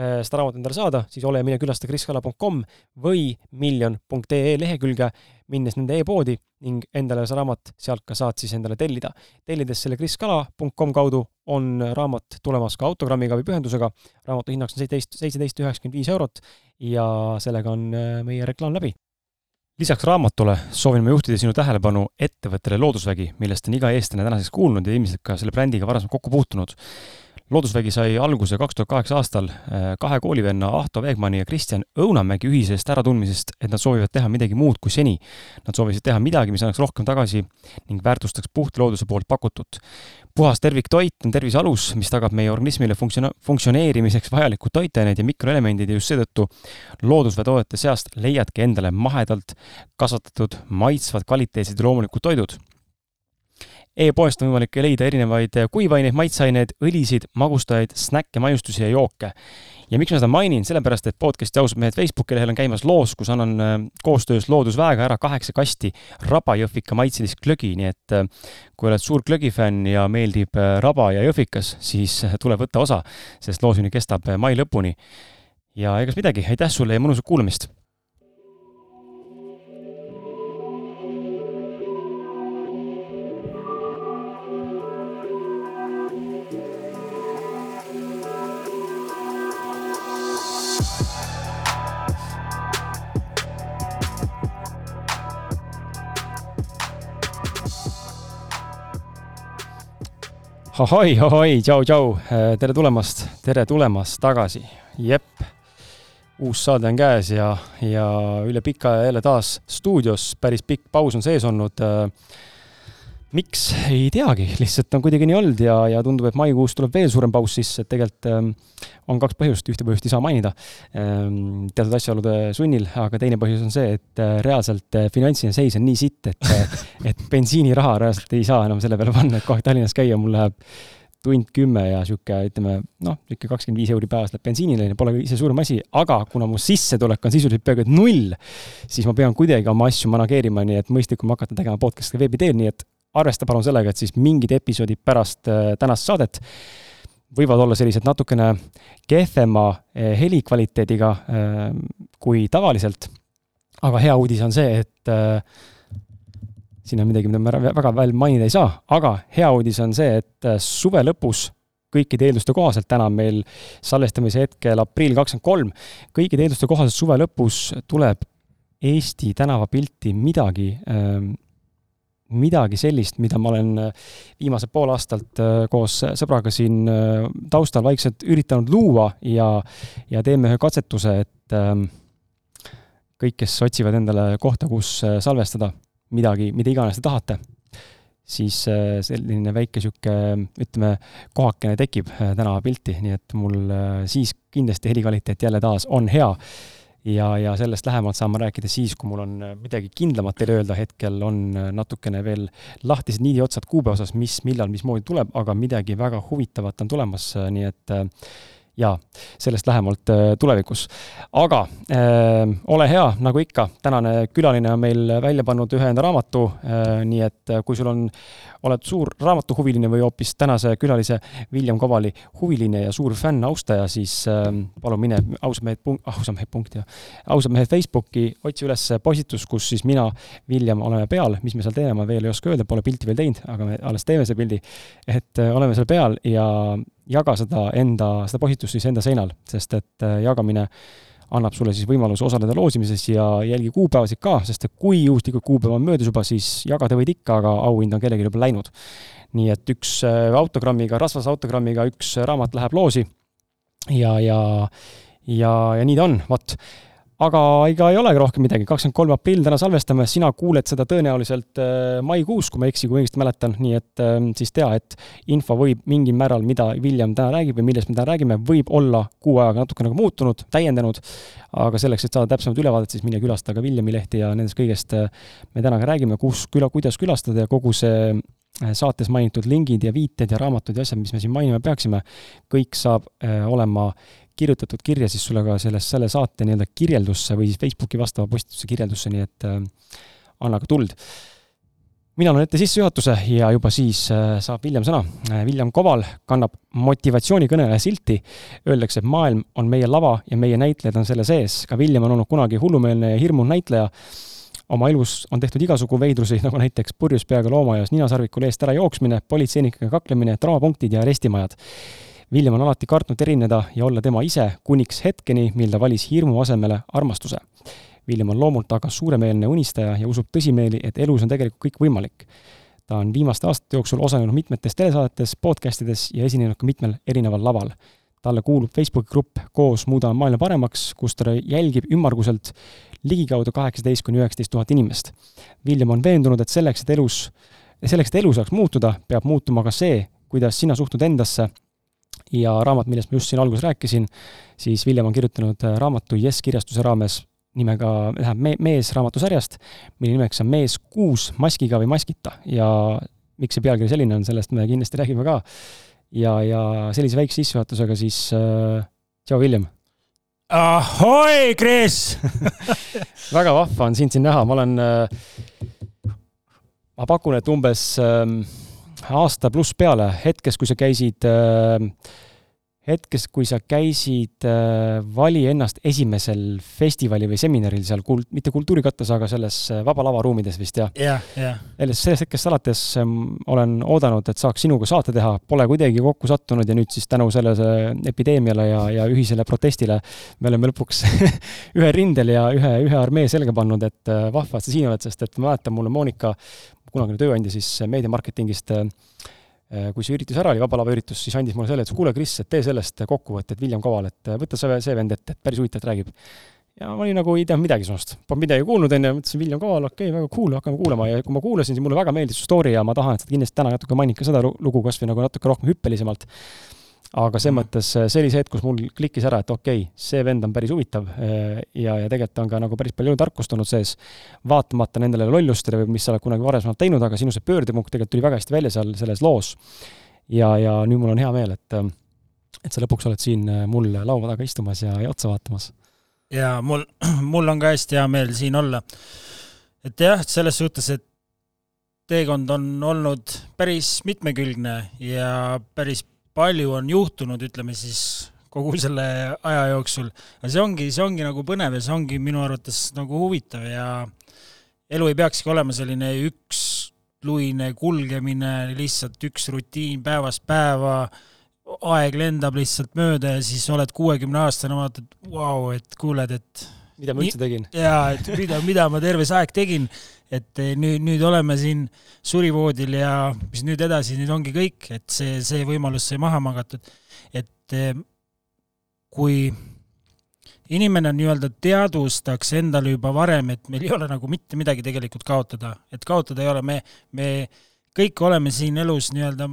seda raamatut endale saada, siis ole ja mine külasta kriskala.com või miljon.ee lehekülge, minnes nende e-poodi ning endale see raamat sealt ka saad siis endale tellida. tellides selle kriskala.com kaudu on raamat tulemas ka autogrammiga või pühendusega. raamatu hinnaks on seitseteist, seitseteist üheksakümmend viis eurot ja sellega on äh, meie reklaam läbi lisaks raamatule soovin ma juhtida sinu tähelepanu ettevõttele Loodusvägi, millest on iga eestlane tänaseks kuulnud ja ilmselt ka selle brändiga varasemalt kokku puutunud loodusvägi sai alguse kaks tuhat kaheksa aastal äh, kahe koolivenna Ahto Veegmanni ja Kristjan Õunamägi ühisest äratundmisest, et nad soovivad teha midagi muud kui seni. Nad soovisid teha midagi, mis annaks rohkem tagasi ning väärtustaks puhta looduse poolt pakutut. puhas terviktoit on tervise alus, mis tagab meie organismile funktsioon-, funktsioneerimiseks vajalikud toitained ja mikroelemendid ja just seetõttu loodusveetoodete seast leiadki endale mahedalt kasvatatud, maitsvad, kvaliteetsed ja loomulikud toidud e-poest on võimalik leida erinevaid kuivaineid, maitseaineid, õlisid, magustajaid, snäkke, maiustusi ja jooke. ja miks ma seda mainin, sellepärast et podcast'i ausad mehed Facebooki lehel on käimas loos, kus annan äh, koostöös Loodusväega ära kaheksa kasti rabajõhvika maitselist glögi, nii et äh, kui oled suur glögifänn ja meeldib äh, raba ja jõhvikas, siis tule võtta osa, sest loosuni kestab mai lõpuni. ja egas midagi, aitäh sulle ja mõnusat kuulamist! Ahoi, ahoi, tšau, tšau, äh, tere tulemast, tere tulemast tagasi, jep. uus saade on käes ja, ja üle pika aja jälle taas stuudios, päris pikk paus on sees olnud äh, miks, ei teagi, lihtsalt on kuidagi nii olnud ja, ja tundub, et maikuus tuleb veel suurem paus sisse, et tegelikult ähm, on kaks põhjust, ühte põhjust ei saa mainida. Ähm, teatud asjaolude sunnil, aga teine põhjus on see, et äh, reaalselt äh, finantsiline seis on nii sitt, et äh, et bensiiniraha reaalselt ei saa enam selle peale panna, et kohe Tallinnas käia, mul läheb tund kümme ja sihuke, ütleme noh, niisugune kakskümmend viis euri päevas läheb bensiinile, pole see suurem asi, aga kuna mu sissetulek on sisuliselt peaaegu et null, siis ma pean kuidagi oma asju manageerima, nii et mõistlikum hakata tegema podcast'i veebi teel, nii et arvesta palun sellega, et siis mingid episoodid pärast äh, tänast saadet võivad olla sellised natukene kehvema äh, helikvaliteediga äh, kui tavaliselt. aga hea uudis on see, et siin on midagi, mida ma väga veel mainida ei saa, aga hea uudis on see, et suve lõpus kõikide eelduste kohaselt, täna on meil salvestamise hetkel aprill kakskümmend kolm, kõikide eelduste kohaselt suve lõpus tuleb Eesti tänavapilti midagi midagi sellist, mida ma olen viimased pool aastat koos sõbraga siin taustal vaikselt üritanud luua ja, ja teeme ühe katsetuse, et ähm, kõik, kes otsivad endale kohta, kus salvestada midagi, mida iganes te tahate, siis selline väike niisugune, ütleme, kohakene tekib tänavapilti, nii et mul siis kindlasti helikvaliteet jälle taas on hea ja, ja sellest lähemalt saan ma rääkida siis, kui mul on äh, midagi kindlamat teile öelda, hetkel on äh, natukene veel lahtised niidiotsad kuupäeva osas, mis, millal, mismoodi tuleb, aga midagi väga huvitavat on tulemas, äh, nii et jaa, sellest lähemalt tulevikus. aga äh, ole hea, nagu ikka, tänane külaline on meil välja pannud ühe enda raamatu äh,, nii et kui sul on oled suur raamatuhuviline või hoopis tänase külalise William Kovali huviline ja suur fänn, austaja, siis äh, palun mine ausad mehed punkt, ausad mehed punkt ja ausad mehed Facebooki, otsi üles postitus, kus siis mina, William oleme peal, mis me seal teeme, ma veel ei oska öelda, pole pilti veel teinud, aga me alles teeme selle pildi. et äh, oleme seal peal ja jaga seda enda, seda postitust siis enda seinal, sest et äh, jagamine annab sulle siis võimaluse osaleda loosimises ja jälgi kuupäevasid ka, sest et kui juhuslikult kuupäev on möödas juba, siis jagada võid ikka, aga auhind on kellelgi juba läinud. nii et üks äh, autogrammiga, rasvase autogrammiga üks raamat läheb loosi ja, ja, ja, ja nii ta on, vot aga ega ei olegi rohkem midagi, kakskümmend kolm aprill täna salvestame, sina kuuled seda tõenäoliselt äh, maikuus, kui ma ei eksi, kui õigesti mäletan, nii et ähm, siis tea, et info võib mingil määral, mida William täna räägib või millest me täna räägime, võib olla kuu ajaga natuke nagu muutunud, täiendanud, aga selleks, et saada täpsemat ülevaadet, siis mine külasta ka Williami lehti ja nendest kõigest äh, me täna ka räägime, kus, küla, kuidas külastada ja kogu see äh, saates mainitud lingid ja viited ja raamatud ja asjad, mis me siin mainima peaksime, kõik saab olema kirjutatud kirja siis sulle ka selles, selle saate nii-öelda kirjeldusse või siis Facebooki vastava postituse kirjeldusse, nii et äh, anna ka tuld. mina loen ette sissejuhatuse ja juba siis äh, saab William sõna äh,. William Koval kannab motivatsioonikõneleja silti. Öeldakse, et maailm on meie lava ja meie näitlejad on selle sees. ka William on olnud kunagi hullumeelne ja hirmunud näitleja oma elus on tehtud igasugu veidrusi, nagu näiteks purjus peaga loomaaias ninasarvikul eest ära jooksmine, politseinikega kaklemine, traumapunktid ja arestimajad William on alati kartnud erineda ja olla tema ise, kuniks hetkeni, mil ta valis hirmu asemele armastuse. William on loomult aga suuremeelne unistaja ja usub tõsimeeli, et elus on tegelikult kõik võimalik. ta on viimaste aastate jooksul osalenud mitmetes telesaadetes, podcastides ja esinenud ka mitmel erineval laval. talle kuulub Facebooki grupp Koos muudame maailma paremaks, kus ta jälgib ümmarguselt ligikaudu kaheksateist kuni üheksateist tuhat inimest. William on veendunud, et selleks, et elus, selleks, et elu saaks muutuda, peab muutuma ka see, kuidas sina suhtud endasse ja raamat, millest ma just siin alguses rääkisin, siis William on kirjutanud äh, raamatu Jess kirjastuse raames nimega, tähendab me-, Mees raamatusarjast, mille nimeks on Mees kuus maskiga või maskita ja miks see pealkiri selline on, sellest me kindlasti räägime ka. ja, ja sellise väikse sissejuhatusega siis äh, tšau, William! ahoi, Kris väga vahva on sind siin näha, ma olen äh,, ma pakun, et umbes äh, aasta pluss peale, hetkest, kui sa käisid äh, hetkest, kui sa käisid äh, Vali ennast esimesel festivali või seminaril seal kul-, mitte kultuurikattes, aga selles äh, Vaba Lava ruumides vist, jah? jah, jah. sellest hetkest alates ähm, olen oodanud, et saaks sinuga saate teha, pole kuidagi kokku sattunud ja nüüd siis tänu sellele epideemiale ja, ja ühisele protestile me oleme lõpuks ühe rindel ja ühe, ühe armee selga pannud, et äh, vahva, et sa siin oled, sest et ma mäletan, mulle Monika, kunagine tööandja siis meediamarketingist äh, kui see üritus ära oli, Vaba Lava üritus, siis andis mulle selle, et kuule, Kris, et tee sellest kokkuvõtted William Koval, et äh, võta see, see vend ette, et päris huvitavalt räägib. ja ma olin nagu ei teadnud midagi sinust, polnud midagi kuulnud enne, mõtlesin William Koval, okei okay,, väga cool, hakkame kuulama. Ja kui ma kuulasin, siis mulle väga meeldis su story ja ma tahan, et sa kindlasti täna natuke mainid ka seda lugu kas või nagu natuke rohkem hüppelisemalt aga selles mhm. mõttes äh, see oli see hetk, kus mul klikkis ära, et okei okay,, see vend on päris huvitav äh, ja, ja tegelikult on ka nagu päris palju tarkust olnud sees, vaatamata nendele lollustele või mis sa oled kunagi varasemalt teinud, aga sinu see pöördepunkt tegelikult tuli väga hästi välja seal selles loos. ja, ja nüüd mul on hea meel, et, äh, et sa lõpuks oled siin mul laua taga istumas ja, ja otsa vaatamas. ja mul, mul on ka hästi hea meel siin olla. et jah, selles suhtes, et teekond on olnud päris mitmekülgne ja päris palju on juhtunud, ütleme siis kogu selle aja jooksul. aga see ongi, see ongi nagu põnev ja see ongi minu arvates nagu huvitav ja elu ei peakski olema selline üksluine kulgemine, lihtsalt üks rutiin päevast päeva, aeg lendab lihtsalt mööda ja siis oled kuuekümne aastane, vaatad, vau, et kuuled, et mida ma üldse tegin? jaa, et mida, mida ma terve see aeg tegin, et nüüd, nüüd oleme siin surivoodil ja mis nüüd edasi, nüüd ongi kõik, et see, see võimalus sai maha magatud. et kui inimene nii-öelda teadvustaks endale juba varem, et meil ei ole nagu mitte midagi tegelikult kaotada, et kaotada ei ole, me, me kõik oleme siin elus nii-öelda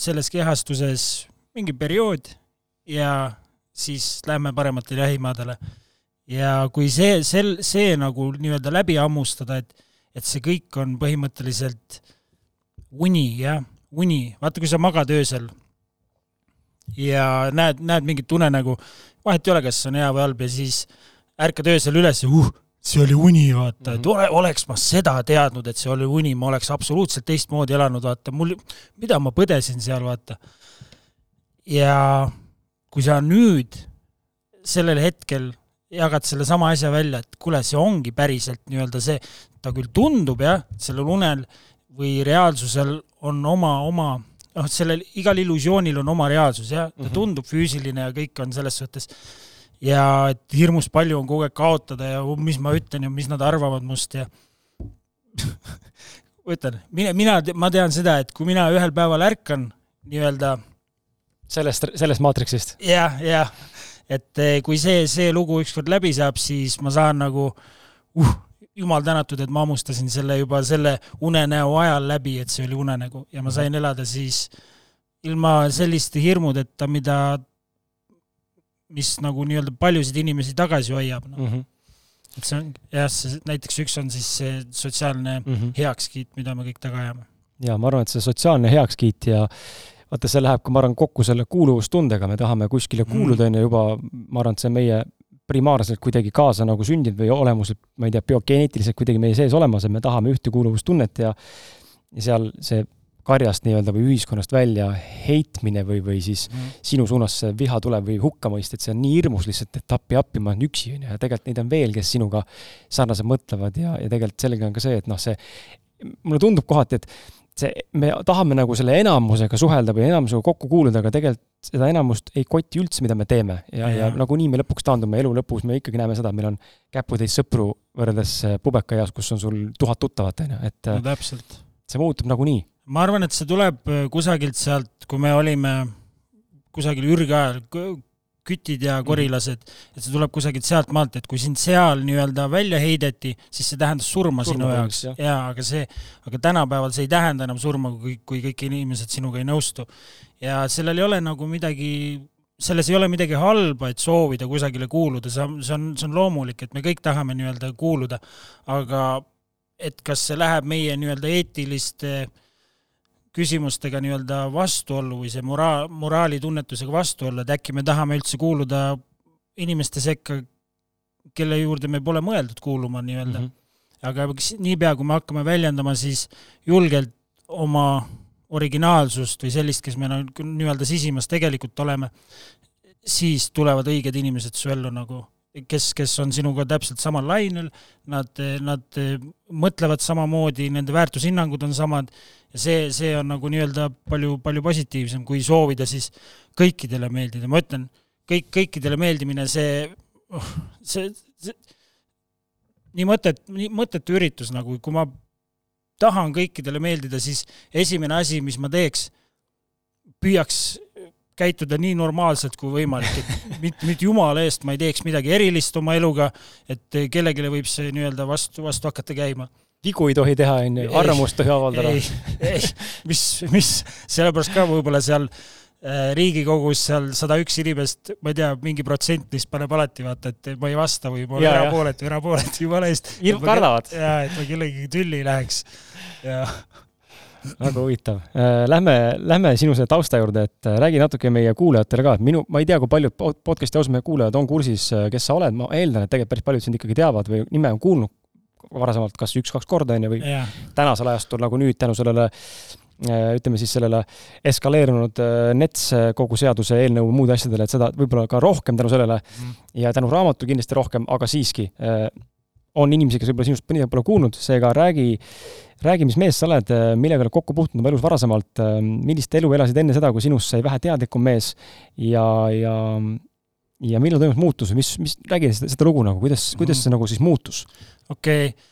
selles kehastuses mingi periood ja siis lähme parematele jahimaadele. ja kui see, sel, see nagu nii-öelda läbi hammustada, et, et see kõik on põhimõtteliselt uni, jah, uni, vaata, kui sa magad öösel ja näed, näed mingit unenägu, vahet ei ole, kas on hea või halb ja siis ärkad öösel üles ja uh, see oli uni, vaata mm, -hmm. et ole, oleks ma seda teadnud, et see oli uni, ma oleks absoluutselt teistmoodi elanud, vaata, mul, mida ma põdesin seal, vaata. ja kui sa nüüd sellel hetkel jagad sellesama asja välja, et kuule, see ongi päriselt nii-öelda see, ta küll tundub jah, sellel unel või reaalsusel on oma, oma noh, sellel igal illusioonil on oma reaalsus jah, ta mm -hmm. tundub füüsiline ja kõik on selles suhtes ja et hirmus palju on kogu aeg kaotada ja mis ma ütlen ja mis nad arvavad must ja ütlen, mina, mina, ma tean seda, et kui mina ühel päeval ärkan nii-öelda sellest, sellest maatriksist ja,? jah, jah, et eh, kui see, see lugu ükskord läbi saab, siis ma saan nagu uh, jumal tänatud, et ma hammustasin selle juba selle unenäo ajal läbi, et see oli unenägu ja ma sain elada siis ilma selliste hirmudeta, mida, mis nagu nii-öelda paljusid inimesi tagasi hoiab no. mm. -hmm. et see on jah, see näiteks üks on siis see sotsiaalne mm -hmm. heakskiit, mida me kõik taga ajame. ja ma arvan, et see sotsiaalne heakskiit ja vaata, see läheb ka, ma arvan, kokku selle kuuluvustundega, me tahame kuskile kuuluda, on ju, juba, ma arvan, et see meie primaarselt kuidagi kaasa nagu sündinud või olemuselt, ma ei tea, biogeneetiliselt kuidagi meie sees olemas, et me tahame ühtekuuluvustunnet ja ja seal see karjast nii-öelda või ühiskonnast välja heitmine või, või siis mm. sinu suunas see viha tuleb või hukkamõist, et see on nii hirmus lihtsalt, et appi, appi, ma olen üksi, on ju, ja tegelikult neid on veel, kes sinuga sarnaselt mõtlevad ja, ja tegelikult sellega on ka see, et noh, see mulle tundub kohati, et see, me tahame nagu selle enamusega suhelda või enamusega kokku kuuluda, aga tegelikult seda enamust ei koti üldse, mida me teeme. ja, ja, ja nagunii me lõpuks taandume, elu lõpus me ikkagi näeme seda, et meil on käputäis sõpru võrreldes äh, pubekaeas, kus on sul tuhat tuttavat, on ju, et no, täpselt. see muutub nagunii. ma arvan, et see tuleb äh, kusagilt sealt, kui me olime kusagil ürgajal, kütid ja mhm. korilased, et see tuleb kusagilt sealtmaalt, et kui sind seal nii-öelda välja heideti, siis see tähendas surma, surma sinu jaoks. jaa, aga see, aga tänapäeval see ei tähenda enam surma, kui, kui kõik inimesed sinuga ei nõustu. ja sellel ei ole nagu midagi, selles ei ole midagi halba, et soovida kusagile kuuluda, see on, see on, see on loomulik, et me kõik tahame nii-öelda kuuluda, aga et kas see läheb meie nii-öelda eetiliste äh, küsimustega nii-öelda vastuollu või see moraal, moraalitunnetusega vastuollu, et äkki me tahame üldse kuuluda inimeste sekka, kelle juurde me pole mõeldud kuuluma nii-öelda mm. -hmm. aga niipea, kui me hakkame väljendama siis julgelt oma originaalsust või sellist, kes me nagu nii-öelda sisimas tegelikult oleme, siis tulevad õiged inimesed su ellu nagu kes, kes on sinuga täpselt samal lainel, nad, nad mõtlevad samamoodi, nende väärtushinnangud on samad ja see, see on nagu nii-öelda palju, palju positiivsem, kui soovida siis kõikidele meeldida, ma ütlen, kõik, kõikidele meeldimine, see, oh, see, see nii mõtet, nii mõttetu üritus nagu, kui ma tahan kõikidele meeldida, siis esimene asi, mis ma teeks, püüaks käituda nii normaalselt kui võimalik, et mitte, mitte jumala eest ma ei teeks midagi erilist oma eluga, et kellelegi võib see nii-öelda vastu, vastu hakata käima. Vigu ei tohi teha, on ju, arvamust tohi avaldada. ei, ei, mis, mis, sellepärast ka võib-olla seal äh, Riigikogus seal sada üks inimest, ma ei tea, mingi protsent neist paneb alati vaata, et ma ei vasta või ma olen erapooletu, erapooletu, jumala eest. kardavad. jaa, et ma kellegi tülli ei läheks väga huvitav. Äh, lähme, lähme sinu selle tausta juurde, et äh, räägi natuke meie kuulajatele ka, et minu, ma ei tea, kui paljud podcast'i ausalt meie kuulajad on kursis, kes sa oled, ma eeldan, et tegelikult päris paljud sind ikkagi teavad või nime on kuulnud varasemalt kas üks-kaks korda, on ju, või yeah. tänasel ajastul nagu nüüd tänu sellele ütleme siis sellele eskaleerunud NETS kogu seaduse eelnõu muude asjadele, et seda võib-olla ka rohkem tänu sellele mm. ja tänu raamatule kindlasti rohkem, aga siiski on inimesi, kes võib-olla sinust mõni pole kuulnud, seega räägi, räägi, mis mees sa oled, millega oled kokku puutunud oma elus varasemalt, millist elu elasid enne seda, kui sinust sai vähe teadlikum mees ja, ja ja millal toimus muutus või mis, mis, räägi seda, seda lugu nagu, kuidas, kuidas see nagu siis muutus? okei okay.,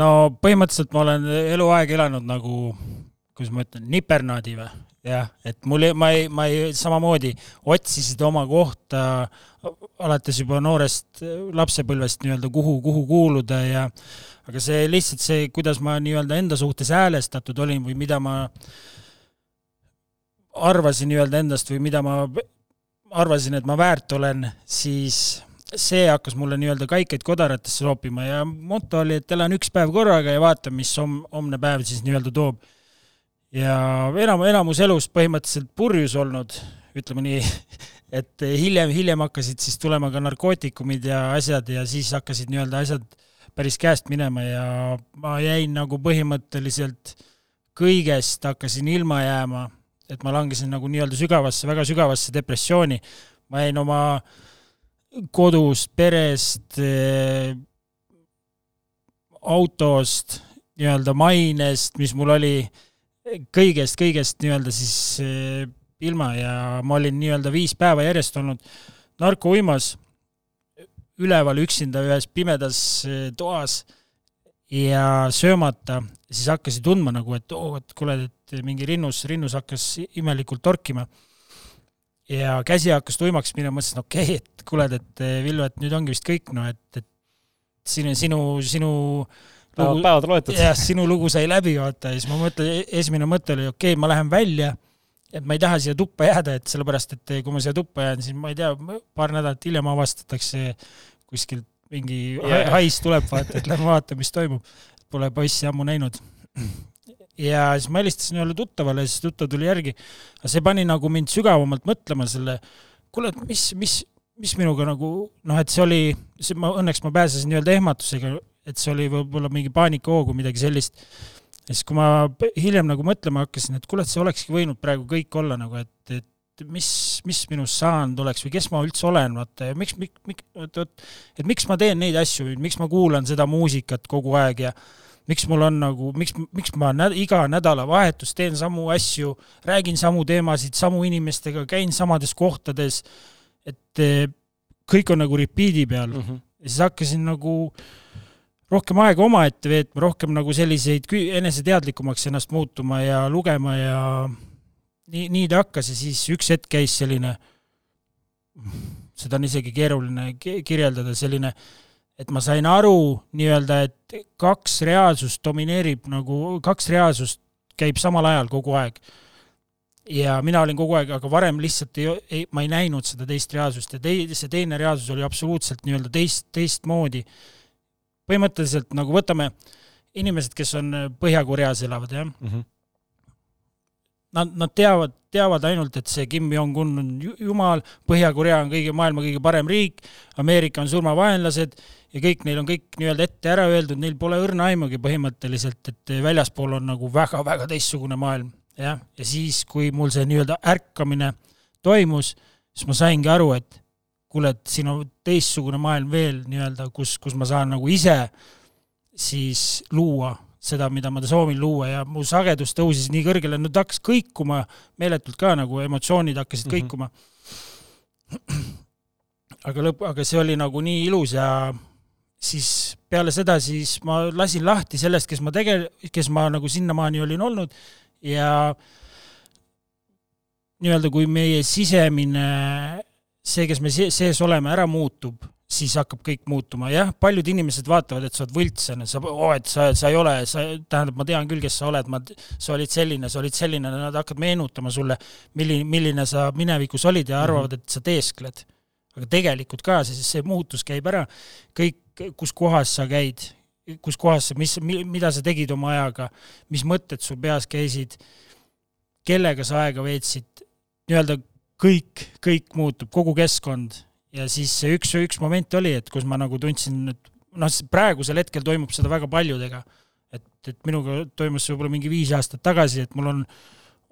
no põhimõtteliselt ma olen eluaeg elanud nagu, kuidas ma ütlen, nipernaadi või? jah, et mul, ma ei, ma ei, samamoodi otsisid oma kohta alates juba noorest lapsepõlvest nii-öelda, kuhu, kuhu kuuluda ja aga see lihtsalt see, kuidas ma nii-öelda enda suhtes häälestatud olin või mida ma arvasin nii-öelda endast või mida ma arvasin, et ma väärt olen, siis see hakkas mulle nii-öelda kaikaid kodaratesse loopima ja moto oli, et elan üks päev korraga ja vaatan, mis hom-, homne päev siis nii-öelda toob. ja enam, enamus elust põhimõtteliselt purjus olnud, ütleme nii, et hiljem, hiljem hakkasid siis tulema ka narkootikumid ja asjad ja siis hakkasid nii-öelda asjad päris käest minema ja ma jäin nagu põhimõtteliselt kõigest hakkasin ilma jääma, et ma langesin nagu nii-öelda sügavasse, väga sügavasse depressiooni. ma jäin oma kodust, perest, eh, autost, nii-öelda mainest, mis mul oli, kõigest, kõigest nii-öelda siis eh, ilma ja ma olin nii-öelda viis päeva järjest olnud narkouimas, üleval üksinda ühes pimedas eh, toas ja söömata, siis hakkasin tundma nagu, et oo oh,, et kuule, et mingi rinnus, rinnus hakkas imelikult torkima ja käsi hakkas tuimaks minema, mõtlesin, okei okay,, et kuule, et Villu, et nüüd ongi vist kõik, noh, et, et sinu, sinu, sinu lugu, päevad loetud. jah, sinu lugu sai läbi, vaata, ja siis ma mõtlen, esimene mõte oli, okei okay,, ma lähen välja, et ma ei taha siia tuppa jääda, et sellepärast, et kui ma siia tuppa jään, siis ma ei tea, paar nädalat hiljem avastatakse kuskilt mingi yeah. hais tuleb, vaata, et lähme vaatame, mis toimub. Pole poissi ammu näinud ja siis ma helistasin ühele tuttavale siis tuttav tuli järgi. aga see pani nagu mind sügavamalt mõtlema selle, kuule, et mis, mis, mis minuga nagu noh, et see oli, see ma õnneks ma pääsesin nii-öelda ehmatusega, et see oli võib-olla mingi paanikahoog või midagi sellist. ja siis, kui ma hiljem nagu mõtlema hakkasin, et kuule, et see olekski võinud praegu kõik olla nagu, et, et mis, mis minust saanud oleks või kes ma üldse olen, vaata ja miks, miks, miks, oot, oot, et miks ma teen neid asju, miks ma kuulan seda muusikat kogu aeg ja miks mul on nagu, miks, miks ma nä iga nädalavahetus teen samu asju, räägin samu teemasid samu inimestega, käin samades kohtades, et eh, kõik on nagu repeat'i peal mm. -hmm. ja siis hakkasin nagu rohkem aega omaette veetma, rohkem nagu selliseid eneseteadlikumaks ennast muutuma ja lugema ja nii, nii ta hakkas ja siis üks hetk käis selline, seda on isegi keeruline kirjeldada, selline et ma sain aru nii-öelda, et kaks reaalsust domineerib nagu, kaks reaalsust käib samal ajal kogu aeg. ja mina olin kogu aeg, aga varem lihtsalt ei, ei, ma ei näinud seda teist reaalsust ja tei-, see teine reaalsus oli absoluutselt nii-öelda teist, teistmoodi. põhimõtteliselt nagu võtame inimesed, kes on Põhja-Koreas elavad, jah mm. -hmm. Nad, nad teavad, teavad ainult, et see Kim Jong-un on jumal, Põhja-Korea on kõige, maailma kõige parem riik, Ameerika on surmavaenlased ja kõik, neil on kõik nii-öelda ette ära öeldud, neil pole õrna aimugi põhimõtteliselt, et väljaspool on nagu väga-väga teistsugune maailm, jah, ja siis, kui mul see nii-öelda ärkamine toimus, siis ma saingi aru, et kuule, et siin on teistsugune maailm veel nii-öelda, kus, kus ma saan nagu ise siis luua seda, mida ma soovin luua ja mu sagedus tõusis nii kõrgele, nüüd hakkas kõikuma meeletult ka nagu emotsioonid hakkasid mm -hmm. kõikuma. aga lõpp, aga see oli nagu nii ilus ja siis peale seda siis ma lasin lahti sellest, kes ma tege-, kes ma nagu sinnamaani olin olnud ja nii-öelda kui meie sisemine, see, kes me sees oleme, ära muutub, siis hakkab kõik muutuma, jah, paljud inimesed vaatavad, et sa oled võltslane, sa oh,, et sa, sa ei ole, sa, tähendab, ma tean küll, kes sa oled, ma, sa olid selline, sa olid selline, nad hakkavad meenutama sulle, milline, milline sa minevikus olid ja arvavad, et sa teeskled. aga tegelikult ka, see, see muutus käib ära, kõik kus kohas sa käid, kus kohas sa, mis, mida sa tegid oma ajaga, mis mõtted sul peas käisid, kellega sa aega veetsid, nii-öelda kõik, kõik muutub, kogu keskkond ja siis see üks, üks moment oli, et kus ma nagu tundsin, et noh, praegusel hetkel toimub seda väga paljudega. et, et minuga toimus see võib-olla mingi viis aastat tagasi, et mul on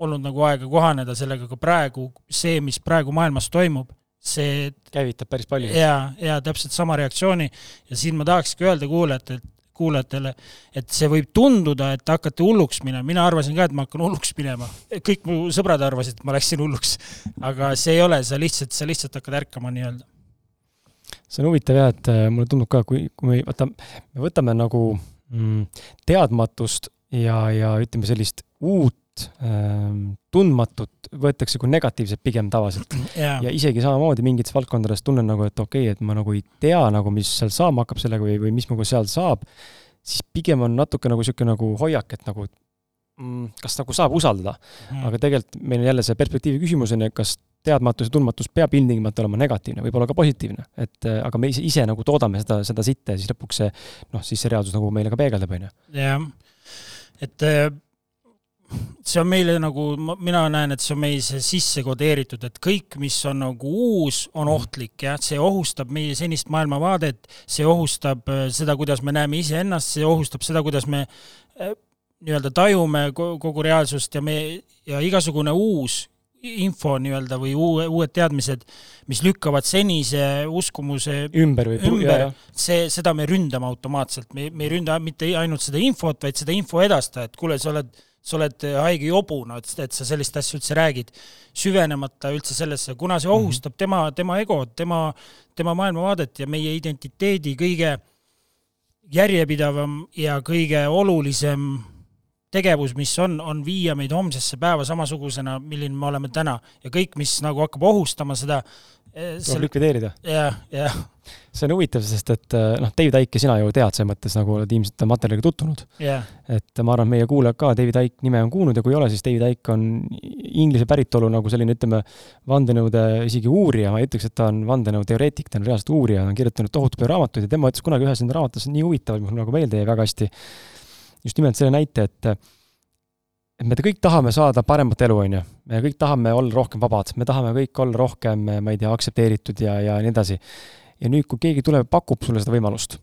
olnud nagu aega kohaneda sellega, aga praegu see, mis praegu maailmas toimub, see käivitab päris palju. jaa, jaa, täpselt sama reaktsiooni ja siin ma tahakski öelda kuulajatele, kuulajatele, et see võib tunduda, et te hakkate hulluks minema, mina arvasin ka, et ma hakkan hulluks minema. kõik mu sõbrad arvasid, et ma läksin hulluks. aga see ei ole, sa lihtsalt, sa lihtsalt hakkad ärkama nii-öelda. see on huvitav jah, et äh, mulle tundub ka, kui, kui me, vaata, me võtame nagu mm,? teadmatust ja, ja ütleme sellist uut ähm, tundmatut võetakse kui negatiivset pigem tavaliselt. Yeah.. ja isegi samamoodi mingites valdkondades tunnen nagu, et okei okay,, et ma nagu ei tea nagu, mis seal saama hakkab sellega või, või mis minuga seal saab, siis pigem on natuke nagu niisugune nagu hoiak, et nagu mm, kas nagu saab usaldada. Mm.. aga tegelikult meil on jälle see perspektiivi küsimus on ju, kas teadmatus ja tundmatus peab ilmtingimata olema negatiivne, võib olla ka positiivne, et äh, aga me ise, ise nagu toodame seda, seda sitta ja siis lõpuks see noh, siis see reaalsus nagu meile ka peegeldab, on ju. jah, et äh, see on meile nagu, mina näen, et see on meil sisse kodeeritud, et kõik, mis on nagu uus, on ohtlik, jah, see ohustab meie senist maailmavaadet, see ohustab äh, seda, kuidas me näeme iseennast, see ohustab seda, kuidas me nii-öelda tajume kogu reaalsust ja me, ja igasugune uus info nii-öelda või uue, uued teadmised, mis lükkavad senise uskumuse ümber või ümber, see, seda me ründame automaatselt, me, me ei ründa mitte ainult seda infot, vaid seda info edastajat, kuule, sa oled, sa oled haige jobuna, et, et sa sellist asja üldse räägid, süvenemata üldse sellesse, kuna see ohustab mm -hmm. tema, tema egot, tema, tema maailmavaadet ja meie identiteedi kõige järjepidevam ja kõige olulisem tegevus, mis on, on viia meid homsesse päeva samasugusena, milline me oleme täna ja kõik, mis nagu hakkab ohustama seda eh, tuleb likvideerida. jah, jah. See on huvitav, sest et eh, noh, David Icke sina ju tead selles mõttes nagu oled ilmselt materjaliga tutvunud yeah.. et ma arvan, et meie kuulajad ka David Icke nime on kuulnud ja kui ei ole, siis David Icke on inglise päritolu nagu selline, ütleme, vandenõude isegi uurija, ma ei ütleks, et ta on vandenõuteoreetik, ta on reaalselt uurija, ta on kirjutanud tohutu palju raamatuid ja tema ütles kunagi ühes enda raamatus nii huvitav, mis mulle nagu meelde jäi väga hästi just nimelt selle näite, et et me kõik tahame saada paremat elu, on ju. me kõik tahame olla rohkem vabad, me tahame kõik olla rohkem, ma ei tea, aktsepteeritud ja, ja nii edasi. Ja nüüd, kui keegi tuleb, pakub sulle seda võimalust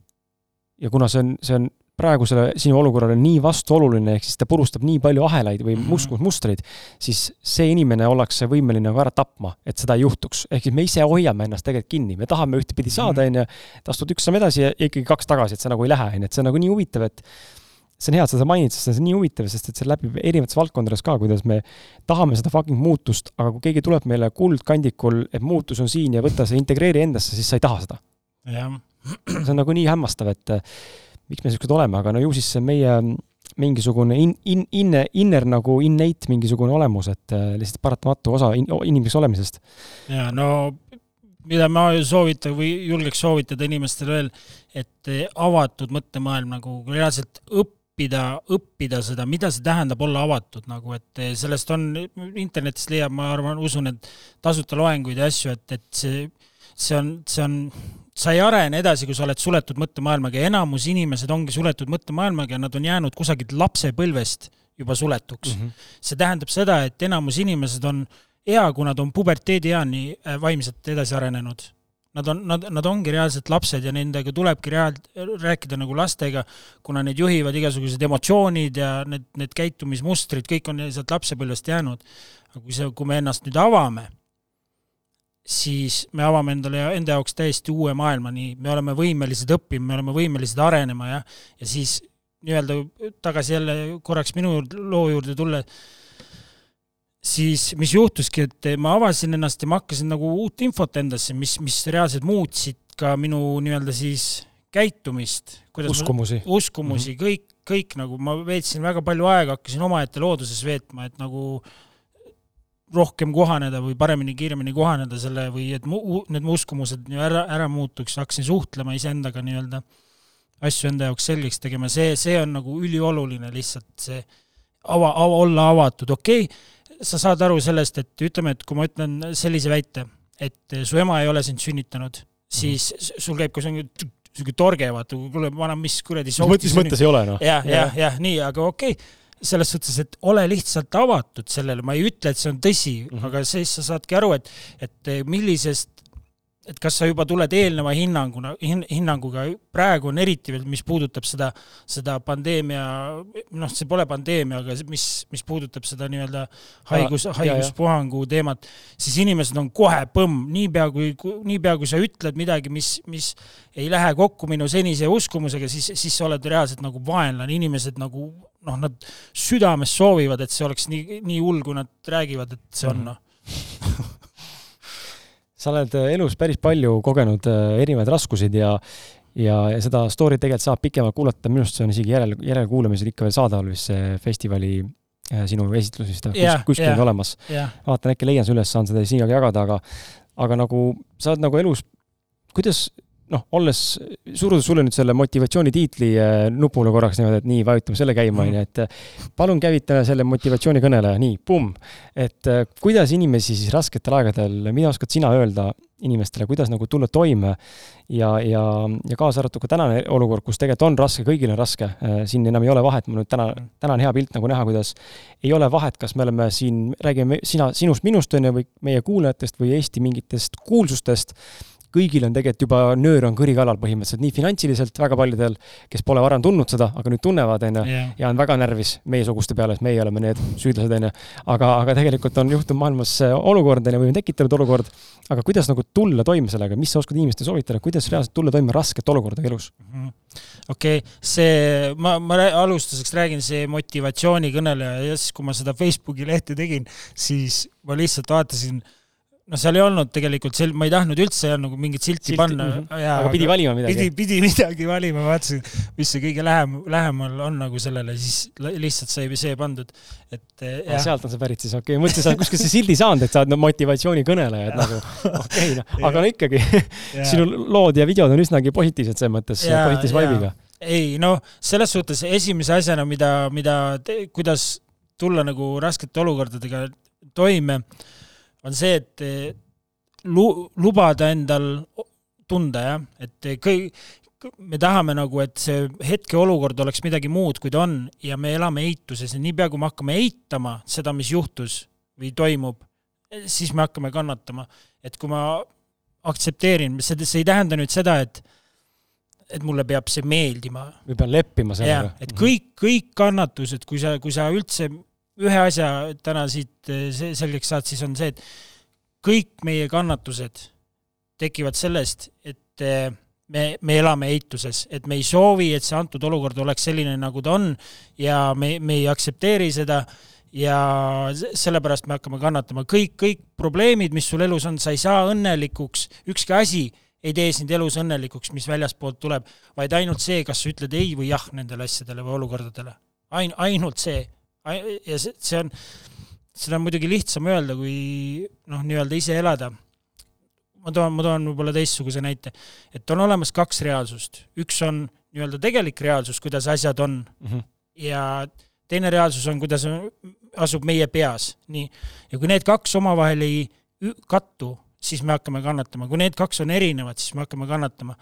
ja kuna see on, see on praegusele sinu olukorrale nii vastuoluline, ehk siis ta purustab nii palju ahelaid või mhm. muskusmustreid, siis see inimene ollakse võimeline nagu ära tapma, et seda ei juhtuks. ehk siis me ise hoiame ennast tegelikult kinni, me tahame ühtepidi saada, mhm. on ju, et astud üks samm edasi ja ikkagi kaks tagasi, et see nagu ei lähe, on ju, et see on nagu nii huvitav, et see on hea, et sa seda mainid, sest see on nii huvitav, sest et see läbib erinevates valdkondades ka, kuidas me tahame seda fucking muutust, aga kui keegi tuleb meile kuldkandikul, et muutus on siin ja võta see, integreeri endasse, siis sa ei taha seda. see on nagu nii hämmastav, et eh, miks me niisugused oleme, aga no ju siis see meie mingisugune in, in, inne, inner nagu innate mingisugune olemus, et eh, lihtsalt paratamatu osa in, inimeseks olemisest. ja no mida ma soovitan või julgeks soovitada inimestele veel, et avatud mõttemaailm nagu reaalselt õppida õppida, õppida seda, mida see tähendab olla avatud nagu, et eh, sellest on, internetist leiab, ma arvan, usun, et tasuta loenguid ja asju, et, et see, see on, see on, sa ei arene edasi, kui sa oled suletud mõttemaailmaga ja enamus inimesed ongi suletud mõttemaailmaga ja nad on jäänud kusagilt lapsepõlvest juba suletuks mm. -hmm. see tähendab seda, et enamus inimesed on hea, kui nad on puberteedieani äh, vaimselt edasi arenenud Nad on, nad, nad ongi reaalselt lapsed ja nendega tulebki reaal-, rääkida nagu lastega, kuna neid juhivad igasugused emotsioonid ja need, need käitumismustrid, kõik on sealt lapsepõlvest jäänud. aga kui see, kui me ennast nüüd avame, siis me avame endale enda jaoks täiesti uue maailma, nii, me oleme võimelised õppima, me oleme võimelised arenema ja, ja siis nii-öelda tagasi jälle korraks minu loo juurde tulla, siis mis juhtuski, et ma avasin ennast ja ma hakkasin nagu uut infot endasse, mis, mis reaalselt muutsid ka minu nii-öelda siis käitumist. uskumusi. uskumusi mm, -hmm. kõik, kõik nagu ma veetsin väga palju aega, hakkasin omaette looduses veetma, et nagu rohkem kohaneda või paremini, kiiremini kohaneda selle või et mu, need mu uskumused ära, ära muutuks, hakkasin suhtlema iseendaga nii-öelda, asju enda jaoks selgeks tegema, see, see on nagu ülioluline lihtsalt see ava, ava, olla avatud, okei okay,, sa saad aru sellest, et ütleme, et kui ma ütlen sellise väite, et su ema ei ole sind sünnitanud, siis mm -hmm. sul käib ka niisugune torge, vaata, kuule, vana, mis kuradi mis mõttes ei ole, noh. jah, jah, jah, nii, aga okei okay selles suhtes, et ole lihtsalt avatud sellele, ma ei ütle, et see on tõsi mm, -hmm. aga siis sa saadki aru, et, et millisest et kas sa juba tuled eelneva hinnanguna hin,, hinnanguga, praegu on eriti veel, mis puudutab seda, seda pandeemia, noh, see pole pandeemia, aga mis, mis puudutab seda nii-öelda haigus, haiguspuhangu teemat, siis inimesed on kohe põmm, niipea kui, niipea kui sa ütled midagi, mis, mis ei lähe kokku minu senise uskumusega, siis, siis sa oled reaalselt nagu vaenlane, inimesed nagu noh, nad südames soovivad, et see oleks nii, nii hull, kui nad räägivad, et see on, noh sa oled äh, elus päris palju kogenud äh, erinevaid raskusid ja, ja, ja seda story't tegelikult saab pikemalt kuulata, minu arust see on isegi järel, järelkuulamisel ikka veel saadaval vist see festivali äh, sinu esitlus vist yeah, kuskil yeah, olemas. yeah.. vaatan, äkki leian selle üles, saan seda sinuga jagada, aga aga nagu sa oled nagu elus, kuidas noh, olles, surudes sulle nüüd selle motivatsioonitiitli äh, nupule korraks niimoodi, et nii, vajutame selle käima, Mhm. onju, et äh, palun käivita selle motivatsioonikõneleja, nii, pumm. et äh, kuidas inimesi siis rasketel aegadel, mida oskad sina öelda inimestele, kuidas nagu tulla toime ja, ja, ja kaasa arvatud ka tänane olukord, kus tegelikult on raske, kõigil on raske, siin enam ei ole vahet, mul nüüd täna, täna on hea pilt nagu näha, kuidas ei ole vahet, kas me oleme siin, räägime sina, sinust, minust, onju, või meie kuulajatest või Eesti mingitest kuulsustest kõigil on tegelikult juba nöör on kõri kallal põhimõtteliselt, nii finantsiliselt väga paljudel, kes pole varem tundnud seda, aga nüüd tunnevad, onju, ja on väga närvis meiesuguste peale, et meie oleme need süüdlased, onju. aga, aga tegelikult on juhtunud maailmas olukord, onju, või on tekitanud olukord, aga kuidas nagu tulla toime sellega, mis sa oskad inimestele soovitada, kuidas reaalselt tulla toime raskete olukordadega elus? okei okay,, see, ma, ma alustuseks räägin, see motivatsioonikõneleja ja siis, kui ma seda Facebooki lehte tegin, siis ma lihtsalt vaatasin noh, seal ei olnud tegelikult sel-, ma ei tahtnud üldse nagu mingit silti, silti panna mm. -hmm. aga pidi valima midagi? pidi, pidi midagi valima, vaatasin, mis see kõige lähem, lähemal on nagu sellele, siis lihtsalt sai see pandud, et jah. sealt on see pärit siis, okei okay., mõtlesin, sa oled kuskil see sildi saanud, et sa oled no motivatsioonikõneleja, et nagu okei okay,, noh, aga no ikkagi sinu lood ja videod on üsnagi positiivsed selles mõttes, positiivse vibe'iga. ei noh, selles suhtes esimese asjana, mida, mida, kuidas tulla nagu raskete olukordadega toime on see, et eh, lu-, lubada endal tunda, jah, et kõi-, me tahame nagu, et see hetkeolukord oleks midagi muud, kui ta on ja me elame eituses ja niipea, kui me hakkame eitama seda, mis juhtus või toimub, siis me hakkame kannatama. et kui ma aktsepteerin, see, see ei tähenda nüüd seda, et et mulle peab see meeldima. või pean leppima sellega. et kõik, kõik kannatused, kui sa, kui sa üldse ühe asja täna siit eh, selgeks saad, siis on see, et kõik meie kannatused tekivad sellest, et eh, me, me elame eituses, et me ei soovi, et see antud olukord oleks selline, nagu ta on ja me, me ei aktsepteeri seda ja sellepärast me hakkame kannatama. kõik, kõik probleemid, mis sul elus on, sa ei saa õnnelikuks, ükski asi ei tee sind elus õnnelikuks, mis väljaspoolt tuleb, vaid ainult see, kas sa ütled ei või jah nendele asjadele või olukordadele. Ain-, ainult see ja see, see on, seda on muidugi lihtsam öelda, kui noh, nii-öelda ise elada. ma toon, ma toon võib-olla teistsuguse näite, et on olemas kaks reaalsust, üks on nii-öelda tegelik reaalsus, kuidas asjad on mm, -hmm. ja teine reaalsus on, kuidas asub meie peas, nii. ja kui need kaks omavahel ei kattu, siis me hakkame kannatama, kui need kaks on erinevad, siis me hakkame kannatama.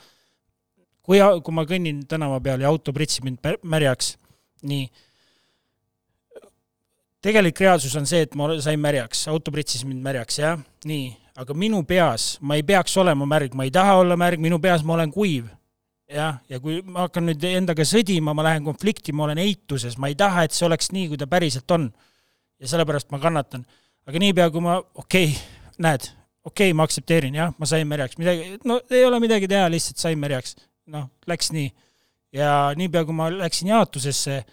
kui, kui ma kõnnin tänava peal ja auto pritsib mind märjaks, nii tegelik reaalsus on see, et ma sain märjaks, auto pritsis mind märjaks, jah, nii, aga minu peas ma ei peaks olema märg, ma ei taha olla märg, minu peas ma olen kuiv. jah, ja kui ma hakkan nüüd endaga sõdima, ma lähen konflikti, ma olen eituses, ma ei taha, et see oleks nii, kui ta päriselt on. ja sellepärast ma kannatan. aga niipea, kui ma, okei okay,, näed, okei okay,, ma aktsepteerin, jah, ma sain märjaks, midagi, no ei ole midagi teha, lihtsalt sain märjaks. noh, läks nii. ja niipea, kui ma läksin jaotusesse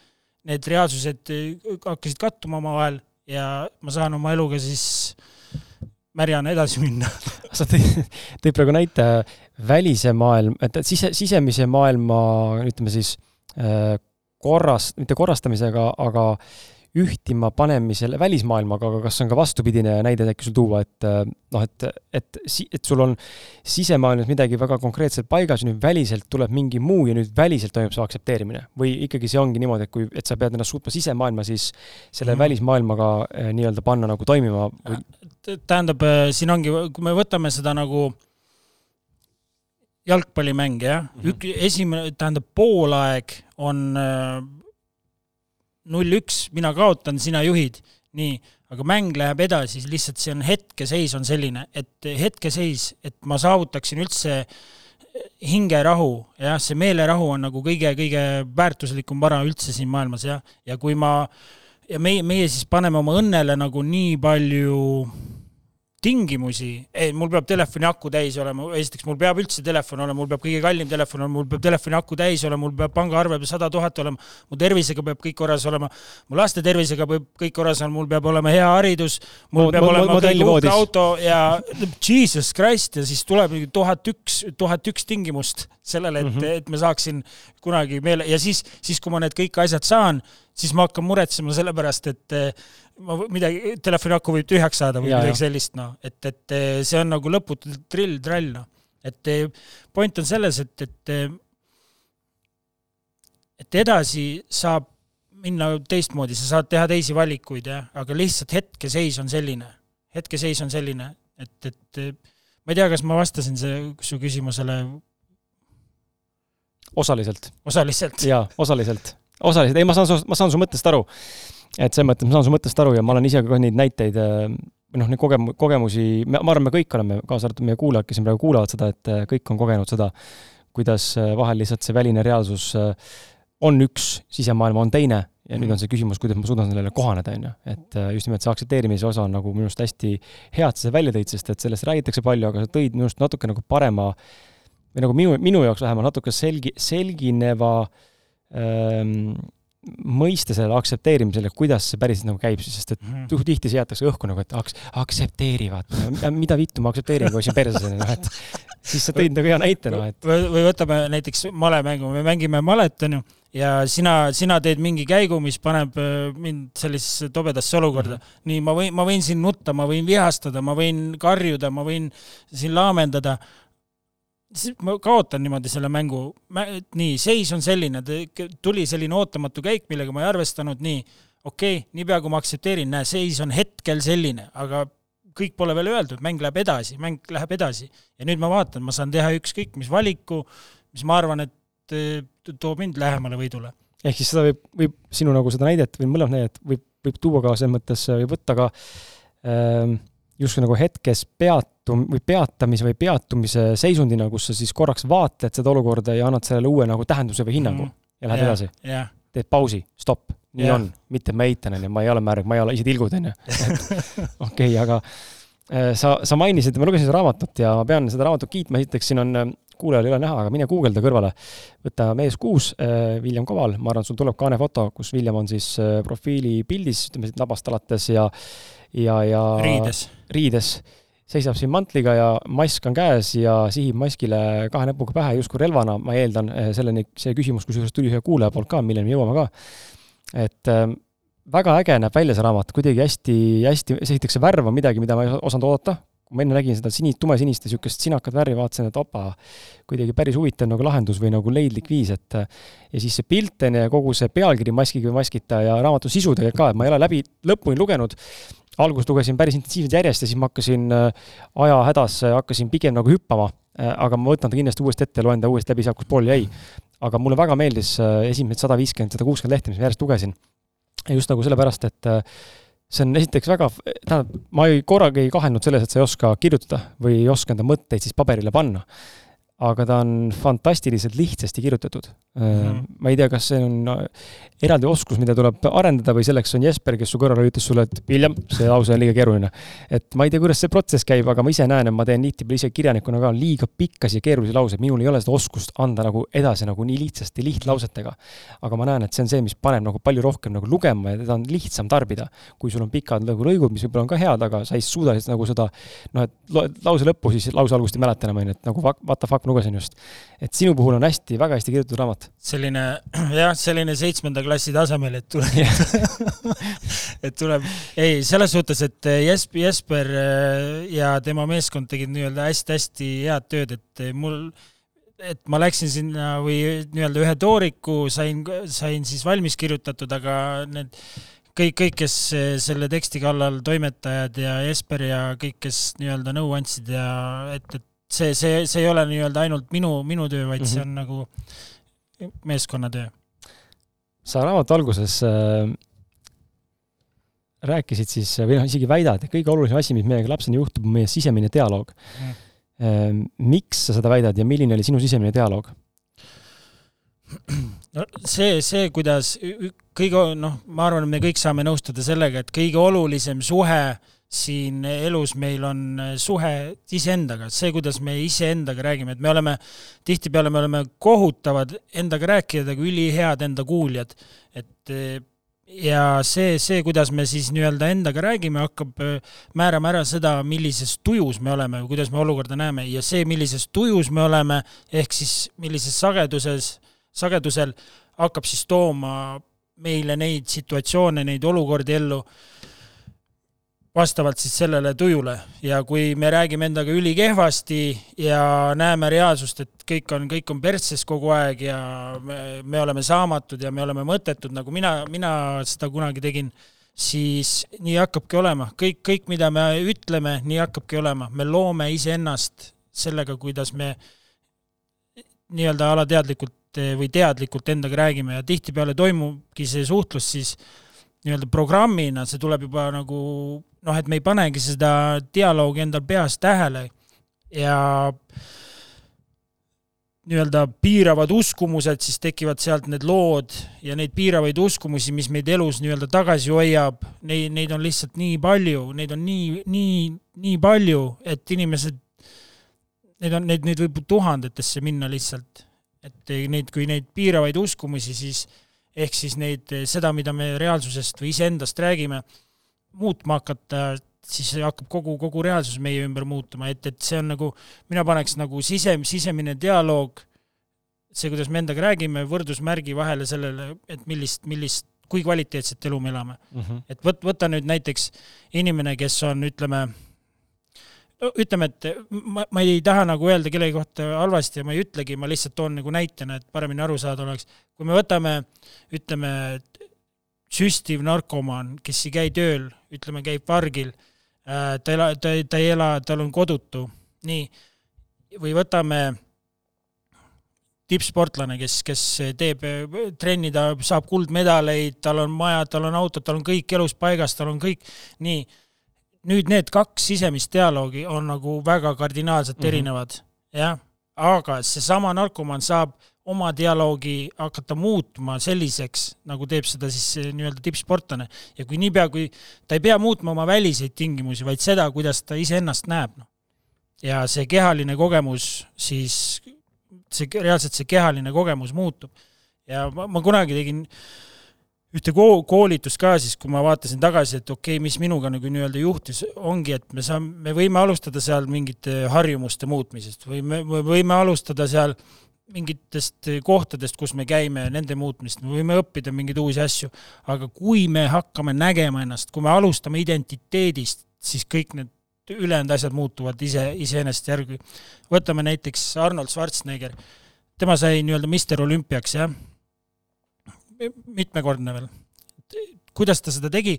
need reaalsused äh, hakkasid kattuma omavahel ja ma saan oma eluga siis märjana edasi minna. Sa tõid, tõid praegu näite välise maailm, et sise, sisemise maailma, ütleme siis äh, korras, mitte korrastamisega, aga ühtima panemisel välismaailmaga, aga kas on ka vastupidine näide äkki sul tuua, et äh, noh, et, et, et sul on sisemaailmas midagi väga konkreetselt paigas ja nüüd väliselt tuleb mingi muu ja nüüd väliselt toimub see aktsepteerimine või ikkagi see ongi niimoodi, et kui, et sa pead ennast suutma sisemaailma siis selle mm -hmm. välismaailmaga eh, nii-öelda panna nagu toimima või...? tähendab, äh, siin ongi, kui me võtame seda nagu jalgpallimäng, jah mm, -hmm. ük-, esimene, tähendab poolaeg on äh, null-üks, mina kaotan, sina juhid, nii, aga mäng läheb edasi, lihtsalt see on hetkeseis on selline, et hetkeseis, et ma saavutaksin üldse hingerahu, jah, see meelerahu on nagu kõige-kõige väärtuslikum vara üldse siin maailmas, jah, ja kui ma, ja meie, meie siis paneme oma õnnele nagu nii palju tingimusi, ei, mul peab telefoni aku täis olema, esiteks mul peab üldse telefon olema, mul peab kõige kallim telefon olema, mul peab telefoni aku täis olema, mul peab pangaarve sada tuhat olema, mu tervisega peab kõik korras olema, mu laste tervisega peab kõik korras olema, mul peab olema hea haridus, mul Mo- peab mo- olema modellivoodis. uhke auto ja jesus christ ja siis tuleb mingi tuhat üks, tuhat üks tingimust sellele, et mm. -hmm. et ma saaksin kunagi meele ja siis, siis kui ma need kõik asjad saan, siis ma hakkan muretsema selle pärast, et ma midagi, telefoni aku võib tühjaks saada või Ja, midagi sellist, noh, et, et eh, see on nagu lõputu trill-trall, noh. et eh, point on selles, et, et eh, et edasi saab minna teistmoodi, sa saad teha teisi valikuid, jah, aga lihtsalt hetkeseis on selline, hetkeseis on selline, et, et ma ei tea, kas ma vastasin see, su küsimusele. Osaliselt. Osaliselt. jaa, osaliselt, osaliselt, ei, ma saan su, ma saan su mõttest aru. Et selles mõttes ma saan su mõttest aru ja ma olen ise ka neid näiteid äh, noh, neid kogem-, kogemusi, ma arvan, me kõik oleme, kaasa arvatud meie kuulajad, kes siin praegu kuulavad seda, et äh, kõik on kogenud seda, kuidas äh, vahel lihtsalt see väline reaalsus on üks, sisemaailm on teine ja nüüd on see küsimus, kuidas ma suudan sellele kohaneda, on ju. et just nimelt see aktsepteerimise osa on nagu minu arust hästi hea, et sa selle välja tõid, sest et sellest räägitakse palju, aga sa tõid minu arust natuke nagu parema või nagu minu, minu jaoks vähemalt natuke selgi, selgineva ähm, mõiste sellele aktsepteerimisele, kuidas see päriselt nagu käib sest et tuh- tihti see jäetakse õhku nagu, et aks-, aktsepteerivad, mida vittu ma aktsepteerin, kui siin perses on, noh et siis sa tõid nagu hea näite, noh et või, või võtame näiteks malemängu, me mängime malet, onju, ja sina, sina teed mingi käigu, mis paneb äh, mind sellisesse tobedasse olukorda mm. -hmm. nii, ma võin, ma võin siin nutta, ma võin vihastada, ma võin karjuda, ma võin siin laamendada. Ma kaotan niimoodi selle mängu. nii, seis on selline, tuli selline ootamatu käik, millega ma ei arvestanud, nii, okei okay,, niipea kui ma aktsepteerin, näe, seis on hetkel selline, aga kõik pole veel öeldud, mäng läheb edasi, mäng läheb edasi ja nüüd ma vaatan, ma saan teha ükskõik mis valiku, mis ma arvan, et eh, toob mind lähemale võidule. ehk siis seda võib, võib sinu nagu seda näidet või mõlemat näidet võib, võib tuua ka selles mõttes, võib võtta ka ähm, justkui nagu hetkes peatum- või peatamise või peatumise seisundina, kus sa siis korraks vaatled seda olukorda ja annad sellele uue nagu tähenduse või hinnangu mm. ja lähed Jah, edasi. jah, teed pausi, stopp, nii Jah. on, mitte ma eitan, onju, ma ei ole märg, ma ei ole ise tilgud, onju. okei, aga äh, sa, sa mainisid, ma lugesin seda raamatut ja ma pean seda raamatut kiitma, esiteks siin on, äh, kuulajal ei ole näha, aga mine guugelda kõrvale. võta Mees kuus, William Koval, ma arvan, sul tuleb kaane foto, kus William on siis äh, profiilipildis, ütleme siit labast alates ja, ja, ja riides. Riides seisab siin mantliga ja mask on käes ja sihib maskile kahe näpuga pähe justkui relvana, ma eeldan, selleni, see küsimus kusjuures tuli ühe kuulaja poolt ka, milleni me jõuame ka. et äh, väga äge näeb välja see raamat, kuidagi hästi, hästi, esiteks see värv on midagi, mida ma ei osanud oodata. Kui ma enne nägin seda sini-, tumesinist ja niisugust sinakat värvi, vaatasin, et opa, kuidagi päris huvitav nagu lahendus või nagu leidlik viis, et ja siis see pilt on ju ja kogu see pealkiri maskiga või maskita ja raamatu sisu tegelikult ka, et ma ei ole läbi lõpuni lugenud alguses lugesin päris intensiivselt järjest ja siis ma hakkasin ajahädas, hakkasin pigem nagu hüppama, aga ma võtan ta kindlasti uuesti ette, loen ta uuesti läbi sealt, kus pool jäi. aga mulle väga meeldis esimesed sada viiskümmend, sada kuuskümmend lehte, mis ma järjest lugesin. just nagu sellepärast, et see on esiteks väga, tähendab, ma ei, korragi ei kahelnud selles, et sa ei oska kirjutada või ei oska enda mõtteid siis paberile panna aga ta on fantastiliselt lihtsasti kirjutatud mm. -hmm. ma ei tea, kas see on eraldi oskus, mida tuleb arendada või selleks on Jesper, kes su kõrval ütles sulle, et William, see lause on liiga keeruline. et ma ei tea, kuidas see protsess käib, aga ma ise näen, et ma teen tihtipeale ise kirjanikuna ka liiga pikkasi ja keerulisi lauseid, minul ei ole seda oskust anda nagu edasi nagu nii lihtsasti lihtlausetega. aga ma näen, et see on see, mis paneb nagu palju rohkem nagu lugema ja teda on lihtsam tarbida. kui sul on pikad nagu lõigud, mis võib-olla on ka head, aga sa ei suuda nagu seda noh, et lause lõppu siis lause algust ei mäleta enam, on ju, et nagu what the fuck lugesin just. et sinu puhul on hästi, väga hästi kirjutatud raamat. selline jah, selline seitsmenda klassi tasemel, et tuleb et tuleb, ei, selles suhtes, et Jesper, Jesper ja tema meeskond tegid nii-öelda hästi-hästi head tööd, et mul et ma läksin sinna või nii-öelda ühe tooriku sain, sain siis valmis kirjutatud, aga need kõik, kõik, kes selle teksti kallal, toimetajad ja Jesper ja kõik, kes nii-öelda nõu andsid ja et, et see, see, see ei ole nii-öelda ainult minu, minu töö, vaid mm -hmm. see on nagu meeskonnatöö. sa raamatu alguses äh, rääkisid siis või noh, isegi väidad, et kõige olulisem asi, mis meiega lapsena juhtub, on meie sisemine dialoog mm.. Äh, miks sa seda väidad ja milline oli sinu sisemine dialoog? no see, see, kuidas kõige, noh, ma arvan, et me kõik saame nõustuda sellega, et kõige olulisem suhe siin elus meil on suhe iseendaga, see, kuidas me iseendaga räägime, et me oleme, tihtipeale me oleme kohutavad endaga rääkijad, aga ülihead enda kuuljad. et ja see, see, kuidas me siis nii-öelda endaga räägime, hakkab määrama ära seda, millises tujus me oleme või kuidas me olukorda näeme ja see, millises tujus me oleme, ehk siis millises sageduses, sagedusel hakkab siis tooma meile neid situatsioone, neid olukordi ellu vastavalt siis sellele tujule. Ja kui me räägime endaga ülikehvasti ja näeme reaalsust, et kõik on, kõik on persses kogu aeg ja me, me oleme saamatud ja me oleme mõttetud, nagu mina, mina seda kunagi tegin, siis nii hakkabki olema, kõik, kõik, mida me ütleme, nii hakkabki olema, me loome iseennast sellega, kuidas me nii-öelda alateadlikult või teadlikult endaga räägime. Ja tihtipeale toimubki see suhtlus siis nii-öelda programmina, see tuleb juba nagu noh, et me ei panegi seda dialoogi endal peas tähele ja nii-öelda piiravad uskumused, siis tekivad sealt need lood ja neid piiravaid uskumusi, mis meid elus nii-öelda tagasi hoiab, neid, neid on lihtsalt nii palju, neid on nii, nii, nii palju, et inimesed, neid on, neid, neid võib tuhandetesse minna lihtsalt. et neid, kui neid piiravaid uskumusi, siis ehk siis neid, seda, mida me reaalsusest või iseendast räägime, muutma hakata, siis hakkab kogu, kogu reaalsus meie ümber muutuma, et, et see on nagu, mina paneks nagu sise, sisemine dialoog, see, kuidas me endaga räägime, võrdusmärgi vahele sellele, et millist, millist, kui kvaliteetset elu me elame mm. -hmm. et võt-, võta nüüd näiteks inimene, kes on, ütleme, ütleme, et ma, ma ei taha nagu öelda kellegi kohta halvasti ja ma ei ütlegi, ma lihtsalt toon nagu näitena, et paremini aru saada oleks. kui me võtame, ütleme, süstiv narkomaan, kes ei käi tööl, ütleme, käib vargil, äh, ta ela, ta, ta ei ela, tal on kodutu, nii, või võtame tippsportlane, kes, kes teeb trenni, ta saab kuldmedaleid, tal on maja, tal on auto, tal on kõik elus paigas, tal on kõik. Nii. Nüüd need kaks sisemist dialoogi on nagu väga kardinaalselt mm -hmm. erinevad, jah, aga seesama narkomaan saab oma dialoogi hakata muutma selliseks, nagu teeb seda siis nii-öelda tippsportlane. ja kui niipea, kui ta ei pea muutma oma väliseid tingimusi, vaid seda, kuidas ta iseennast näeb, noh. ja see kehaline kogemus siis, see, reaalselt see kehaline kogemus muutub. ja ma, ma kunagi tegin ühte koolitust ka siis, kui ma vaatasin tagasi, et okei okay,, mis minuga nagu nii-öelda juhtus, ongi, et me saame, me võime alustada seal mingite harjumuste muutmisest või me võime alustada seal mingitest kohtadest, kus me käime, nende muutmist, me võime õppida mingeid uusi asju, aga kui me hakkame nägema ennast, kui me alustame identiteedist, siis kõik need ülejäänud asjad muutuvad ise, iseenesest järgi. võtame näiteks Arnold Schwarzenegger, tema sai nii-öelda Mister Olümpiaks, jah mitmekordne veel. kuidas ta seda tegi?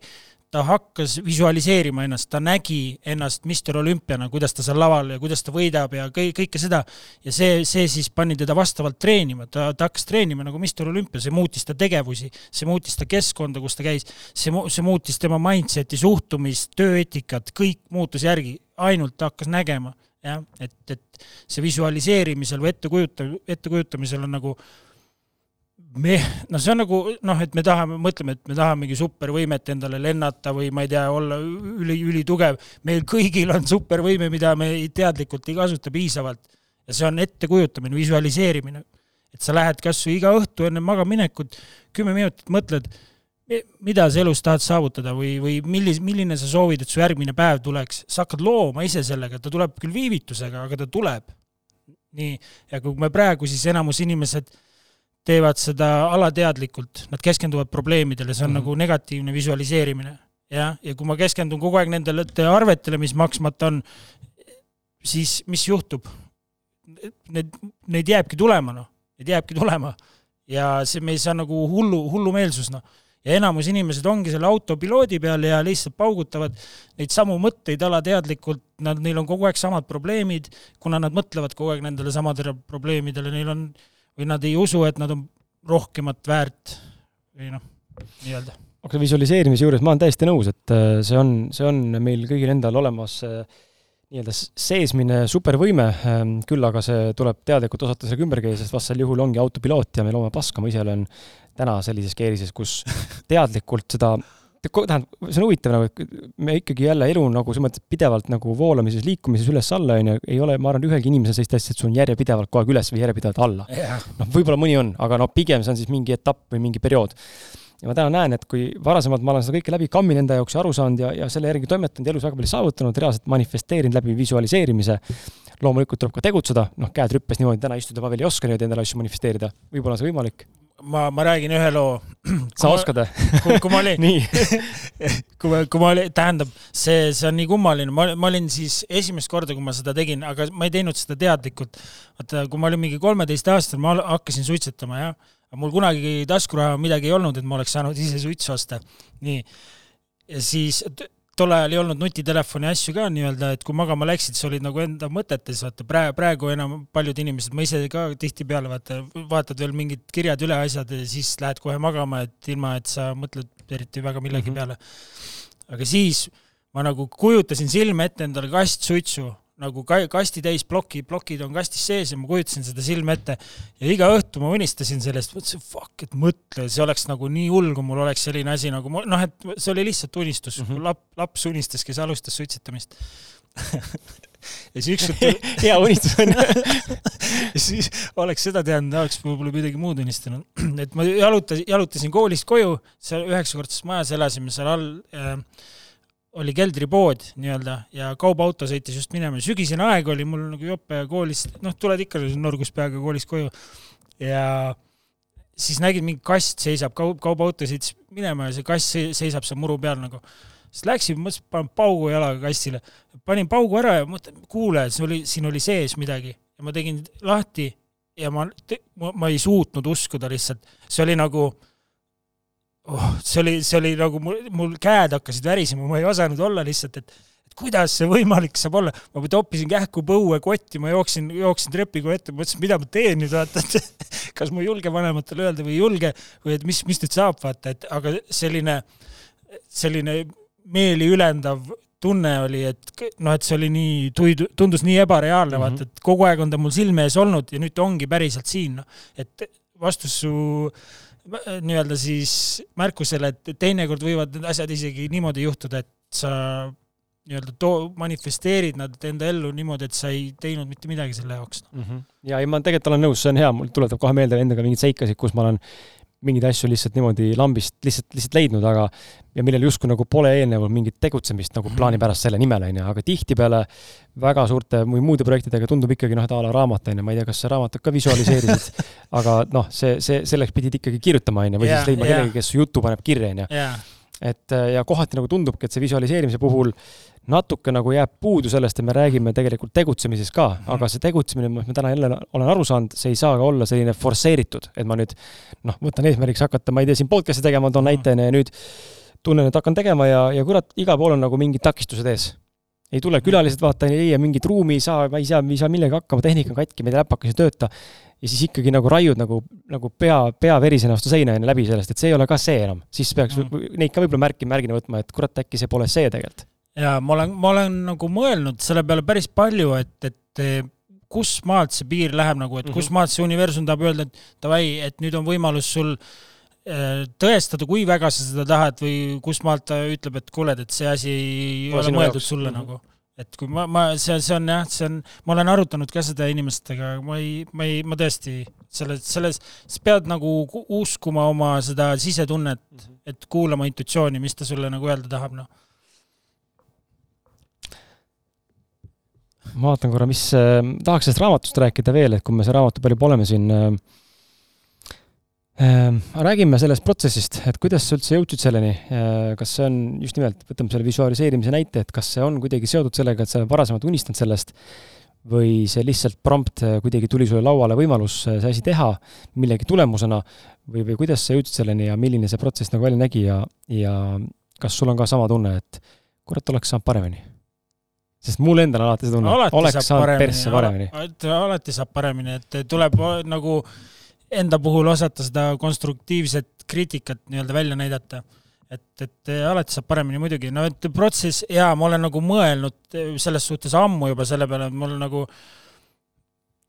Ta hakkas visualiseerima ennast, ta nägi ennast Mister Olümpiana, kuidas ta seal laval ja kuidas ta võidab ja kõik, kõike seda. ja see, see siis pani teda vastavalt treenima, ta, ta hakkas treenima nagu Mister Olümpia, see muutis ta tegevusi, see muutis ta keskkonda, kus ta käis, see, see muutis tema mindset'i, suhtumist, tööeetikat, kõik muutus järgi, ainult ta hakkas nägema, jah, et, et see visualiseerimisel või ettekujuta-, ettekujutamisel on nagu me, no see on nagu noh, et me tahame, mõtleme, et me tahamegi supervõimet endale lennata või ma ei tea, olla üli, ülitugev. meil kõigil on supervõime, mida me teadlikult ei kasuta piisavalt. ja see on ettekujutamine, visualiseerimine. et sa lähed kas või iga õhtu enne magamaminekut kümme minutit mõtled, mida sa elus tahad saavutada või, või millis-, milline sa soovid, et su järgmine päev tuleks. sa hakkad looma ise sellega, ta tuleb küll viivitusega, aga ta tuleb. nii, ja kui me praegu siis enamus inimesed teevad seda alateadlikult, nad keskenduvad probleemidele, see on mm -hmm. nagu negatiivne visualiseerimine. jah, ja kui ma keskendun kogu aeg nendele arvetele, mis maksmata on, siis mis juhtub? Need, neid jääbki tulema, noh, neid jääbki tulema. ja see, me ei saa nagu hullu, hullumeelsus, noh. ja enamus inimesed ongi selle autopiloodi peal ja lihtsalt paugutavad neid samu mõtteid alateadlikult, nad, neil on kogu aeg samad probleemid, kuna nad mõtlevad kogu aeg nendele samadele probleemidele, neil on või nad ei usu, et nad on rohkemat väärt või noh, nii-öelda. aga visualiseerimise juures ma olen täiesti nõus, et äh, see on, see on meil kõigil endal olemas äh, nii-öelda seesmine supervõime, ähm, küll aga see tuleb teadlikult osata sellega ümber käia, sest vastasel juhul ongi autopiloot ja me loome paska, ma ise olen täna sellises keerises, kus teadlikult seda tähendab, see on huvitav nagu, et me ikkagi jälle elu nagu selles mõttes pidevalt nagu voolamises, liikumises üles-alla, on ju, ei ole, ma arvan, ühelgi inimesel sellist asja, et sul on järjepidevalt kogu aeg üles või järjepidevalt alla. noh, võib-olla mõni on, aga no pigem see on siis mingi etapp või mingi periood. ja ma täna näen, et kui varasemalt ma olen seda kõike läbi kamminud enda jaoks ja aru saanud ja, ja selle järgi toimetanud ja elus väga palju saavutanud, reaalselt manifesteerinud läbi visualiseerimise, loomulikult tuleb ka tegutseda, noh, käed rüppes niimoodi täna istuda ma veel ei oska niimoodi endale asju manifesteerida, võib-olla on see võimalik ma, ma räägin ühe loo. sa ma, oskad või? kui ma olin kui ma, kui ma olin, tähendab, see, see on nii kummaline, ma, ma olin siis esimest korda, kui ma seda tegin, aga ma ei teinud seda teadlikult. vaata, kui ma olin mingi kolmeteistaastane, ma hakkasin suitsetama, jah. mul kunagi taskuraha midagi ei olnud, et ma oleks saanud ise suitsu osta. nii. ja siis tol ajal ei olnud nutitelefoni asju ka nii-öelda, et kui magama läksid, sa olid nagu enda mõtetes, vaata praegu, praegu enam paljud inimesed, ma ise ka tihtipeale vaata, vaatad veel mingid kirjad üle asjad ja siis lähed kohe magama, et ilma, et sa mõtled eriti väga millegi mm -hmm. peale. aga siis ma nagu kujutasin silme ette endale kast suitsu nagu kasti täis ploki, plokid on kastis sees ja ma kujutasin seda silme ette ja iga õhtu ma unistasin sellest, mõtlesin fuck, et mõtle, see oleks nagu nii hull, kui mul oleks selline asi nagu noh, et see oli lihtsalt unistus mm, -hmm. lap-, laps unistas, kes alustas suitsetamist ja siis ükskord hea unistus on siis oleks seda teadnud, oleks võib-olla midagi muud unistanud. et ma jalutasin, jalutasin koolist koju, seal üheksakordses majas elasime seal all äh, oli keldripood nii-öelda ja kaubaauto sõitis just minema, sügisene aeg oli mul nagu jope koolist, noh, tuled ikka norgus peaga koolist koju. Ja siis nägid, mingi kast seisab, kaup, kaubaauto sõitis minema ja see kast seisab seal muru peal nagu. siis läksin, mõtlesin, panen paugu jalaga kastile, panin paugu ära ja mõtlen, kuule, see oli, siin oli sees midagi. Ja ma tegin lahti ja ma, ma, ei suutnud uskuda lihtsalt, see oli nagu oh, see oli, see oli nagu mul, mul käed hakkasid värisema, ma ei osanud olla lihtsalt, et et kuidas see võimalik saab olla, ma toppisin kähku põue kotti, ma jooksin, jooksin trepikoja ette, mõtlesin, mida ma teen nüüd, vaata, et kas ma ei julge vanematele öelda või ei julge või et mis, mis nüüd saab, vaata, et aga selline, selline meeli ülendav tunne oli, et noh, et see oli nii, tundus nii ebareaalne mm, -hmm. vaata, et kogu aeg on ta mul silme ees olnud ja nüüd ta ongi päriselt siin, noh. et vastus su nii-öelda siis märkusele, et teinekord võivad need asjad isegi niimoodi juhtuda, et sa nii-öelda too, manifesteerid nad enda ellu niimoodi, et sa ei teinud mitte midagi selle jaoks mm. -hmm. ja ei, ma tegelikult olen nõus, see on hea, mul tuletab kohe meelde endaga mingeid seikasid, kus ma olen mingeid asju lihtsalt niimoodi lambist lihtsalt, lihtsalt leidnud, aga ja millel justkui nagu pole eelnevalt mingit tegutsemist nagu plaanipärast selle nimel, on ju, aga tihtipeale väga suurte või muude projektidega tundub ikkagi noh, et a la raamat, on ju, ma ei tea, kas sa raamatut ka visualiseerisid aga noh, see, see, selleks pidid ikkagi kirjutama, on ju, või yeah, siis leidma yeah. kellegi, kes su jutu paneb kirja, on ju. Et ja kohati nagu tundubki, et see visualiseerimise puhul natuke nagu jääb puudu sellest, et me räägime tegelikult tegutsemisest ka, mhm. aga see tegutsemine, ma täna jälle olen aru saanud, see ei saa ka olla selline forsseeritud, et ma nüüd noh, võtan eesmärgiks hakata, ma ei tea, siin podcast'i tegema, toon mhm. näitena ja nüüd tunnen, et hakkan tegema ja, ja kurat, igal pool on nagu mingid takistused ees. Ei tule külalised, vaata, ei leia mingit ruumi, ei saa, ma ei saa, ei saa millegagi hakkama, tehnika on katki, meil läpakas ei tööta. ja siis ikkagi nagu raiud nagu, nagu pea, pea verisena vastu seina enne läbi sellest, et see ei ole ka see enam. siis peaks mm. neid ka võib-olla märki, märgina võtma, et kurat, äkki see pole see tegelikult ja ma olen, ma olen nagu mõelnud selle peale päris palju, et, et kus maalt see piir läheb nagu, et kus mhm. maalt see universum tahab öelda, et davai, et nüüd on võimalus sul äh, tõestada, kui väga sa seda tahad või kus maalt ta ütleb, et kuule, et see asi ei ole mõeldud sulle mm -hmm. nagu. et kui ma, ma, see, see on jah, see on, ma olen arutanud ka seda inimestega, ma ei, ma ei, ma tõesti selles, selles, sa pead nagu uskuma oma seda sisetunnet mm, -hmm. et kuulama intuitsiooni, mis ta sulle nagu öelda tahab, noh ma vaatan korra, mis äh,, tahaks sellest raamatust rääkida veel, et kui me selle raamatu peal juba oleme siin äh, räägime sellest protsessist, et kuidas sa üldse jõudsid selleni äh,, kas see on just nimelt, võtame selle visualiseerimise näite, et kas see on kuidagi seotud sellega, et sa varasemalt unistanud sellest või see lihtsalt prompt äh, kuidagi tuli sulle lauale võimalus äh, see asi teha millegi tulemusena või, või kuidas sa jõudsid selleni ja milline see protsess nagu välja nägi ja, ja kas sul on ka sama tunne, et kurat, oleks saanud paremini? sest mul endal alati see tunne, oleks saanud persse paremini. alati saab paremini, et tuleb nagu enda puhul osata seda konstruktiivset kriitikat nii-öelda välja näidata. et, et alati saab paremini muidugi, no et protsess, jaa, ma olen nagu mõelnud selles suhtes ammu juba selle peale, et mul nagu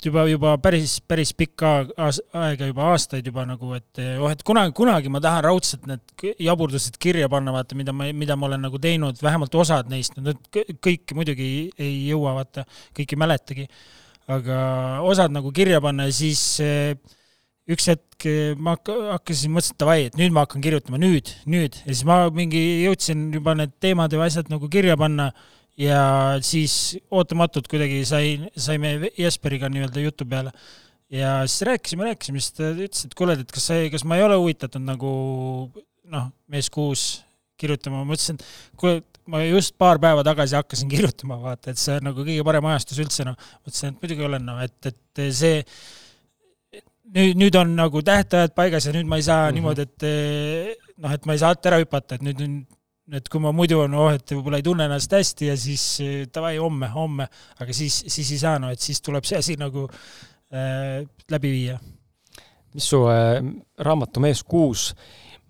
juba, juba päris, päris pikka aega, juba aastaid juba nagu, et oh, et kunagi, kunagi ma tahan raudselt need jaburdused kirja panna, vaata, mida ma, mida ma olen nagu teinud, vähemalt osad neist, need kõiki muidugi ei, jõua, vaata, kõiki mäletagi. aga osad nagu kirja panna ja siis eh, üks hetk eh, ma hakkasin, mõtlesin, et davai, et nüüd ma hakkan kirjutama, nüüd, nüüd, ja siis ma mingi jõudsin juba need teemad ja asjad nagu kirja panna ja siis ootamatult kuidagi sai, saime Jesperiga nii-öelda jutu peale. ja siis rääkisime, rääkisime, siis ta ütles, et kuule, et kas sa, kas ma ei ole huvitatud nagu noh, mees kuus kirjutama, ma ütlesin, et kuule, ma just paar päeva tagasi hakkasin kirjutama, vaata, et see on nagu kõige parem ajastus üldse, noh. mõtlesin, et muidugi olen, noh, et, et see nüüd, nüüd on nagu tähtajad paigas ja nüüd ma ei saa mm -hmm. niimoodi, et noh, et ma ei saa alt ära hüpata, et nüüd, nüüd et kui ma muidu on, oh, et võib-olla ei tunne ennast hästi ja siis eh, davai, homme, homme, aga siis, siis ei saa, no et siis tuleb see asi nagu äh, läbi viia. mis su äh, raamatu Mees kuus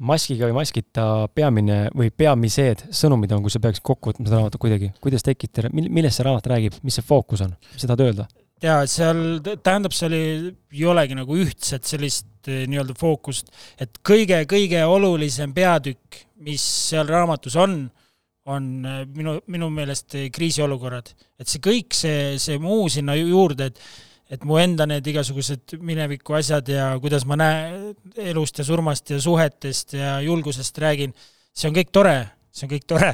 maskiga või maskita peamine või peamised sõnumid on, kui sa peaksid kokku võtma seda raamatut kuidagi, kuidas tekitad, millest see raamat räägib, mis see fookus on, mis sa tahad öelda? Ja seal tähendab, seal ei, ei olegi nagu ühtset sellist eh, nii-öelda fookust, et kõige-kõige olulisem peatükk, mis seal raamatus on, on eh, minu, minu meelest kriisiolukorrad. et see kõik, see, see muu sinna juurde, et et mu enda need igasugused mineviku asjad ja kuidas ma näen elust ja surmast ja suhetest ja julgusest räägin, see on kõik tore see on kõik tore,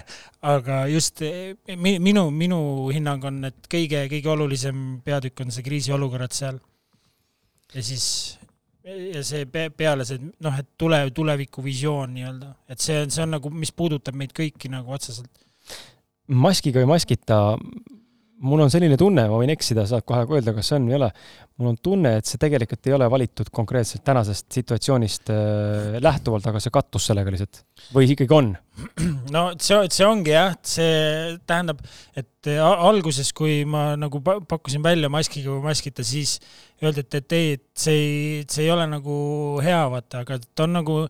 aga just eh, minu, minu hinnang on, et kõige, kõige olulisem peatükk on see kriisiolukorrad seal. ja siis, ja see peale see, noh, et tule, tulevikuvisioon nii-öelda, et see on, see on nagu, mis puudutab meid kõiki nagu otseselt. maskiga või maskita mul on selline tunne, ma võin eksida, saad kohe öelda, kas see on või ei ole, mul on tunne, et see tegelikult ei ole valitud konkreetselt tänasest situatsioonist äh, lähtuvalt, aga see kattus sellega lihtsalt. või ikkagi on? no see, see ongi jah, see tähendab, et äh, alguses, kui ma nagu pakkusin välja maskiga või maskita, siis öeldi, et, et ei, et see ei, see ei ole nagu hea, vaata, aga ta on nagu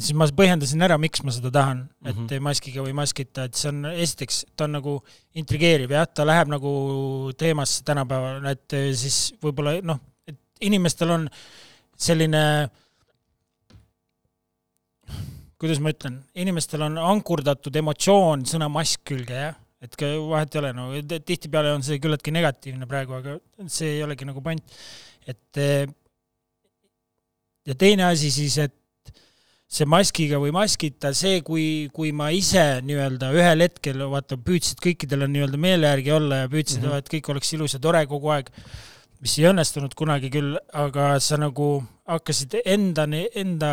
siis ma põhjendasin ära, miks ma seda tahan, et mm -hmm. maskiga või maskita, et see on, esiteks, ta on nagu intrigeeriv jah, ta läheb nagu teemasse tänapäeval, et siis võib-olla noh, et inimestel on selline kuidas ma ütlen, inimestel on ankurdatud emotsioon sõna mask külge, jah, et vahet ei ole, no tihtipeale on see küllaltki negatiivne praegu, aga see ei olegi nagu point. et ja teine asi siis, et see maskiga või maskita, see, kui, kui ma ise nii-öelda ühel hetkel, vaata, püüdsid kõikidele nii-öelda meele järgi olla ja püüdsid mm, -hmm. et kõik oleks ilus ja tore kogu aeg, mis ei õnnestunud kunagi küll, aga sa nagu hakkasid enda, enda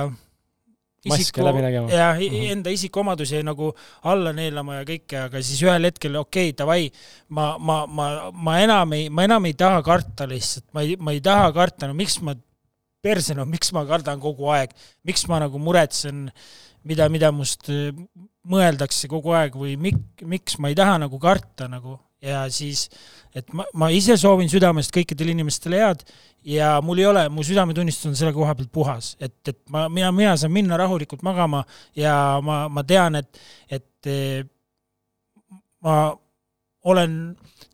nägema. jah -hmm., enda isikuomadusi nagu alla neelama ja kõike, aga siis ühel hetkel okei okay,, davai, ma, ma, ma, ma enam ei, ma enam ei taha karta lihtsalt, ma ei, ma ei taha karta, no miks ma perse, no miks ma kardan kogu aeg, miks ma nagu muretsen, mida, mida must äh, mõeldakse kogu aeg või mik-, miks ma ei taha nagu karta nagu. Ja siis, et ma, ma ise soovin südamest kõikidele inimestele head ja mul ei ole, mu südametunnistus on selle koha pealt puhas, et, et ma, mina, mina saan minna rahulikult magama ja ma, ma tean, et, et äh, ma olen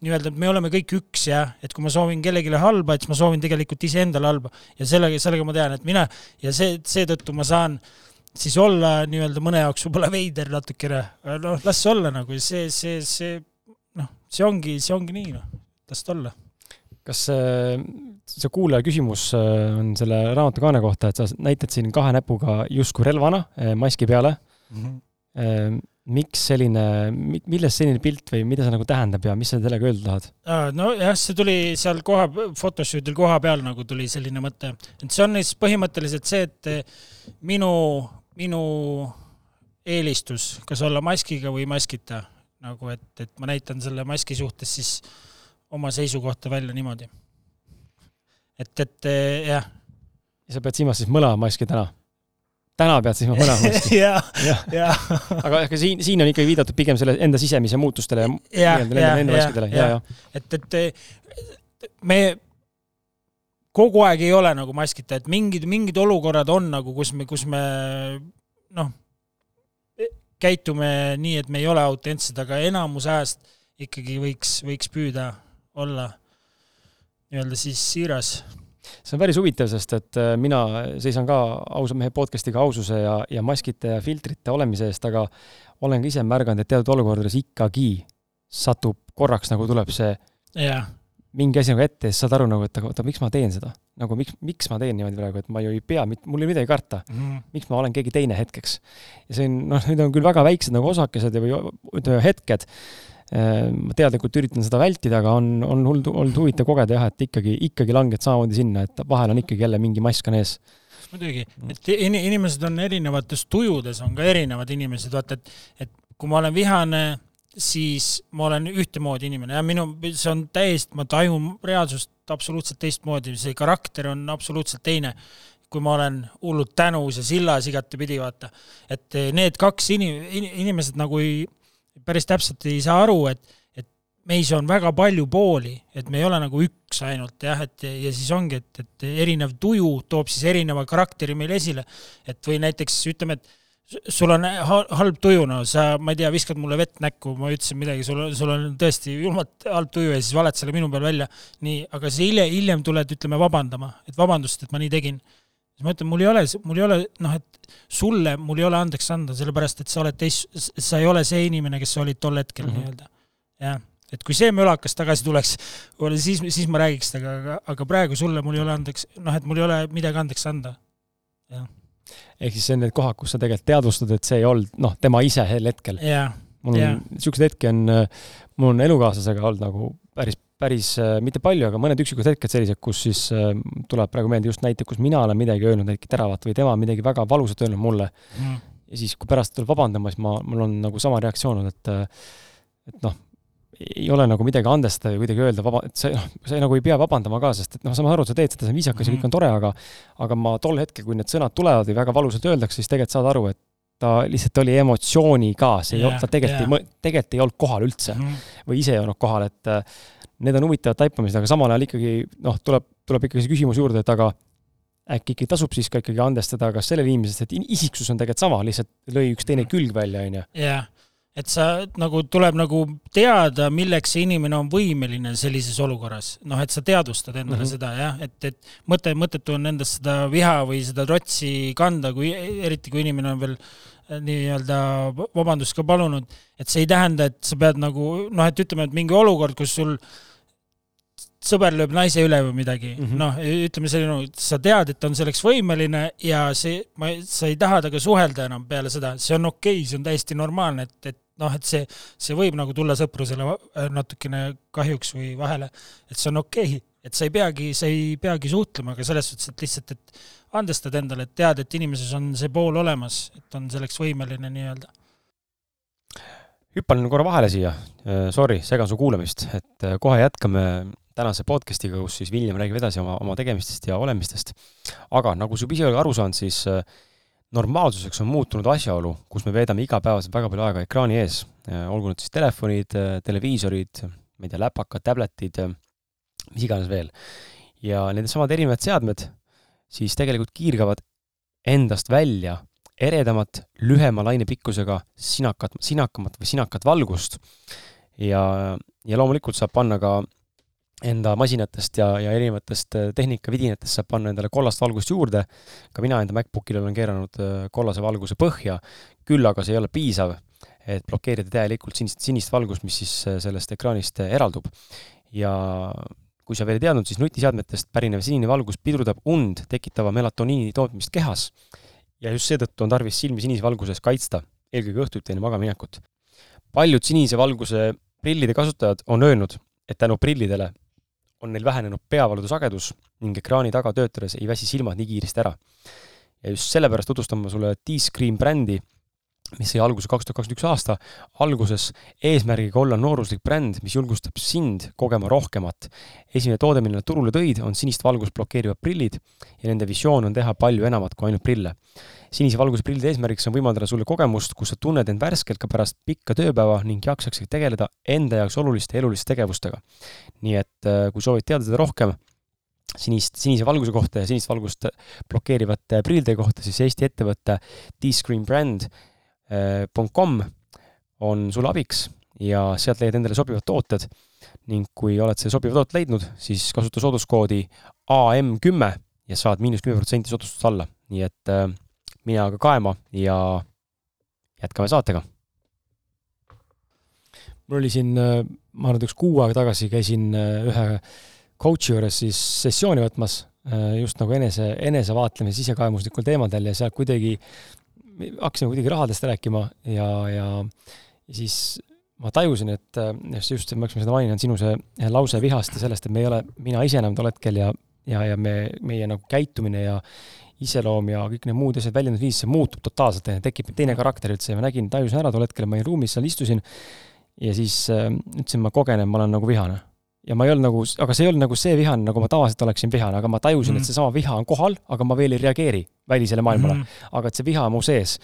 nii-öelda, et me oleme kõik üks ja et kui ma soovin kellelegi halba, et siis ma soovin tegelikult iseendale halba. Ja sellega, sellega ma tean, et mina ja see, seetõttu ma saan siis olla nii-öelda mõne jaoks võib-olla veider natukene, noh, las olla nagu see, see, see noh, see ongi, see ongi nii, noh, las ta olla. kas see, see kuulaja küsimus äh, on selle raamatu kaane kohta, et sa näitad siin kahe näpuga justkui relvana äh, maski peale. Mm. -hmm miks selline, millest selline pilt või mida see nagu tähendab ja mis sa sellega öelda tahad? nojah, see tuli seal koha, photoshoot'il koha peal nagu tuli selline mõte, et see on siis põhimõtteliselt see, et eh, minu, minu eelistus, kas olla maskiga või maskita, nagu et, et ma näitan selle maski suhtes siis oma seisukohta välja niimoodi. et, et eh, jah. ja sa pead silmas siis mõlema maski täna? Täna pead siis mõlema vastu aga, aga siin, siin on ikkagi viidatud pigem selle enda sisemise muutustele ja, enda vaskidele ja, ja, ja. et, et me kogu aeg ei ole nagu maskita, et mingid, mingid olukorrad on nagu, kus me, kus me noh, käitume nii, et me ei ole autentsed, aga enamus ajast ikkagi võiks, võiks püüda olla nii-öelda siis siiras. See on päris huvitav, sest et äh, mina seisan ka ausa mehe podcast'iga aususe ja, ja maskite ja filtrite olemise eest, aga olen ka ise märganud, et teatud olukordades ikkagi satub korraks nagu tuleb see jah, mingi asi nagu ette ja siis saad aru nagu, et aga oota, miks ma teen seda. nagu miks, miks ma teen niimoodi praegu, et ma ju ei pea, mul ei midagi karta. miks ma olen keegi teine hetkeks. ja see on, noh, need on küll väga väiksed nagu osakesed või ütleme, hetked. Ma teadlikult üritan seda vältida, aga on, on hull, olnud huvitav kogeda jah, et ikkagi, ikkagi langed samamoodi sinna, et vahel on ikkagi jälle mingi mask on ees muidugi, et in, inimesed on erinevates tujudes, on ka erinevad inimesed, vaata, et, et kui ma olen vihane, siis ma olen ühtemoodi inimene ja minu, see on täiesti, ma tajun reaalsust absoluutselt teistmoodi, see karakter on absoluutselt teine. kui ma olen hullult tänus ja sillas igatepidi, vaata. et need kaks inim-, inimesed nagu ei, päris täpselt ei saa aru, et, et meis on väga palju pooli, et me ei ole nagu üks ainult jah, et ja siis ongi, et, et erinev tuju toob siis erineva karakteri meil esile. et või näiteks ütleme, et sul on halb tuju, no sa, ma ei tea, viskad mulle vett näkku, ma ütlesin midagi, sul, sul on tõesti julmalt halb tuju ja siis valed selle minu peal välja. nii, aga sa hiljem, hiljem tuled, ütleme, vabandama, et vabandust, et ma nii tegin. siis ma ütlen, mul ei ole, mul ei ole, noh, et sulle mul ei ole andeks anda, sellepärast et sa oled teist, sa ei ole see inimene, kes sa olid tol hetkel mm -hmm. nii-öelda. jah, et kui see mölakas tagasi tuleks, siis, siis ma räägiks temaga, aga, aga praegu sulle mul ei ole andeks, noh, et mul ei ole midagi andeks anda. jah ehk siis see on need kohad, kus sa tegelikult teadvustad, et see ei olnud, noh, tema ise sel hetkel mul on niisuguseid hetki on, mul on elukaaslasega olnud nagu päris, päris äh, mitte palju, aga mõned üksikud hetked sellised, kus siis äh, tuleb praegu meelde just näite, kus mina olen midagi öelnud näiteks teravat või tema midagi väga valusat öelnud mulle mm.. ja siis, kui pärast tuleb vabandama, siis ma, mul on nagu sama reaktsioon olnud, et äh, et noh, ei ole nagu midagi andestada või kuidagi öelda vaba, et sa, noh, sa nagu ei pea vabandama ka, sest et noh, sa saad aru, sa teed seda, see on viisakas mm -hmm. ja kõik on tore, aga aga ma tol hetkel, kui need sõnad tulevad või väga valusalt öeldakse, siis tegelikult saad aru, et ta lihtsalt oli emotsiooniga, see ei yeah, olnud, ta tegelikult yeah. ei, tegelikult ei olnud kohal üldse mm. -hmm. või ise ei olnud kohal, et need on huvitavad taipamised, aga samal ajal ikkagi noh, tuleb, tuleb ikkagi see küsimus juurde, et aga äkki ikkagi tasub siis ka ikkagi andestada kas sellele inimesele, et isiksus on tegelikult sama, lihtsalt lõi üks teine külg välja, on ju. jah et sa nagu tuleb nagu teada, milleks see inimene on võimeline sellises olukorras, noh, et sa teadvustad endale mm -hmm. seda jah, et, et mõte, mõttetu on endast seda viha või seda trotsi kanda, kui eriti kui inimene on veel äh, nii-öelda vabandust ka palunud, et see ei tähenda, et sa pead nagu noh, et ütleme, et mingi olukord, kus sul sõber lööb naise üle või midagi mm -hmm., noh, ütleme selline, sa tead, et ta on selleks võimeline ja see, ma, sa ei taha temaga suhelda enam peale seda, see on okei okay,, see on täiesti normaalne, et, et noh, et see, see võib nagu tulla sõprusele äh, natukene kahjuks või vahele, et see on okei okay., et sa ei peagi, sa ei peagi suhtlema, aga selles suhtes, et lihtsalt, et andestad endale, et tead, et inimeses on see pool olemas, et on selleks võimeline nii-öelda. hüppan korra vahele siia, äh, sorry, segan su kuulamist, et äh, kohe jätkame tänase podcast'iga, kus siis William räägib edasi oma, oma tegemistest ja olemistest. aga nagu ise oled aru saanud, siis äh, normaalsuseks on muutunud asjaolu, kus me veedame igapäevaselt väga palju aega ekraani ees, olgu need siis telefonid, televiisorid, ma ei tea, läpakad, tabletid, mis iganes veel. ja needsamad erinevad seadmed siis tegelikult kiirgavad endast välja eredamat, lühema lainepikkusega sinakat, sinakamat või sinakat valgust. ja, ja loomulikult saab panna ka enda masinatest ja, ja erinevatest äh, tehnikavidinatest saab panna endale kollast valgust juurde, ka mina enda MacBookile olen keeranud äh, kollase valguse põhja, küll aga see ei ole piisav, et blokeerida täielikult sinist, sinist valgust, mis siis äh, sellest ekraanist eraldub. ja kui sa veel ei teadnud, siis nutiseadmetest pärinev sinine valgus pidurdab und tekitava melatoniini tootmist kehas ja just seetõttu on tarvis silmi sinises valguses kaitsta, eelkõige õhtuti enne magamaminekut. paljud sinise valguse prillide kasutajad on öelnud, et tänu prillidele on neil vähenenud peavalude sagedus ning ekraani taga töötades ei väsi silmad nii kiiresti ära. ja just sellepärast tutvustan ma sulle T-Screen brändi, mis sai alguse kaks tuhat kakskümmend üks aasta alguses eesmärgiga olla nooruslik bränd, mis julgustab sind kogema rohkemat. esimene toode, mille nad turule tõid, on sinist valgust blokeerivad prillid ja nende visioon on teha palju enamat kui ainult prille sinise valguse prillide eesmärgiks on võimaldada sulle kogemust, kus sa tunned end värskelt ka pärast pikka tööpäeva ning jaksaksid tegeleda enda jaoks oluliste eluliste tegevustega. nii et äh, kui soovid teada seda rohkem sinist, sinise valguse kohta ja sinist valgust blokeerivate prillide kohta, siis Eesti ettevõte dscreenbrand.com äh, on sulle abiks ja sealt leiad endale sobivad tooted ning kui oled selle sobiva toote leidnud, siis kasuta sooduskoodi AM kümme ja saad miinus kümme protsenti soodustust alla, nii et äh, mine aga kaema ja jätkame saatega. mul oli siin, äh, ma arvan, et üks kuu aega tagasi käisin äh, ühe coach'i juures siis sessiooni võtmas äh, just nagu enese, enesevaatlemise sisekaemuslikul teemadel ja sealt kuidagi hakkasime kuidagi rahadest rääkima ja, ja, ja siis ma tajusin, et just, just, me oleksime seda maininud, sinu see lause vihast ja sellest, et me ei ole mina ise enam tol hetkel ja, ja, ja me, meie nagu käitumine ja iseloom ja kõik need muud asjad, väljendusviis, see muutub totaalselt, tekib teine karakter üldse ja ma nägin, tajusin ära tol hetkel, ma olin ruumis, seal istusin ja siis äh, ütlesin, ma kogenen, ma olen nagu vihane. ja ma ei olnud nagu, aga see ei olnud nagu see vihane, nagu ma tavaliselt oleksin vihane, aga ma tajusin mm, -hmm. et seesama viha on kohal, aga ma veel ei reageeri välisele maailmale mm. -hmm. aga et see viha on mu sees.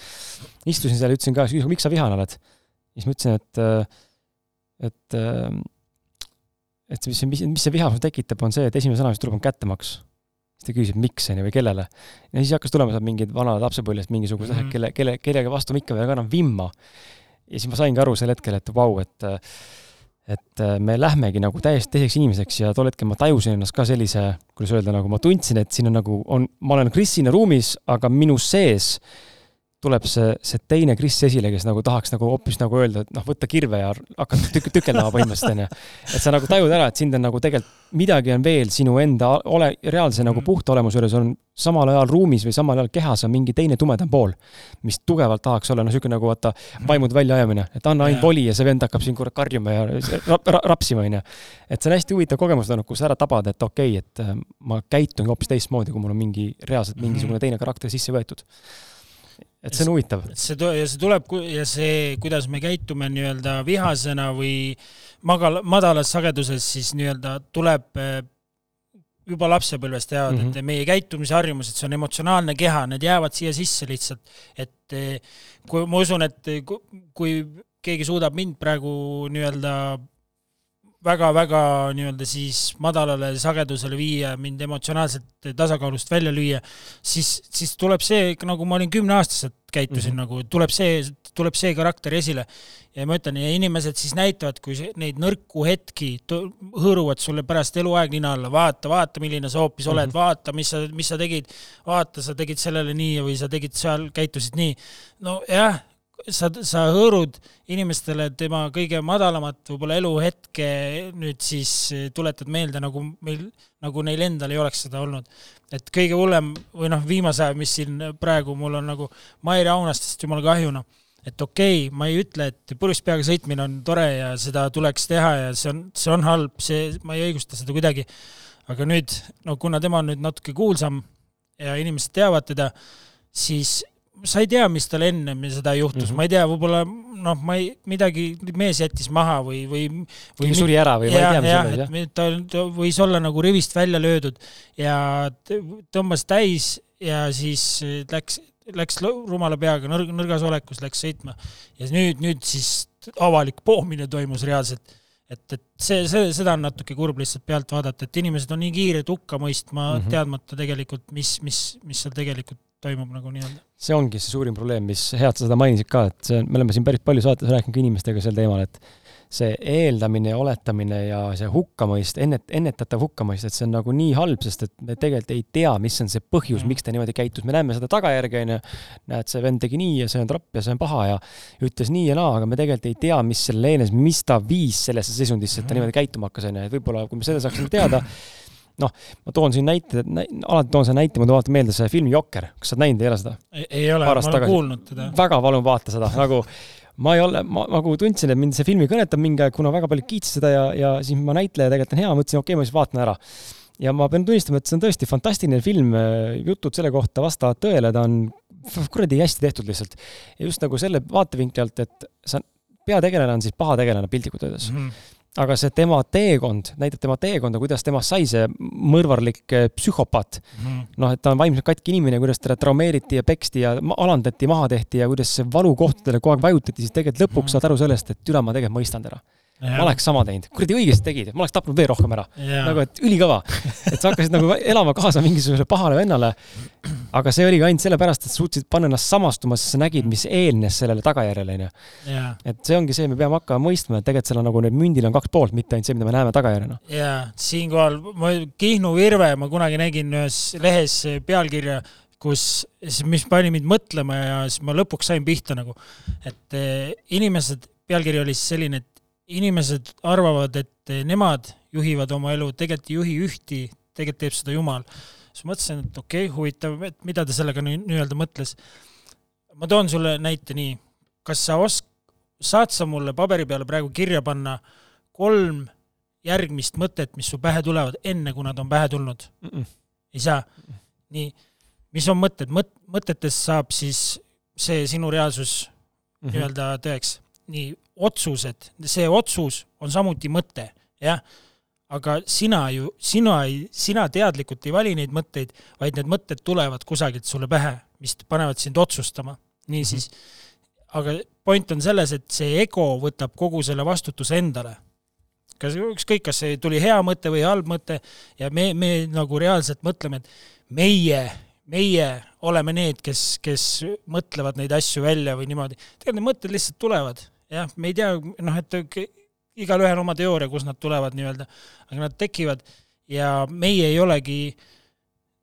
istusin seal ütlesin ka, miks sa vihane oled? siis ma ütlesin, et, äh, et, äh, et mis, mis, mis see viha sul tekitab, on see, et esimene sõna, mis tuleb, on kättemaks siis ta küsib, miks, on ju, või kellele. ja siis hakkas tulema sealt mingid vanad lapsepõlvest mingisugused mm -hmm., kelle, kelle, kellega vastu ma ikka veel kannan vimma. ja siis ma saingi aru sel hetkel, et vau, et et me lähmegi nagu täiesti teiseks inimeseks ja tol hetkel ma tajusin ennast ka sellise, kuidas öelda, nagu ma tundsin, et siin on nagu, on, ma olen Krisina ruumis, aga minu sees tuleb see, see teine Kris esile, kes nagu tahaks nagu hoopis nagu öelda, et noh, võtta kirve ja hakata tük-, tükeldama põhimõtteliselt, onju. et sa nagu tajud ära, et sind on nagu tegelikult, midagi on veel sinu enda ole, reaalse nagu mhm. puhta olemuse juures on samal ajal ruumis või samal ajal kehas on mingi teine tumedam pool, mis tugevalt tahaks olla, no niisugune nagu vaata, vaimude väljaajamine, et anna ainult voli ja see vend hakkab siin kurat karjuma ja rap, rap, rapsima, onju. et see on hästi huvitav kogemus olnud, kus ära tabada, et okei okay,, et äh, ma käitun hoopis teistmoodi, kui mul on mingi reaalselt mingisugune teine karakter sisse võetud et see on huvitav. see ja see tuleb ja see, kuidas me käitume nii-öelda vihasena või magal-, madalas sageduses, siis nii-öelda tuleb eh, juba lapsepõlvest teavad mm, -hmm. et meie käitumisharjumused, see on emotsionaalne keha, need jäävad siia sisse lihtsalt. et eh, kui ma usun, et kui keegi suudab mind praegu nii-öelda väga-väga nii-öelda siis madalale sagedusele viia, mind emotsionaalselt tasakaalust välja lüüa, siis, siis tuleb see, nagu ma olin kümneaastaselt käitusin mm -hmm. nagu, tuleb see, tuleb see karakter esile. ja ma ütlen, ja inimesed siis näitavad, kui neid nõrku hetki hõõruvad sulle pärast eluaeg nina alla, vaata, vaata, milline sa hoopis mm -hmm. oled, vaata, mis sa, mis sa tegid, vaata, sa tegid sellele nii või sa tegid seal, käitusid nii. nojah sa, sa hõõrud inimestele tema kõige madalamat võib-olla eluhetke nüüd siis tuletad meelde, nagu meil, nagu neil endal ei oleks seda olnud. et kõige hullem või noh, viimase aja, mis siin praegu mul on nagu Maire Aunastest jumala kahju, noh. et okei okay,, ma ei ütle, et purjus peaga sõitmine on tore ja seda tuleks teha ja see on, see on halb, see, ma ei õigusta seda kuidagi. aga nüüd, no kuna tema on nüüd natuke kuulsam ja inimesed teavad teda, siis sa ei tea, mis tal ennem seda juhtus mm, -hmm. ma ei tea, võib-olla noh, ma ei, midagi mees jättis maha või, või, või suri ära või ja, ma ei tea, mis oli, jah? ta, ta võis olla nagu rivist välja löödud ja tõmbas täis ja siis läks, läks rumala peaga nõrg, nõrgas olekus, läks sõitma. ja nüüd, nüüd siis avalik poomine toimus reaalselt et, et see, see, seda on natuke kurb lihtsalt pealt vaadata, et inimesed on nii kiired hukka mõistma mm, -hmm. teadmata tegelikult, mis, mis, mis seal tegelikult toimub nagu nii-öelda. see ongi see suurim probleem, mis, hea, et sa seda mainisid ka, et see, me oleme siin päris palju saates rääkinud ka inimestega sel teemal, et see eeldamine, oletamine ja see hukkamõist, ennet-, ennetatav hukkamõist, et see on nagu nii halb, sest et me tegelikult ei tea, mis on see põhjus mm., miks ta niimoodi käitus, me näeme seda tagajärge, on ju, näed, see vend tegi nii ja see on tropp ja see on paha ja ütles nii ja naa, aga me tegelikult ei tea, mis selle eelnes, mis ta viis sellesse seisundisse, et ta mm. niimoodi käituma hakkas, on ju, et võib-olla kui me seda saaksime teada, noh, ma toon siin näite, alati toon selle näite, mul tuleb meelde see film Jokker, kas sa oled näinud, ei ole seda? ei ole, ma olen tagasi. kuulnud teda. väga palun vaata seda, nagu ma ei ole, ma nagu tundsin, et mind see film kõnetab mingi aeg, kuna väga paljud kiitsid seda ja, ja siis ma näitleja tegelikult on hea, mõtlesin, okei okay,, ma siis vaatan ära. ja ma pean tunnistama, et see on tõesti fantastiline film, jutud selle kohta vastavad tõele, ta on kuradi hästi tehtud lihtsalt. ja just nagu selle vaatevinkli alt, et sa, peategelane on siis paha tegelane piltlikult öeldes mm. -hmm aga see tema teekond, näitab tema teekonda, kuidas temast sai see mõrvarlik eh, psühhopaat mm -hmm.. noh, et ta on vaimselt katki inimene, kuidas teda traumeeriti ja peksti ja alandati, maha tehti ja kuidas valukohtadele kogu aeg vajutati, siis tegelikult lõpuks mm -hmm. saad aru sellest, et üle ma tegelikult mõistan teda. Ma oleks sama teinud, kuradi õigesti tegid, ma oleks tapnud veel rohkem ära. nagu, et ülikõva. et sa hakkasid nagu elama kaasa mingisugusele pahale vennale. aga see oligi ainult sellepärast, et suutsid panna ennast samastuma, sest sa nägid, mis eelnes sellele tagajärjele, onju. et see ongi see, me peame hakkama mõistma, et tegelikult seal on nagu need mündil on kaks poolt, mitte ainult see, mida me näeme tagajärjena. jaa, siinkohal ma Kihnu Virve ma kunagi nägin ühes lehes pealkirja, kus, mis pani mind mõtlema ja siis ma lõpuks sain pihta nagu, et eh, inimesed, pealkiri oli siis selline, et inimesed arvavad, et nemad juhivad oma elu, tegelikult ei juhi ühti, tegelikult teeb seda Jumal. siis mõtlesin, et okei okay,, huvitav, et mida ta sellega nii-öelda mõtles. ma toon sulle näite nii, kas sa osk-, saad sa mulle paberi peale praegu kirja panna kolm järgmist mõtet, mis su pähe tulevad, enne kui nad on pähe tulnud mm? -mm. ei saa nii, mis on mõtted, mõt-, mõtetest saab siis see sinu reaalsus mm -hmm. nii-öelda tõeks. nii, otsused, see otsus on samuti mõte, jah, aga sina ju, sina ei, sina teadlikult ei vali neid mõtteid, vaid need mõtted tulevad kusagilt sulle pähe, mis panevad sind otsustama. niisiis mm, -hmm. aga point on selles, et see ego võtab kogu selle vastutuse endale. kas ükskõik, kas see tuli hea mõte või halb mõte ja me, me nagu reaalselt mõtleme, et meie meie oleme need, kes, kes mõtlevad neid asju välja või niimoodi. tegelikult need mõtted lihtsalt tulevad jah, me ei tea, noh, et igalühel oma teooria, kust nad tulevad nii-öelda, aga nad tekivad ja meie ei olegi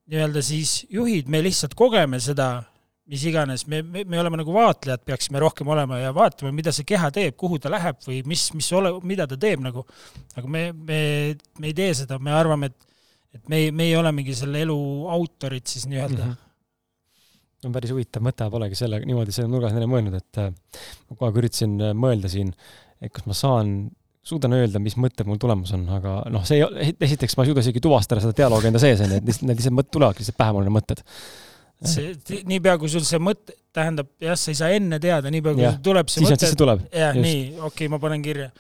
nii-öelda siis juhid, me lihtsalt kogeme seda, mis iganes, me, me, me oleme nagu vaatlejad, peaksime rohkem olema ja vaatama, mida see keha teeb, kuhu ta läheb või mis, mis ole, mida ta teeb nagu. aga me, me, me ei tee seda, me arvame, et, et me, meie olemegi selle elu autorid siis nii-öelda mm. -hmm on päris huvitav mõte, polegi selle, niimoodi selle nurgas neile mõelnud, et äh, ma kogu aeg üritasin äh, mõelda siin, et kas ma saan, suudan öelda, mis mõtted mul tulemas on, aga noh, see ei, esiteks ma ei suuda isegi tuvastada seda dialoogi enda sees, onju, et lihtsalt need lihtsalt mõtted tulevadki lihtsalt pähe mulle, need mõtted. see, niipea kui sul see mõte, tähendab, jah, sa ei saa enne teada, niipea kui ja, tuleb see siis mõte. siis see tuleb. jah, nii, okei okay,, ma panen kirja.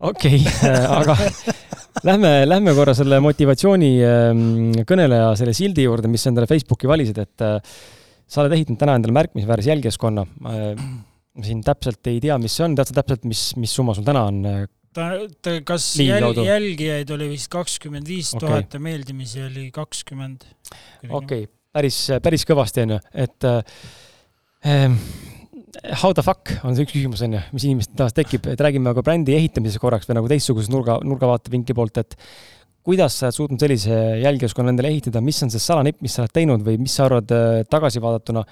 Okei okay, aga Lähme, lähme korra selle motivatsiooni ähm, kõneleja selle sildi juurde, mis sa endale Facebooki valisid, et äh, sa oled ehitanud täna endale märkimisväärse jälgijaskonna. Äh, siin täpselt ei tea, mis see on, tead sa täpselt, mis, mis summa sul täna on? Äh, ta, ta, kas jälg, jälgijaid oli vist kakskümmend viis tuhat ja meeldimisi oli kakskümmend. okei okay., päris, päris kõvasti, on ju, et äh, how the fuck on see üks küsimus, on ju, mis inimestel taas tekib, et räägime aga brändi ehitamisest korraks või nagu teistsuguse nurga, nurgavaatevinkli poolt, et kuidas sa oled suutnud sellise jälgijaskonna endale ehitada, mis on see salanipp, mis sa oled teinud või mis sa arvad äh, tagasivaadatuna,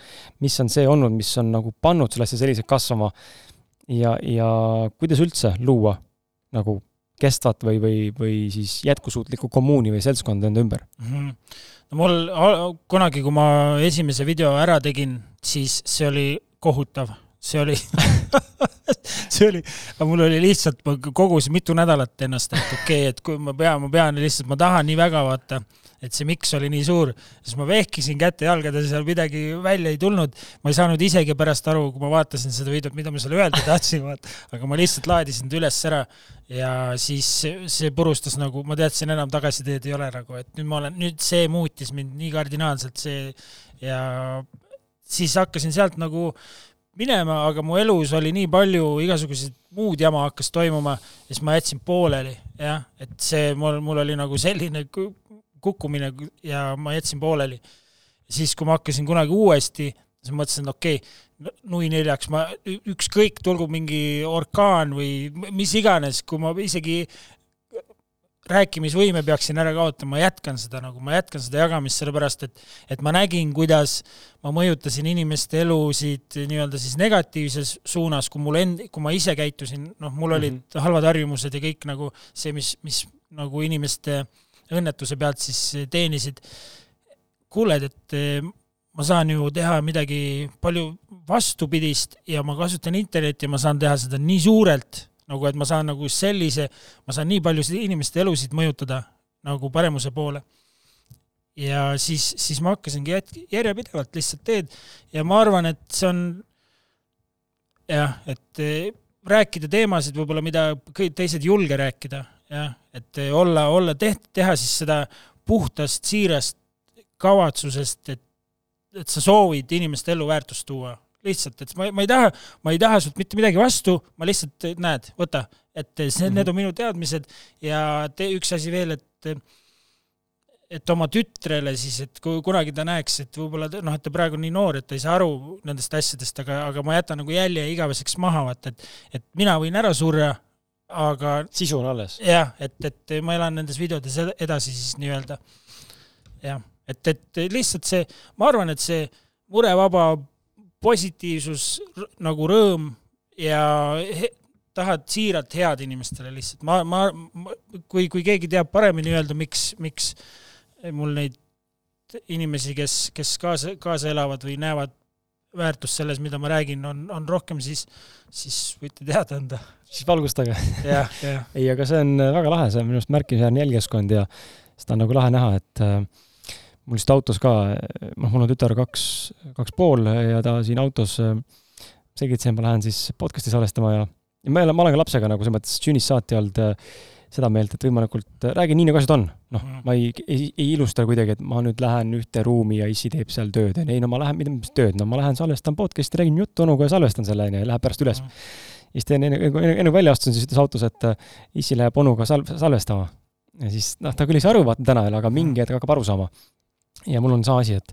mis on see olnud, mis on nagu pannud selle asja selliselt kasvama ja, ja kuidas üldse luua nagu kestvat või, või, või siis jätkusuutlikku kommuuni või seltskonda enda ümber mm? -hmm. no mul kunagi, kui ma esimese video ära tegin, siis see oli kohutav, see oli see oli, aga mul oli lihtsalt, ma kogusin mitu nädalat ennast, et okei okay,, et kui ma pean, ma pean lihtsalt, ma tahan nii väga vaata, et see miks oli nii suur, siis ma vehkisin käte-jalgades, seal midagi välja ei tulnud. ma ei saanud isegi pärast aru, kui ma vaatasin seda videot, mida ma seal öelda tahtsin, vaata, aga ma lihtsalt laadisin ta üles ära ja siis see purustas nagu, ma teadsin, enam tagasiteed ei ole nagu, et nüüd ma olen, nüüd see muutis mind nii kardinaalselt, see ja siis hakkasin sealt nagu minema, aga mu elus oli nii palju igasuguseid muud jama hakkas toimuma ja siis ma jätsin pooleli, jah, et see mul, mul oli nagu selline kukkumine ja ma jätsin pooleli. siis, kui ma hakkasin kunagi uuesti, siis mõtlesin, okei okay,, nui neljaks, ma ükskõik, tulgu mingi orkaan või mis iganes, kui ma isegi rääkimisvõime peaksin ära kaotama, ma jätkan seda nagu, ma jätkan seda jagamist, sellepärast et et ma nägin, kuidas ma mõjutasin inimeste elusid nii-öelda siis negatiivses suunas, kui mul end-, kui ma ise käitusin, noh, mul olid mm -hmm. halvad harjumused ja kõik nagu see, mis, mis nagu inimeste õnnetuse pealt siis teenisid. kuuled, et ma saan ju teha midagi palju vastupidist ja ma kasutan internetti ja ma saan teha seda nii suurelt nagu et ma saan nagu sellise, ma saan nii paljusid inimeste elusid mõjutada nagu paremuse poole. ja siis, siis ma hakkasingi jät-, järjepidevalt lihtsalt teed. Ja ma arvan, et see on jah, et eh, rääkida teemasid võib-olla, mida kõik teised ei julge rääkida, jah, et eh, olla, olla teht-, teha siis seda puhtast siirast kavatsusest, et, et sa soovid inimeste ellu väärtust tuua lihtsalt, et ma, ma ei taha, ma ei taha sult mitte midagi vastu, ma lihtsalt, näed, võta, et see mm, -hmm. need on minu teadmised ja te, üks asi veel, et et oma tütrele siis, et kui kunagi ta näeks, et võib-olla noh, et ta praegu on nii noor, et ta ei saa aru nendest asjadest, aga, aga ma jätan nagu jälje igaveseks maha, vaata, et et mina võin ära surra, aga sisu on alles. jah, et, et ma elan nendes videodes edasi siis nii-öelda. jah, et, et lihtsalt see, ma arvan, et see murevaba positiivsus nagu rõõm ja he, tahad siiralt head inimestele lihtsalt, ma, ma, ma, kui, kui keegi teab paremini öelda, miks, miks mul neid inimesi, kes, kes kaasa, kaasa elavad või näevad väärtust selles, mida ma räägin, on, on rohkem, siis, siis võite teada anda. siis valgustage. ei, aga see on väga lahe, see on minu arust märkimisväärne jälgijaskond ja seda on nagu lahe näha, et äh, mul just autos ka, noh, mul on tütar kaks, kaks pool ja ta siin autos äh, selgitas, et ma lähen siis podcast'i salvestama ja, ja ma ei ole, ma olen ka lapsega nagu selles mõttes sünnist saati olnud äh, seda meelt, et võimalikult räägin nii, nagu asjad on. noh mm., ma ei, ei, ei ilusta kuidagi, et ma nüüd lähen ühte ruumi ja issi teeb seal tööd, onju. ei no ma lähen, mida, mis tööd, no ma lähen salvestan podcast'i, räägin juttu onuga ja salvestan selle, onju, ja läheb pärast üles mm.. ja siis teen, enne, enne, enne välja astusin, siis ütles autos, et issi läheb onuga sal-, salvestama. ja siis noh, ta küll ei saa aru vaata täna veel, aga mingi hetk hakkab aru saama ja mul on sama asi, et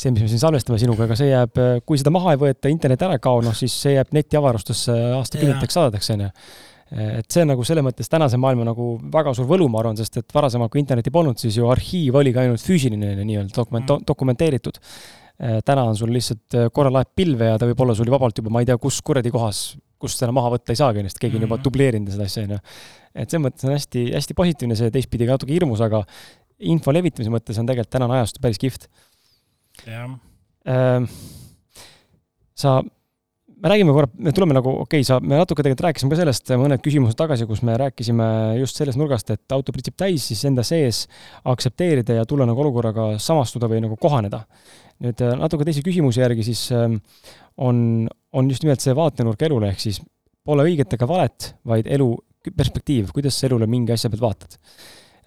see, mis me siin salvestame sinuga, ega see jääb, kui seda maha ei võeta, internet ära ei kao, noh siis see jääb netiavarustusse aastakümneteks, sadadeks, onju. et see on nagu selles mõttes tänase maailma nagu väga suur võlu, ma arvan, sest et varasemalt, kui internetti polnud, siis ju arhiiv oligi ainult füüsiline nii-öelda dokument- mm., dokumenteeritud. täna on sul lihtsalt, korra laeb pilve ja ta võib olla sul vabalt juba, ma ei tea, kus kuradi kohas, kust seda maha võtta ei saagi, sest keegi on juba mm. dubleerinud seda asja, onju. et selles mõttes on hästi, hästi positiivne see, teistpidi ka natuke hirmus, aga info levitamise mõttes on tegelikult tänane ajastu päris kihvt. jah äh,. sa, me räägime korra, me tuleme nagu, okei okay,, sa, me natuke tegelikult rääkisime ka sellest mõned küsimused tagasi, kus me rääkisime just sellest nurgast, et auto pritsib täis, siis enda sees aktsepteerida ja tulla nagu olukorraga samastuda või nagu kohaneda. nüüd äh, natuke teise küsimuse järgi siis äh, on, on just nimelt see vaatenurk elule, ehk siis pole õiget ega valet, vaid elu perspektiiv, kuidas sa elule mingi asja pealt vaatad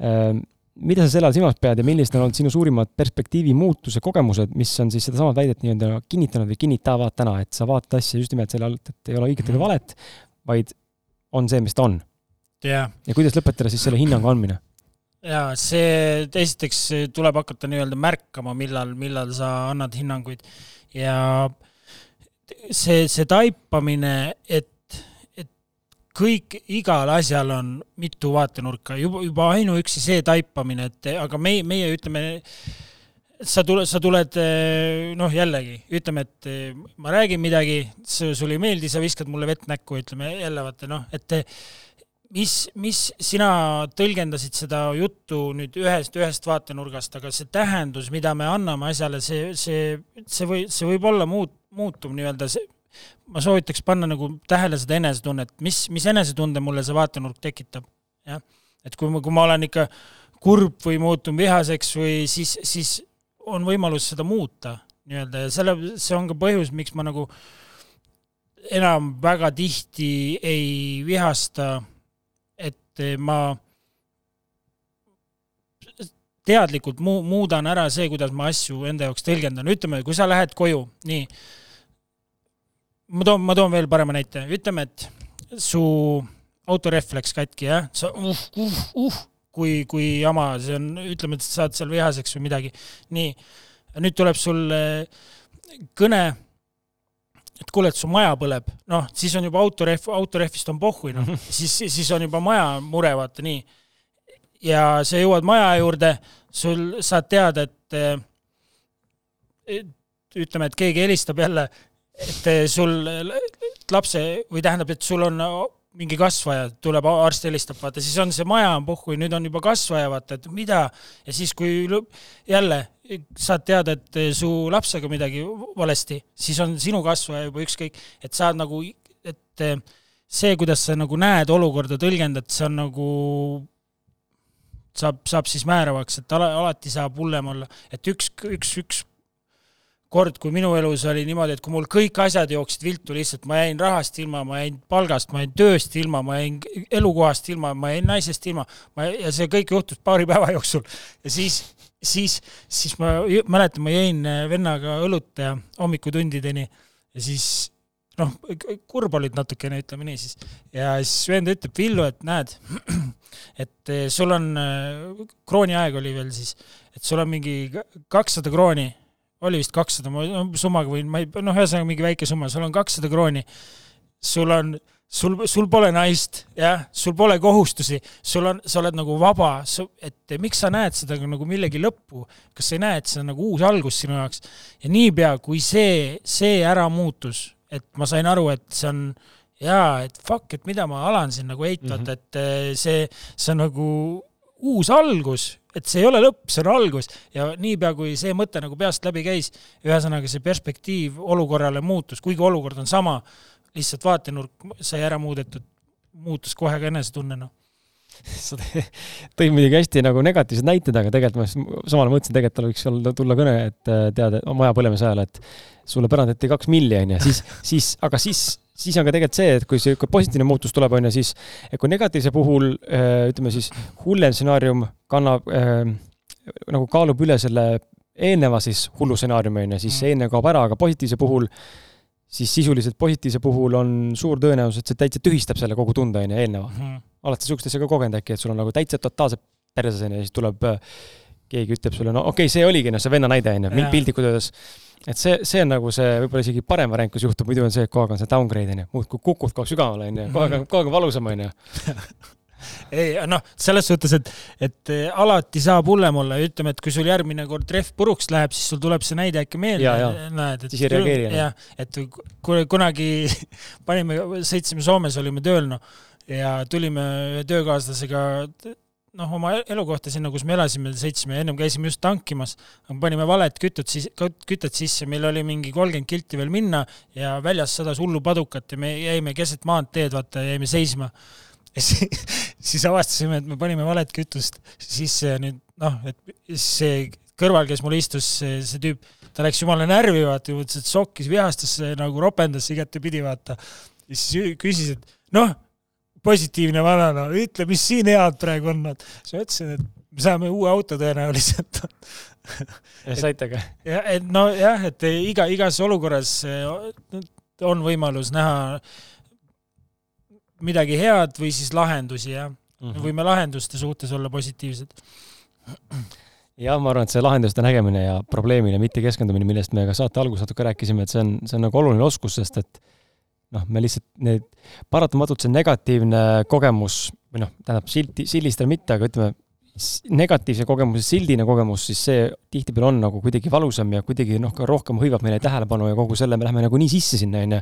äh, mida sa selle all silmas pead ja millised on olnud sinu suurimad perspektiivi muutuse kogemused, mis on siis sedasama väidet nii-öelda kinnitanud või kinnitavad täna, et sa vaatad asja just nimelt selle alt, et ei ole õiget ega mhm. valet, vaid on see, mis ta on yeah.? ja kuidas lõpetada siis selle hinnangu andmine? jaa, see, esiteks tuleb hakata nii-öelda märkama, millal, millal sa annad hinnanguid ja see, see taipamine, et kõik, igal asjal on mitu vaatenurka, juba, juba ainuüksi see taipamine, et aga meie, meie ütleme, sa tuled, sa tuled noh, jällegi ütleme, et ma räägin midagi, sulle ei meeldi, sa viskad mulle vett näkku, ütleme jälle vaata noh, et mis, mis sina tõlgendasid seda juttu nüüd ühest, ühest vaatenurgast, aga see tähendus, mida me anname asjale, see, see, see või, see võib olla muut-, muutuv nii-öelda, see, ma soovitaks panna nagu tähele seda enesetunnet, mis, mis enesetunde mulle see vaatenurk tekitab, jah. et kui ma, kui ma olen ikka kurb või muutun vihaseks või siis, siis on võimalus seda muuta nii-öelda ja selle, see on ka põhjus, miks ma nagu enam väga tihti ei vihasta, et ma teadlikult mu-, muudan ära see, kuidas ma asju enda jaoks tõlgendan, ütleme, kui sa lähed koju, nii ma toon, ma toon veel parema näite, ütleme, et su autorehv läks katki, jah, sa uh, uh, uh, kui, kui jama see on, ütleme, et saad seal vihaseks või midagi. nii, nüüd tuleb sul kõne, et kuule, et su maja põleb, noh, siis on juba autorehv, autorehvist on pohhui, noh, siis, siis on juba maja mure, vaata nii. ja sa jõuad maja juurde, sul, saad teada, et ütleme, et keegi helistab jälle et eh, sul lapse või tähendab, et sul on mingi kasvaja, tuleb arst helistab, vaata, siis on see maja on puhku ja nüüd on juba kasvaja, vaata, et mida, ja siis, kui jälle saad teada, et su lapsega midagi valesti, siis on sinu kasvaja juba ükskõik, et saad nagu, et see, kuidas sa nagu näed olukorda, tõlgendad, see on nagu saab, saab siis määravaks, et ala, alati saab hullem olla, et üks, üks, üks kord, kui minu elus oli niimoodi, et kui mul kõik asjad jooksid viltu lihtsalt, ma jäin rahast ilma, ma jäin palgast, ma jäin tööst ilma, ma jäin elukohast ilma, ma jäin naisest ilma, ma, ja see kõik juhtus paari päeva jooksul. ja siis, siis, siis ma mäletan, ma jõin vennaga õlut ja hommikutundideni ja siis noh, kurb olid natukene, ütleme nii siis. ja siis vend ütleb, Villu, et näed, et eh, sul on, eh, krooni aeg oli veel siis, et sul on mingi kakssada krooni, oli vist kakssada, ma summaga võin, ma ei, noh, ühesõnaga mingi väike summa, sul on kakssada krooni, sul on sul, sul pole naist, jah, sul pole kohustusi, sul on, sa oled nagu vaba, et miks sa näed seda nagu millegi lõppu, kas sa ei näe, et see on nagu uus algus sinu jaoks? ja niipea, kui see, see ära muutus, et ma sain aru, et see on jaa, et fuck, et mida ma alan siin nagu eitavalt mm, -hmm. et eh, see, see on nagu uus algus, et see ei ole lõpp, see on algus. Ja niipea, kui see mõte nagu peast läbi käis, ühesõnaga see perspektiiv olukorrale muutus, kuigi olukord on sama lihtsalt vaatenurk sai ära muudetud, muutus kohe ka enesetunne, noh sa tõid muidugi hästi nagu negatiivsed näited, aga tegelikult ma samal mõtlesin, tegelikult võiks olla, tulla kõne, et äh, tead, maja põlemise ajal, et sulle pärandati kaks milli, onju, siis, siis, aga siis, siis on ka tegelikult see, et kui sihuke positiivne muutus tuleb, onju, siis kui negatiivse puhul äh, ütleme siis hullem stsenaarium kannab äh, nagu kaalub üle selle eelneva siis hullu stsenaariumi, onju, siis see eelnev kaob ära, aga positiivse puhul siis sisuliselt positiivse puhul on suur tõenäosus, et see täitsa tühistab selle kogu tunde, on ju, eelneva mm. -hmm. sa niisugust asja ka kogenud äkki, et sul on nagu täitsa totaalselt perses, on ju, ja siis tuleb äh, keegi ütleb sulle, no okei okay,, see oligi, noh, see venna näide, on ju, piltlikult öeldes. et see, see on nagu see võib-olla isegi parem variant, kus juhtub, muidu on see, et kogu aeg on see downgrade, on ju, muudkui kukud kogu aeg sügavale, on ju, kogu aeg on, kogu aeg on valusam, on ju ei noh, selles suhtes, et, et eh, alati saab hullem olla, ütleme, et kui sul järgmine kord rehv puruks läheb, siis sul tuleb see näide äkki meelde, näed, et siis ei reageeri enam. jah, et kunagi panime, sõitsime Soomes, olime tööl, noh, ja tulime töökaaslasega noh, oma elukohta sinna, kus me elasime, sõitsime, ennem käisime just tankimas, panime valet kütut siis, kütet sisse, meil oli mingi kolmkümmend kilti veel minna ja väljas sadas hullu padukat ja me jäime keset maanteed, vaata, jäime seisma siis, siis avastasime, et me panime valet kütust sisse ja nüüd noh, et see kõrval, kes mul istus, see, see tüüp, ta läks jumala närvi, vaata, mõtles, et sokkis, vihastas, nagu ropendas igatepidi, vaata. ja siis küsis, et noh, positiivne vanana, ütle, mis siin head praegu on, vaata. siis ma ütlesin, et me saame uue auto tõenäoliselt ja saite ka? jah, et nojah, et iga, igas olukorras on võimalus näha midagi head või siis lahendusi, jah mm. -hmm. võime lahenduste suhtes olla positiivsed. jah, ma arvan, et see lahenduste nägemine ja probleemile mitte keskendumine, millest me ka saate alguses natuke rääkisime, et see on, see on nagu oluline oskus, sest et noh, me lihtsalt need, paratamatult see negatiivne kogemus või noh, tähendab silti, sildistada mitte, aga ütleme, negatiivse kogemuse sildine kogemus, siis see tihtipeale on nagu kuidagi valusam ja kuidagi noh, ka rohkem hõivab meile tähelepanu ja kogu selle me läheme nagu nii sisse sinna, onju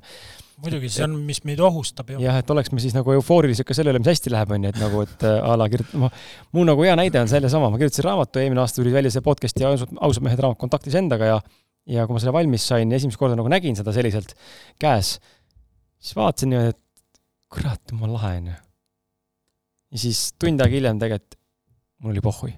muidugi, see on, mis meid ohustab ju. jah, et oleks me siis nagu eufoorilised ka selle üle, mis hästi läheb, on ju, et nagu, et äh, a la kirt-, ma, mu nagu hea näide on sellesama, ma kirjutasin raamatu, eelmine aasta tuli välja see podcast'i ausad, ausad mehed raamat Kontaktis endaga ja ja kui ma selle valmis sain, esimest korda nagu nägin seda selliselt käes, siis vaatasin niimoodi, et kurat, jumala lahe, on ju. ja siis tund aega hiljem tegelikult mul oli pohhui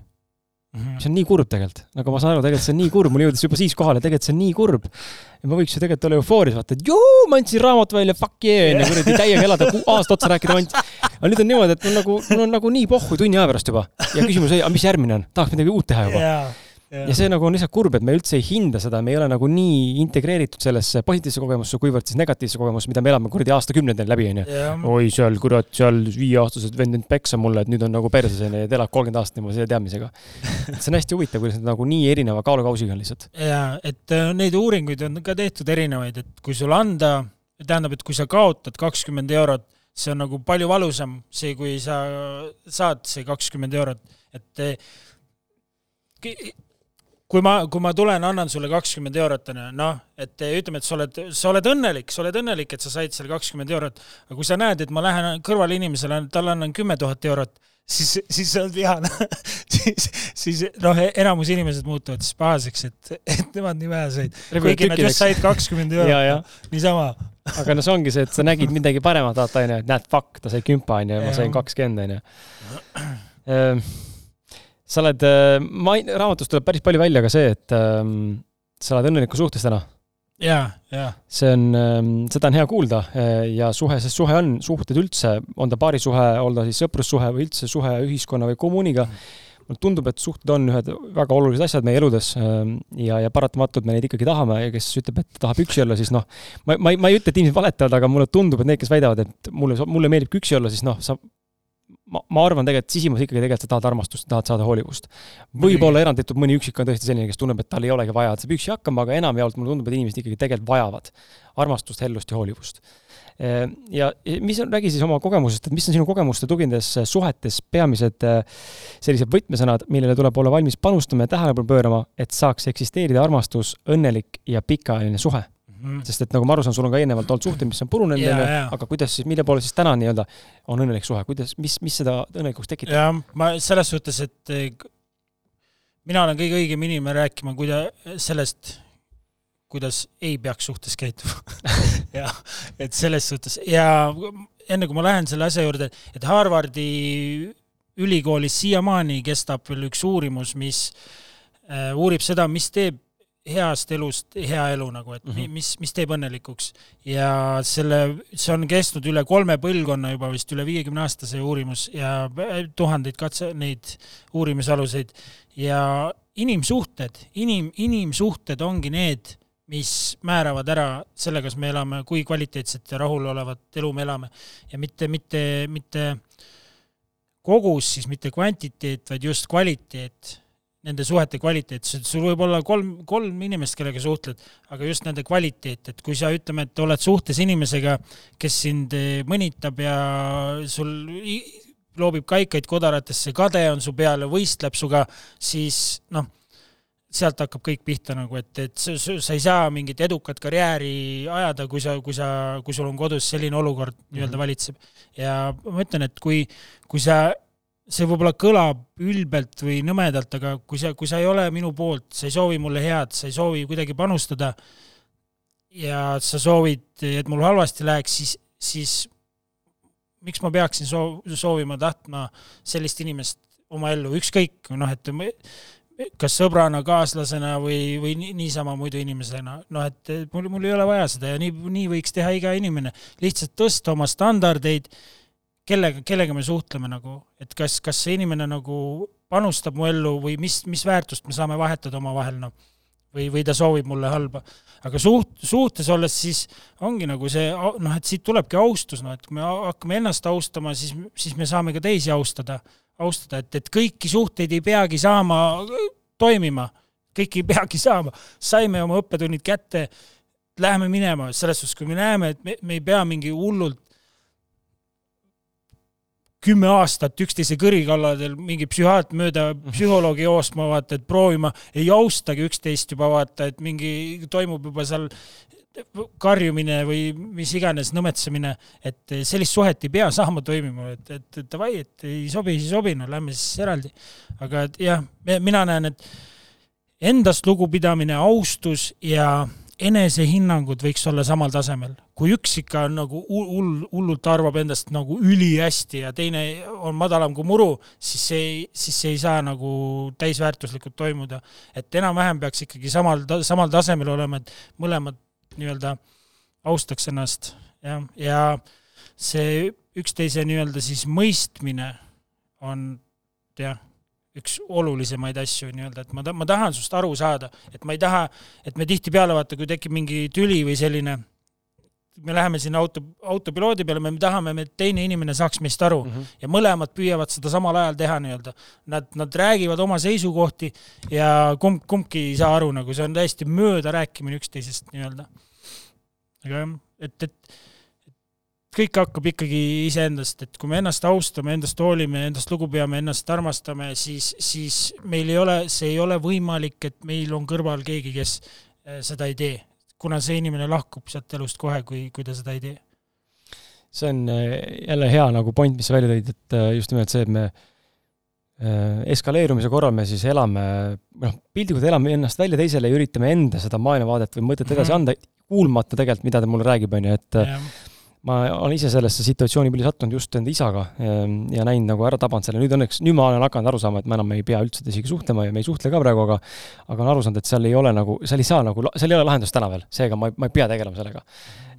Mhm. see on nii kurb tegelikult, nagu ma saan aru, tegelikult see on nii kurb, mul jõudis juba siis kohale, tegelikult see on nii kurb. ja ma võiks ju tegelikult olla eufoorias, vaata, et joo, ma andsin raamatu välja, fuck yeah, onju, kuradi täiega elada, aasta otsa rääkida, ma andsin. aga nüüd on niimoodi, et mul nagu, mul on nagu nii pohhu tunni aja pärast juba ja küsimus oli, aga mis järgmine on, tahaks midagi uut teha juba yeah ja see nagu on lihtsalt kurb, et me üldse ei hinda seda, me ei ole nagu nii integreeritud sellesse positiivsesse kogemusse, kuivõrd siis negatiivse kogemusse, mida me elame kuradi aastakümnetel läbi, onju. oi, seal kurat, seal viieaastased vend nüüd peksa mulle, et nüüd on nagu perses, onju, et elad kolmkümmend aastat niimoodi selle teadmisega. see on hästi huvitav, kuidas nad nagu nii erineva kaalukausiga on lihtsalt. ja, et äh, neid uuringuid on ka tehtud erinevaid, et kui sulle anda, tähendab, et kui sa kaotad kakskümmend eurot, see on nagu palju valusam, see, kui sa saad see kakskümmend eurot, et äh, kui ma, kui ma tulen, annan sulle kakskümmend eurot, onju, noh, et ütleme, et sa oled, sa oled õnnelik, sa oled õnnelik, et sa said selle kakskümmend eurot. aga kui sa näed, et ma lähen kõrvale inimesele, talle annan kümme tuhat eurot, siis, siis sa oled vihane. Siis, siis noh, enamus inimesed muutuvad siis pahaseks, et, et nemad nii vähe said. kuigi nad just said kakskümmend eurot, niisama. aga no see ongi see, et sa nägid midagi paremat, vaata onju, et näed, fuck, ta sai kümpa onju ja ma sain kakskümmend onju ehm, sa oled, äh, main-, raamatus tuleb päris palju välja ka see, et ähm, sa oled õnnelikus suhtes täna. jaa, jaa. see on ähm,, seda on hea kuulda äh, ja suhe, sest suhe on, suhted üldse, on ta paarisuhe, on ta siis sõprussuhe või üldse suhe ühiskonna või kommuuniga, mulle tundub, et suhted on ühed väga olulised asjad meie eludes ähm, ja, ja paratamatult me neid ikkagi tahame ja kes ütleb, et tahab üksi olla, siis noh, ma, ma, ma ei ütle, et inimesed valetavad, aga mulle tundub, et need, kes väidavad, et mulle, mulle meeldib üksi olla, siis noh, sa ma, ma arvan tegelikult sisimas ikkagi tegelikult sa tahad armastust, tahad saada hoolivust. võib-olla eranditult mõni üksik on tõesti selline, kes tunneb, et tal ei olegi vaja, et saab üksi hakkama, aga enamjaolt mulle tundub, et inimesed ikkagi tegelikult vajavad armastust, hellust ja hoolivust Ehm, ja mis on, räägi siis oma kogemusest, et mis on sinu kogemuste tuginedes suhetes peamised äh, sellised võtmesõnad, millele tuleb olla valmis panustama ja tähelepanu pöörama, et saaks eksisteerida armastus, õnnelik ja pikaajaline suhe mm? sest et nagu ma aru saan, sul on ka eelnevalt olnud suhted, mis on purunenud yeah,, yeah. aga kuidas siis, mille poole siis täna nii-öelda on õnnelik suhe, kuidas, mis, mis seda õnnelikuks tekitab? jah, ma selles suhtes, et eh, mina olen kõige õigem inimene rääkima, kui ta sellest kuidas ei peaks suhtes käituma jah, et selles suhtes ja enne kui ma lähen selle asja juurde, et Harvardi ülikoolis siiamaani kestab veel üks uurimus, mis äh, uurib seda, mis teeb heast elust hea elu nagu, et mm -hmm. mis, mis teeb õnnelikuks. ja selle, see on kestnud üle kolme põlvkonna juba vist, üle viiekümne aasta see uurimus ja tuhandeid katse, neid uurimisaluseid ja inimsuhted, inim, inimsuhted ongi need mis määravad ära selle, kas me elame, kui kvaliteetset ja rahulolevat elu me elame. ja mitte, mitte, mitte kogus, siis mitte kvantiteet, vaid just kvaliteet, nende suhete kvaliteet, sul võib olla kolm, kolm inimest, kellega suhtled, aga just nende kvaliteet, et kui sa ütleme, et oled suhtes inimesega, kes sind mõnitab ja sul loobib kaikaid kodaratesse, kade on su peal ja võistleb suga, siis noh sealt hakkab kõik pihta nagu, et, et sa, sa ei saa mingit edukat karjääri ajada, kui sa, kui sa, kui sul on kodus selline olukord nii-öelda mhm. valitseb. ja ma ütlen, et kui, kui sa, see võib-olla kõlab ülbelt või nõmedalt, aga kui sa, kui sa ei ole minu poolt, sa ei soovi mulle head, sa ei soovi kuidagi panustada ja sa soovid, et mul halvasti läheks, siis, siis miks ma peaksin soov, soovima, tahtma sellist inimest oma ellu, ükskõik, noh, et kas sõbrana, kaaslasena või, või niisama muidu inimesena, noh et mul, mul ei ole vaja seda ja nii, nii võiks teha iga inimene. lihtsalt tõsta oma standardeid, kellega, kellega me suhtleme nagu, et kas, kas see inimene nagu panustab mu ellu või mis, mis väärtust me saame vahetada omavahel, noh. või, või ta soovib mulle halba. aga suht-, suhtes olles siis ongi nagu see, noh, et siit tulebki austus, noh, et kui me hakkame ennast austama, siis, siis me saame ka teisi austada austada, et, et kõiki suhteid ei peagi saama toimima, kõiki ei peagi saama, saime oma õppetunnid kätte, läheme minema, selles suhtes, kui me näeme, et me, me ei pea mingi hullult kümme aastat üksteise kõri kalladel mingi psühhiaat mööda psühholoogi joostma, vaata, et proovima, ei austagi üksteist juba vaata, et mingi toimub juba seal karjumine või mis iganes nõmetsemine, et sellist suhet ei pea saama toimima, et, et, davai, et ei sobi, ei sobi, no lähme siis eraldi. aga et jah, mina näen, et endast lugupidamine, austus ja enesehinnangud võiks olla samal tasemel. kui üks ikka on nagu hull, hullult arvab endast nagu ülihästi ja teine on madalam kui muru, siis see ei, siis see ei saa nagu täisväärtuslikult toimuda. et enam-vähem peaks ikkagi samal, samal tasemel olema, et mõlemad nii-öelda austaks ennast, jah, ja see üksteise nii-öelda siis mõistmine on jah, üks olulisemaid asju nii-öelda, et ma ta-, ma tahan sinust aru saada, et ma ei taha, et me tihtipeale vaata, kui tekib mingi tüli või selline, me läheme sinna auto, autopiloodi peale, me tahame, et teine inimene saaks meist aru mm -hmm. ja mõlemad püüavad seda samal ajal teha nii-öelda. Nad, nad räägivad oma seisukohti ja kumb, kumbki ei saa aru, nagu see on täiesti möödarääkimine üksteisest nii-öelda aga jah, et, et kõik hakkab ikkagi iseendast, et kui me ennast austame, endast hoolime, endast lugu peame, ennast armastame, siis, siis meil ei ole, see ei ole võimalik, et meil on kõrval keegi, kes eh, seda ei tee. kuna see inimene lahkub sealt elust kohe, kui, kui ta seda ei tee. see on eh, jälle hea nagu point, mis sa välja tõid, et eh, just nimelt see, et me eskaleerumise korral me siis elame, noh, piltlikult elame ennast välja teisele ja üritame enda seda maailmavaadet või mõtet edasi mm -hmm. anda, kuulmata tegelikult, mida ta mulle räägib, on ju, et ja. Ma olen ise sellesse situatsiooni palju sattunud just enda isaga ehm, ja näinud nagu ära tabanud selle, nüüd õnneks, nüüd ma olen hakanud aru saama, et me enam ei pea üldse isegi suhtlema ja me ei suhtle ka praegu, aga aga olen aru saanud, et seal ei ole nagu, seal ei saa nagu, seal ei ole lahendust täna veel, seega ma, ma ei pea tegelema sellega.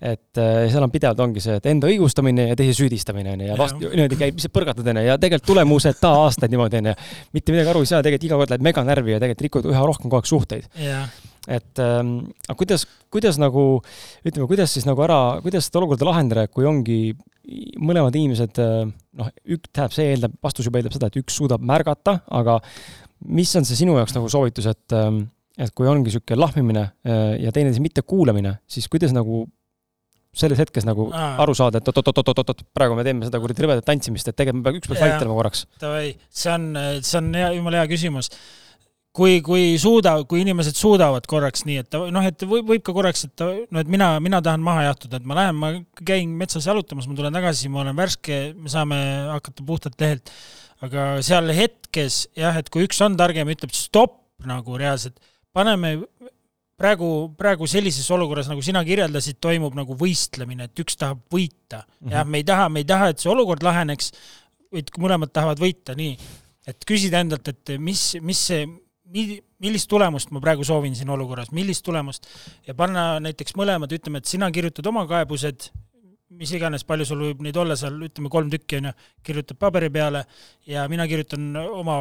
et äh, seal on pidevalt ongi see, et enda õigustamine ja teise süüdistamine, on ju, ja vast niimoodi käib, lihtsalt põrgatad, on ju, ja tegelikult tulemuseta aastaid niimoodi, on ju. mitte midagi aru ei saa, tegelikult iga kord lähed meganärvi ja tegelikult rikud üha rohkem kogu aeg suhteid. Yeah et ähm, aga kuidas, kuidas nagu, ütleme, kuidas siis nagu ära, kuidas seda olukorda lahendada, kui ongi mõlemad inimesed äh, noh, ük-, tähendab, see eeldab, vastus juba eeldab seda, et üks suudab märgata, aga mis on see sinu jaoks nagu soovitus, et ähm, et kui ongi niisugune lahmimine äh, ja teineteise mittekuulamine, siis kuidas nagu selles hetkes nagu Aa. aru saada, et oot-oot-oot-oot-oot, praegu me teeme seda kuradi rõvedat tantsimist, et tegelikult me peame üks peab väitlema korraks. Davai, see on, see on hea, jumala hea küsimus kui, kui suuda, kui inimesed suudavad korraks nii, et ta noh, et võib, võib ka korraks, et ta, no et mina, mina tahan maha jahtuda, et ma lähen, ma käin metsas jalutamas, ma tulen tagasi, ma olen värske, me saame hakata puhtalt lehelt. aga seal hetkes jah, et kui üks on targem, ütleb stopp nagu reaalselt, paneme praegu, praegu sellises olukorras, nagu sina kirjeldasid, toimub nagu võistlemine, et üks tahab võita mm. -hmm. jah, me ei taha, me ei taha, et see olukord laheneks, vaid mõlemad tahavad võita, nii. et küsida endalt, et mis, mis see millist tulemust ma praegu soovin siin olukorras, millist tulemust ja panna näiteks mõlemad, ütleme, et sina kirjutad oma kaebused, mis iganes, palju sul võib neid olla seal, ütleme kolm tükki on ju, kirjutad paberi peale ja mina kirjutan oma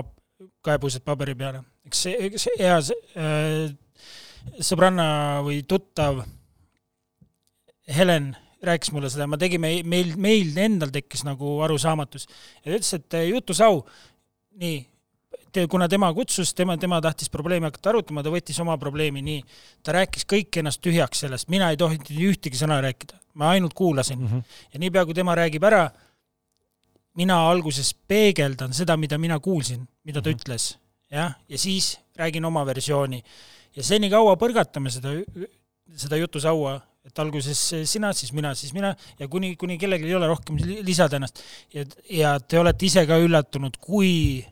kaebused paberi peale. eks see, eks hea äh, sõbranna või tuttav Helen rääkis mulle seda, ma tegime, meil, meil endal tekkis nagu arusaamatus ja ta ütles, et jutusau, nii kuna tema kutsus, tema, tema tahtis probleemi hakata arutama, ta võttis oma probleemi nii, ta rääkis kõik ennast tühjaks sellest, mina ei tohinud ühtegi sõna rääkida, ma ainult kuulasin mm. -hmm. ja niipea, kui tema räägib ära, mina alguses peegeldan seda, mida mina kuulsin, mida ta mm -hmm. ütles, jah, ja siis räägin oma versiooni. ja senikaua põrgatame seda, seda jutusaua, et alguses sina, siis mina, siis mina ja kuni, kuni kellelgi ei ole rohkem lisada ennast. ja, ja te olete ise ka üllatunud, kui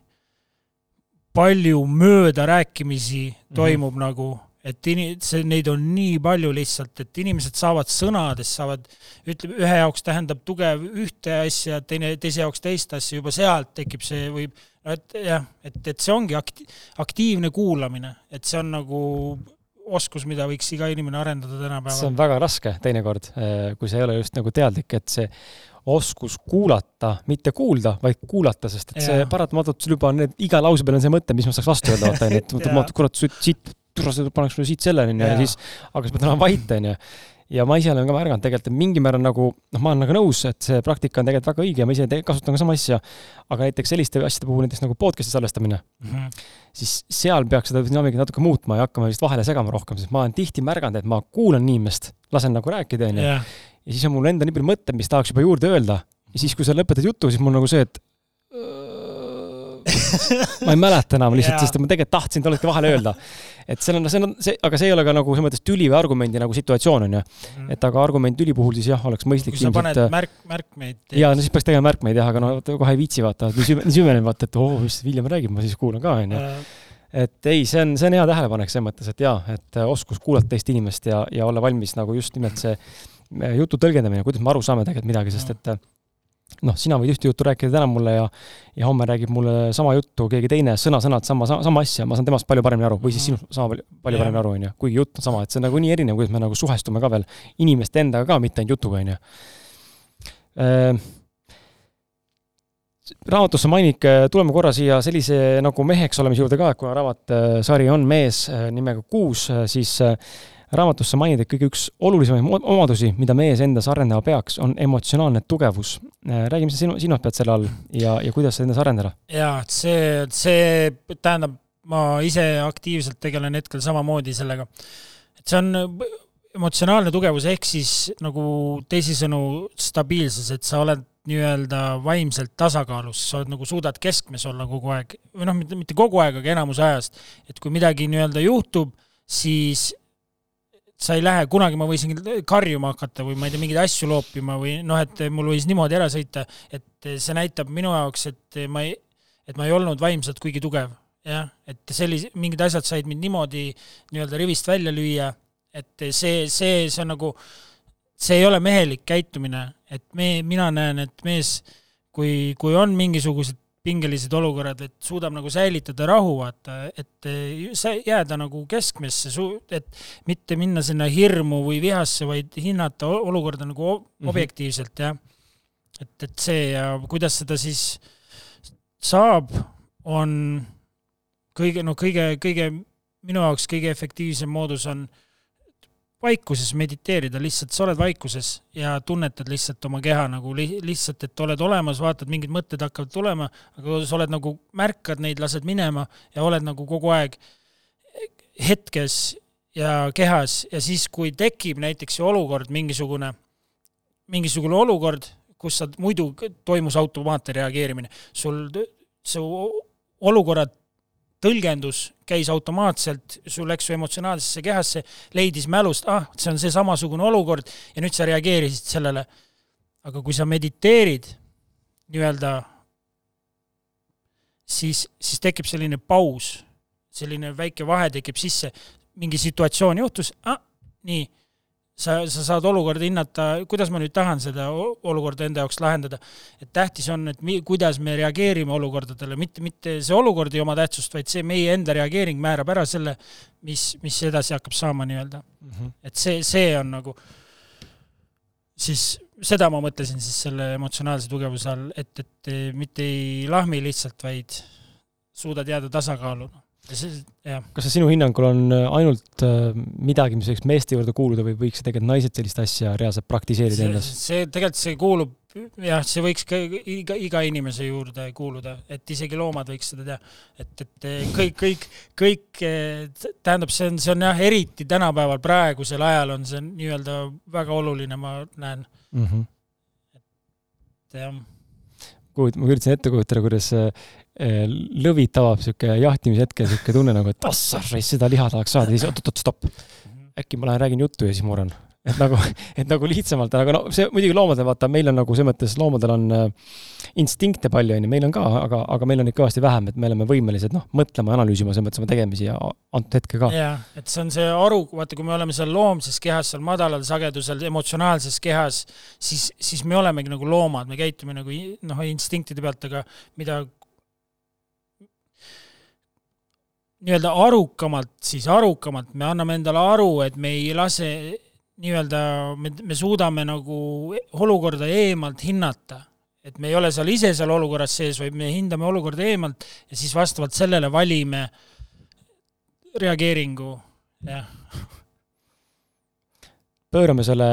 palju möödarääkimisi mhm. toimub mm -hmm. nagu, et ini-, see, neid on nii palju lihtsalt, et inimesed saavad sõnadest, saavad, ütleme, ühe jaoks tähendab tugev ühte asja, teine, teise jaoks teist asja, juba sealt tekib see, võib, no et jah, et, et see ongi akti-, aktiivne kuulamine, et see on nagu oskus, mida võiks iga inimene arendada tänapäeval. see on väga raske teinekord, eh, kui sa ei ole just nagu teadlik, et see oskus kuulata, mitte kuulda, vaid kuulata, sest et ja. see paratamatult sul juba need, iga lause peal on see mõte, mis ma saaks vastu öelda, vaata onju, et ma kurat, siit, paneks mulle siit selle onju ja siis, aga siis ma tahan vait onju ja ma ise olen ka märganud tegelikult, et mingil määral nagu noh, ma olen nagu nõus, et see praktika on tegelikult väga õige ja ma ise kasutan ka sama asja, aga näiteks selliste asjade puhul, näiteks nagu podcast'i salvestamine mm, -hmm. siis seal peaks seda dünaamikat natuke muutma ja hakkama vist vahele segama rohkem, sest ma olen tihti märganud, et ma kuulan inimest, lasen nagu rääkida, onju, ja siis on mul endal nii palju mõtteid, mis tahaks juba juurde öelda. ja siis, kui sa lõpetad jutu, siis mul nagu see, et ma ei mäleta enam lihtsalt yeah., sest ma tegelikult tahtsin talle vahele öelda. et seal on, see on see, aga see ei ole ka nagu selles mõttes tüli või argumendi nagu situatsioon on ju mm.. et aga argument tüli puhul siis jah, oleks mõistlik. kui sa ilmselt, paned märk, märkmeid. ja no siis peaks tegema märkmeid jah, aga no kohe ei viitsi vaata, nii süveneb vaata, et oo oh,, mis Villem räägib, ma siis kuulan ka onju et ei, see on, see on hea tähelepanek selles mõttes, et jaa, et oskus kuulata teist inimest ja, ja olla valmis nagu just nimelt see jutu tõlgendamine, kuidas me aru saame tegelikult midagi, sest et noh, sina võid ühte juttu rääkida täna mulle ja ja homme räägib mulle sama juttu keegi teine, sõna-sõnalt sama, sama, sama asja, ma saan temast palju paremini aru või siis sinust sama palju, palju yeah. paremini aru, on ju, kuigi jutt on sama, et see on nagu nii erinev, kuidas me nagu suhestume ka veel inimeste endaga ka, mitte ainult jutuga, on ju. Äh, raamatusse mainik, tuleme korra siia sellise nagu meheks olemise juurde ka, et kuna raamatsari on mees nimega Kuus, siis raamatusse mainida kõige üks olulisemaid omadusi, mida mees endas arendama peaks, on emotsionaalne tugevus. Äh, räägi, mis sa sinu, sinu pead selle all ja, ja kuidas sa endas arendada? jaa, et see, see tähendab, ma ise aktiivselt tegelen hetkel samamoodi sellega. et see on emotsionaalne tugevus ehk siis nagu teisisõnu stabiilsus, et sa oled nii-öelda vaimselt tasakaalus, sa oled nagu, suudad keskmes olla kogu aeg, või noh, mitte kogu aeg, aga enamus ajast. et kui midagi nii-öelda juhtub, siis sa ei lähe, kunagi ma võisin karjuma hakata või ma ei tea, mingeid asju loopima või noh, et mul võis niimoodi ära sõita, et see näitab minu jaoks, et ma ei, et ma ei olnud vaimselt kuigi tugev, jah, et sellise, mingid asjad said mind niimoodi nii-öelda rivist välja lüüa, et see, see, see on nagu, see ei ole mehelik käitumine, et me, mina näen, et mees, kui, kui on mingisugused pingelised olukorrad, et suudab nagu säilitada rahu, vaata, et jääda nagu keskmesse, et mitte minna sinna hirmu või vihasse, vaid hinnata olukorda nagu mhm. objektiivselt, jah. et, et see ja kuidas seda siis saab, on kõige, no kõige, kõige, minu jaoks kõige efektiivsem moodus on äh, vaikuses mediteerida, lihtsalt sa oled vaikuses ja tunnetad lihtsalt oma keha nagu li-, lihtsalt, et oled olemas, vaatad, mingid mõtted hakkavad tulema, aga sa oled nagu, märkad neid, lased minema ja oled nagu kogu aeg hetkes ja kehas ja siis, kui tekib näiteks see olukord, mingisugune, mingisugune olukord, kus sa muidu toimus automaatne reageerimine, sul su olukorrad tõlgendus käis automaatselt, sul läks su emotsionaalsesse kehasse, leidis mälust, ah, see on see samasugune olukord ja nüüd sa reageerisid sellele. aga kui sa mediteerid nii-öelda, siis, siis tekib selline paus, selline väike vahe tekib sisse, mingi situatsioon juhtus, ah, nii sa, sa saad olukorda hinnata, kuidas ma nüüd tahan seda olukorda enda jaoks lahendada. et tähtis on, et mi-, kuidas me reageerime olukordadele, mitte, mitte see olukord ei oma tähtsust, vaid see meie enda reageering määrab ära selle, mis, mis edasi hakkab saama nii-öelda mm. -hmm. et see, see on nagu, siis seda ma mõtlesin siis selle emotsionaalse tugevuse all, et, et mitte ei lahmi lihtsalt, vaid suudad jääda tasakaalu kas see sinu hinnangul on äh, ainult äh, midagi, mis võiks meeste juurde kuuluda või võiks tegelikult naised sellist asja reaalselt praktiseerida endas? see tegelikult see kuulub jah, see võiks ka iga, iga inimese juurde kuuluda, et isegi loomad võiks seda teha. et, et kõik, kõik, kõik, tähendab, see on, see on jah, eriti tänapäeval, praegusel ajal on see nii-öelda väga oluline, ma näen mm. -hmm. et jah. kuid ma üritasin ette kujutada, kuidas lõvid tabab sihuke jahtimise hetkel sihuke tunne nagu, et assar, seda liha tahaks saada, siis oot-oot, stopp. äkki ma lähen räägin juttu ja siis murran. et nagu, et nagu lihtsamalt, aga no see muidugi loomadel, vaata, meil on nagu selles mõttes, loomadel on äh, instinkte palju, on ju, meil on ka, aga, aga meil on neid kõvasti vähem, et me oleme võimelised, noh, mõtlema, analüüsima selles mõttes oma tegemisi ja antud hetke ka. jah, et see on see aru, vaata, kui me oleme seal loomses kehas, seal madalal sagedusel, emotsionaalses kehas, siis, siis me olemegi nagu loomad, me käitume nagu noh, instinktide pealt, aga mida nii-öelda arukamalt, siis arukamalt me anname endale aru, et me ei lase nii-öelda, me, me suudame nagu olukorda eemalt hinnata. et me ei ole seal ise seal olukorras sees, vaid me hindame olukorda eemalt ja siis vastavalt sellele valime reageeringu, jah. pöörame selle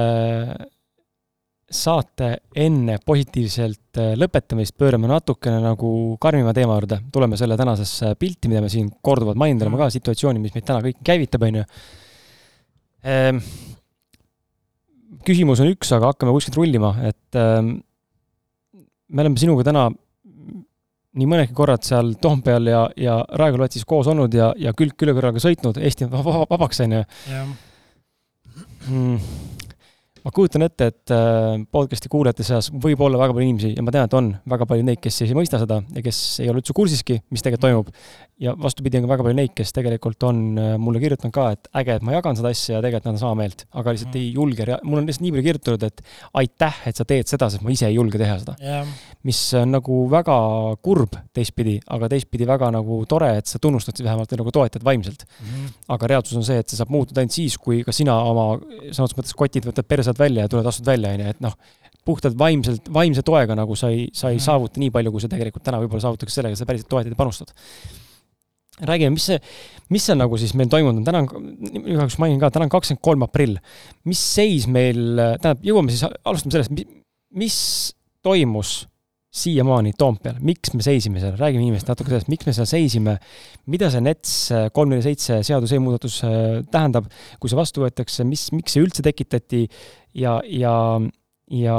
saate enne positiivselt äh, lõpetamist pöörame natukene nagu karmima teema juurde, tuleme selle tänasesse pilti, mida me siin korduvalt maininud oleme ka, situatsiooni, mis meid täna kõiki käivitab, on ju. Ehm, küsimus on üks, aga hakkame kuskilt rullima, et ehm, me oleme sinuga täna nii mõnedki korrad seal Toompeal ja, ja Raekoja platsis koos olnud ja, ja külg külje kõrvaga sõitnud, Eesti on vabaks, on ju. Ma kujutan ette, et äh, podcast'i kuulajate seas võib olla väga palju inimesi ja ma tean, et on väga palju neid, kes ei mõista seda ja kes ei ole üldse kursiski, mis tegelikult toimub. ja vastupidi, on ka väga palju neid, kes tegelikult on äh, mulle kirjutanud ka, et äge, et ma jagan seda asja ja tegelikult nad on sama meelt, aga lihtsalt mm. ei julge, mul on lihtsalt nii palju kirjutatud, et aitäh, et sa teed seda, sest ma ise ei julge teha seda yeah.. mis on nagu väga kurb teistpidi, aga teistpidi väga nagu tore, et sa tunnustad vähemalt ja nagu toetad vaimselt mm. aga reaalsus on see, et see saab muutuda ainult siis, kui ka sina oma sõna otseses mõttes kotid võtad perse alt välja ja tuled, astud välja, on ju, et noh, puhtalt vaimselt, vaimse toega nagu sa ei, sa ei mm. saavuta nii palju, kui sa tegelikult täna võib-olla saavutaks sellega, sa päriselt toetad ja panustad. räägime, mis see, mis see nagu siis meil toimunud on, täna on, igaks mainin ka, täna on kakskümmend kolm aprill. mis seis meil, tähendab, jõuame siis, alustame sellest, mis toimus siiamaani Toompeal, miks me seisime seal, räägime inimestele natuke sellest, miks me seal seisime, mida see NETS kolm neli seitse seaduse muudatus äh, tähendab, kui see vastu võetakse, mis, miks see üldse tekitati? Ja, ja, ja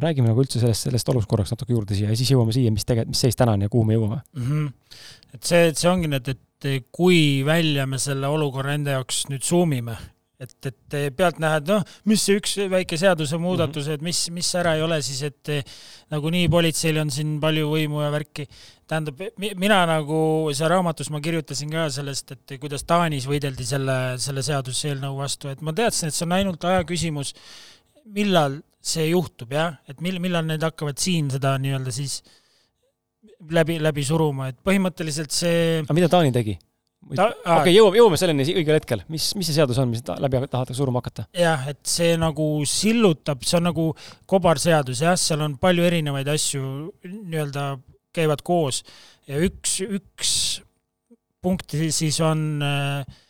räägime nagu üldse sellest, sellest olukorrast natuke juurde siia ja siis jõuame siia, mis tegelikult, mis seis täna on ja kuhu me jõuame. Mm. -hmm. et see, see ongi nüüd, et kui välja me selle olukorra enda jaoks nüüd zoom ime et, et pealtnäha, et noh, mis see üks väike seadusemuudatus, et mis, mis ära ei ole siis, et nagunii politseil on siin palju võimu ja värki. tähendab, mina nagu seal raamatus ma kirjutasin ka sellest, et kuidas Taanis võideldi selle, selle seaduseelnõu vastu, et ma teadsin, et see on ainult aja küsimus, millal see juhtub jah, et mil-, millal need hakkavad siin seda nii-öelda siis läbi, läbi suruma, et põhimõtteliselt see aga mida Taani tegi? Okei jõuame, jõuame selleni õigel hetkel. mis, mis see seadus on, mis läbi tahetakse suruma hakata? jah, et see nagu sillutab, see on nagu kobarseadus jah, seal on palju erinevaid asju nii-öelda käivad koos ja üks, üks punkt siis on äh,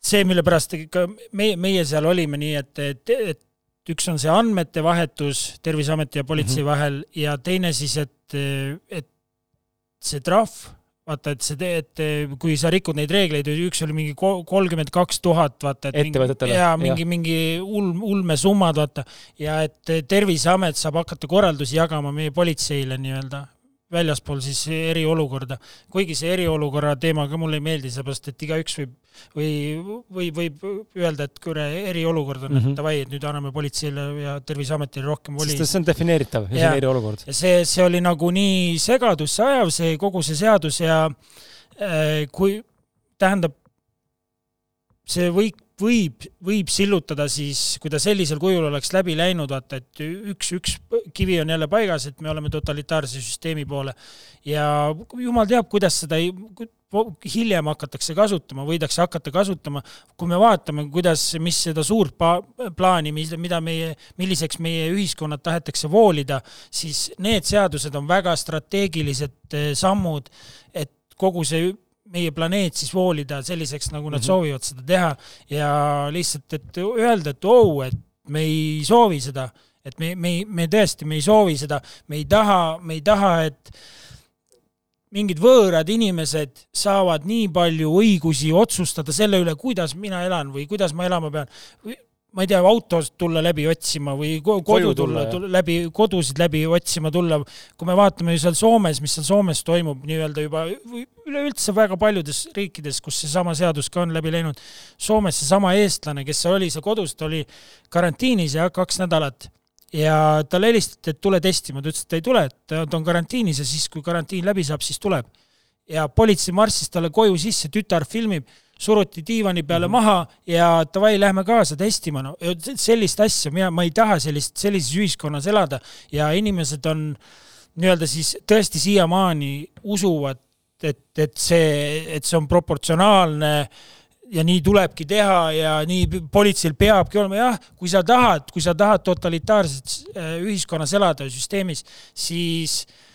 see, mille pärast ikka meie, meie seal olime nii, et, et, et üks on see andmete vahetus Terviseameti ja politsei mm -hmm. vahel ja teine siis, et, et see trahv vaata, et see, et kui sa rikud neid reegleid, üks oli mingi kolmkümmend kaks tuhat, vaata, et ettevõtetele. jaa, mingi, mingi ulm, ulmesummad, vaata, ja et Terviseamet saab hakata korraldusi jagama meie politseile nii-öelda väljaspool siis eriolukorda. kuigi see eriolukorra teema ka mulle ei meeldi, sellepärast et igaüks võib või, või võib öelda, et kuule, eriolukord on mm, -hmm. et davai, et nüüd anname politseile ja Terviseametile rohkem voli. sest see on defineeritav ja see on eriolukord. ja see, see oli nagu nii segadusse ajav, see kogu see seadus ja äh, kui, tähendab, see võib võib, võib sillutada siis, kui ta sellisel kujul oleks läbi läinud, vaata, et üks, üks kivi on jälle paigas, et me oleme totalitaarse süsteemi poole. Ja jumal teab, kuidas seda ei, hiljem hakatakse kasutama, võidakse hakata kasutama, kui me vaatame, kuidas, mis seda suurt plaani, mida meie, milliseks meie ühiskonnad tahetakse voolida, siis need seadused on väga strateegilised eh, sammud, et kogu see meie planeet siis voolida selliseks, nagu nad mm -hmm. soovivad seda teha. Ja lihtsalt, et öelda, et oo oh,, et me ei soovi seda, et me, me, me tõesti, me ei soovi seda, me ei taha, me ei taha, et mingid võõrad inimesed saavad nii palju õigusi otsustada selle üle, kuidas mina elan või kuidas ma elama pean ma ei tea, autost tulla läbi otsima või kodu tulla, tulla läbi, kodusid läbi otsima tulla. kui me vaatame seal Soomes, mis seal Soomes toimub nii-öelda juba üleüldse väga paljudes riikides, kus seesama seadus ka on läbi läinud. Soomes seesama eestlane, kes oli seal kodus, ta oli karantiinis ja kaks nädalat ja talle helistati, et tule testima, ta ütles, et ta ei tule, et ta on karantiinis ja siis, kui karantiin läbi saab, siis tuleb. ja politsei marssis talle koju sisse, tütar filmib suruti diivani peale mm -hmm. maha ja davai, lähme kaasa testima, no sellist asja, mina, ma ei taha sellist, sellises ühiskonnas elada ja inimesed on nii-öelda siis tõesti siiamaani usuvad, et, et see, et see on proportsionaalne ja nii tulebki teha ja nii politseil peabki olema, jah, kui sa tahad, kui sa tahad totalitaarses äh, ühiskonnas elada, süsteemis, siis äh,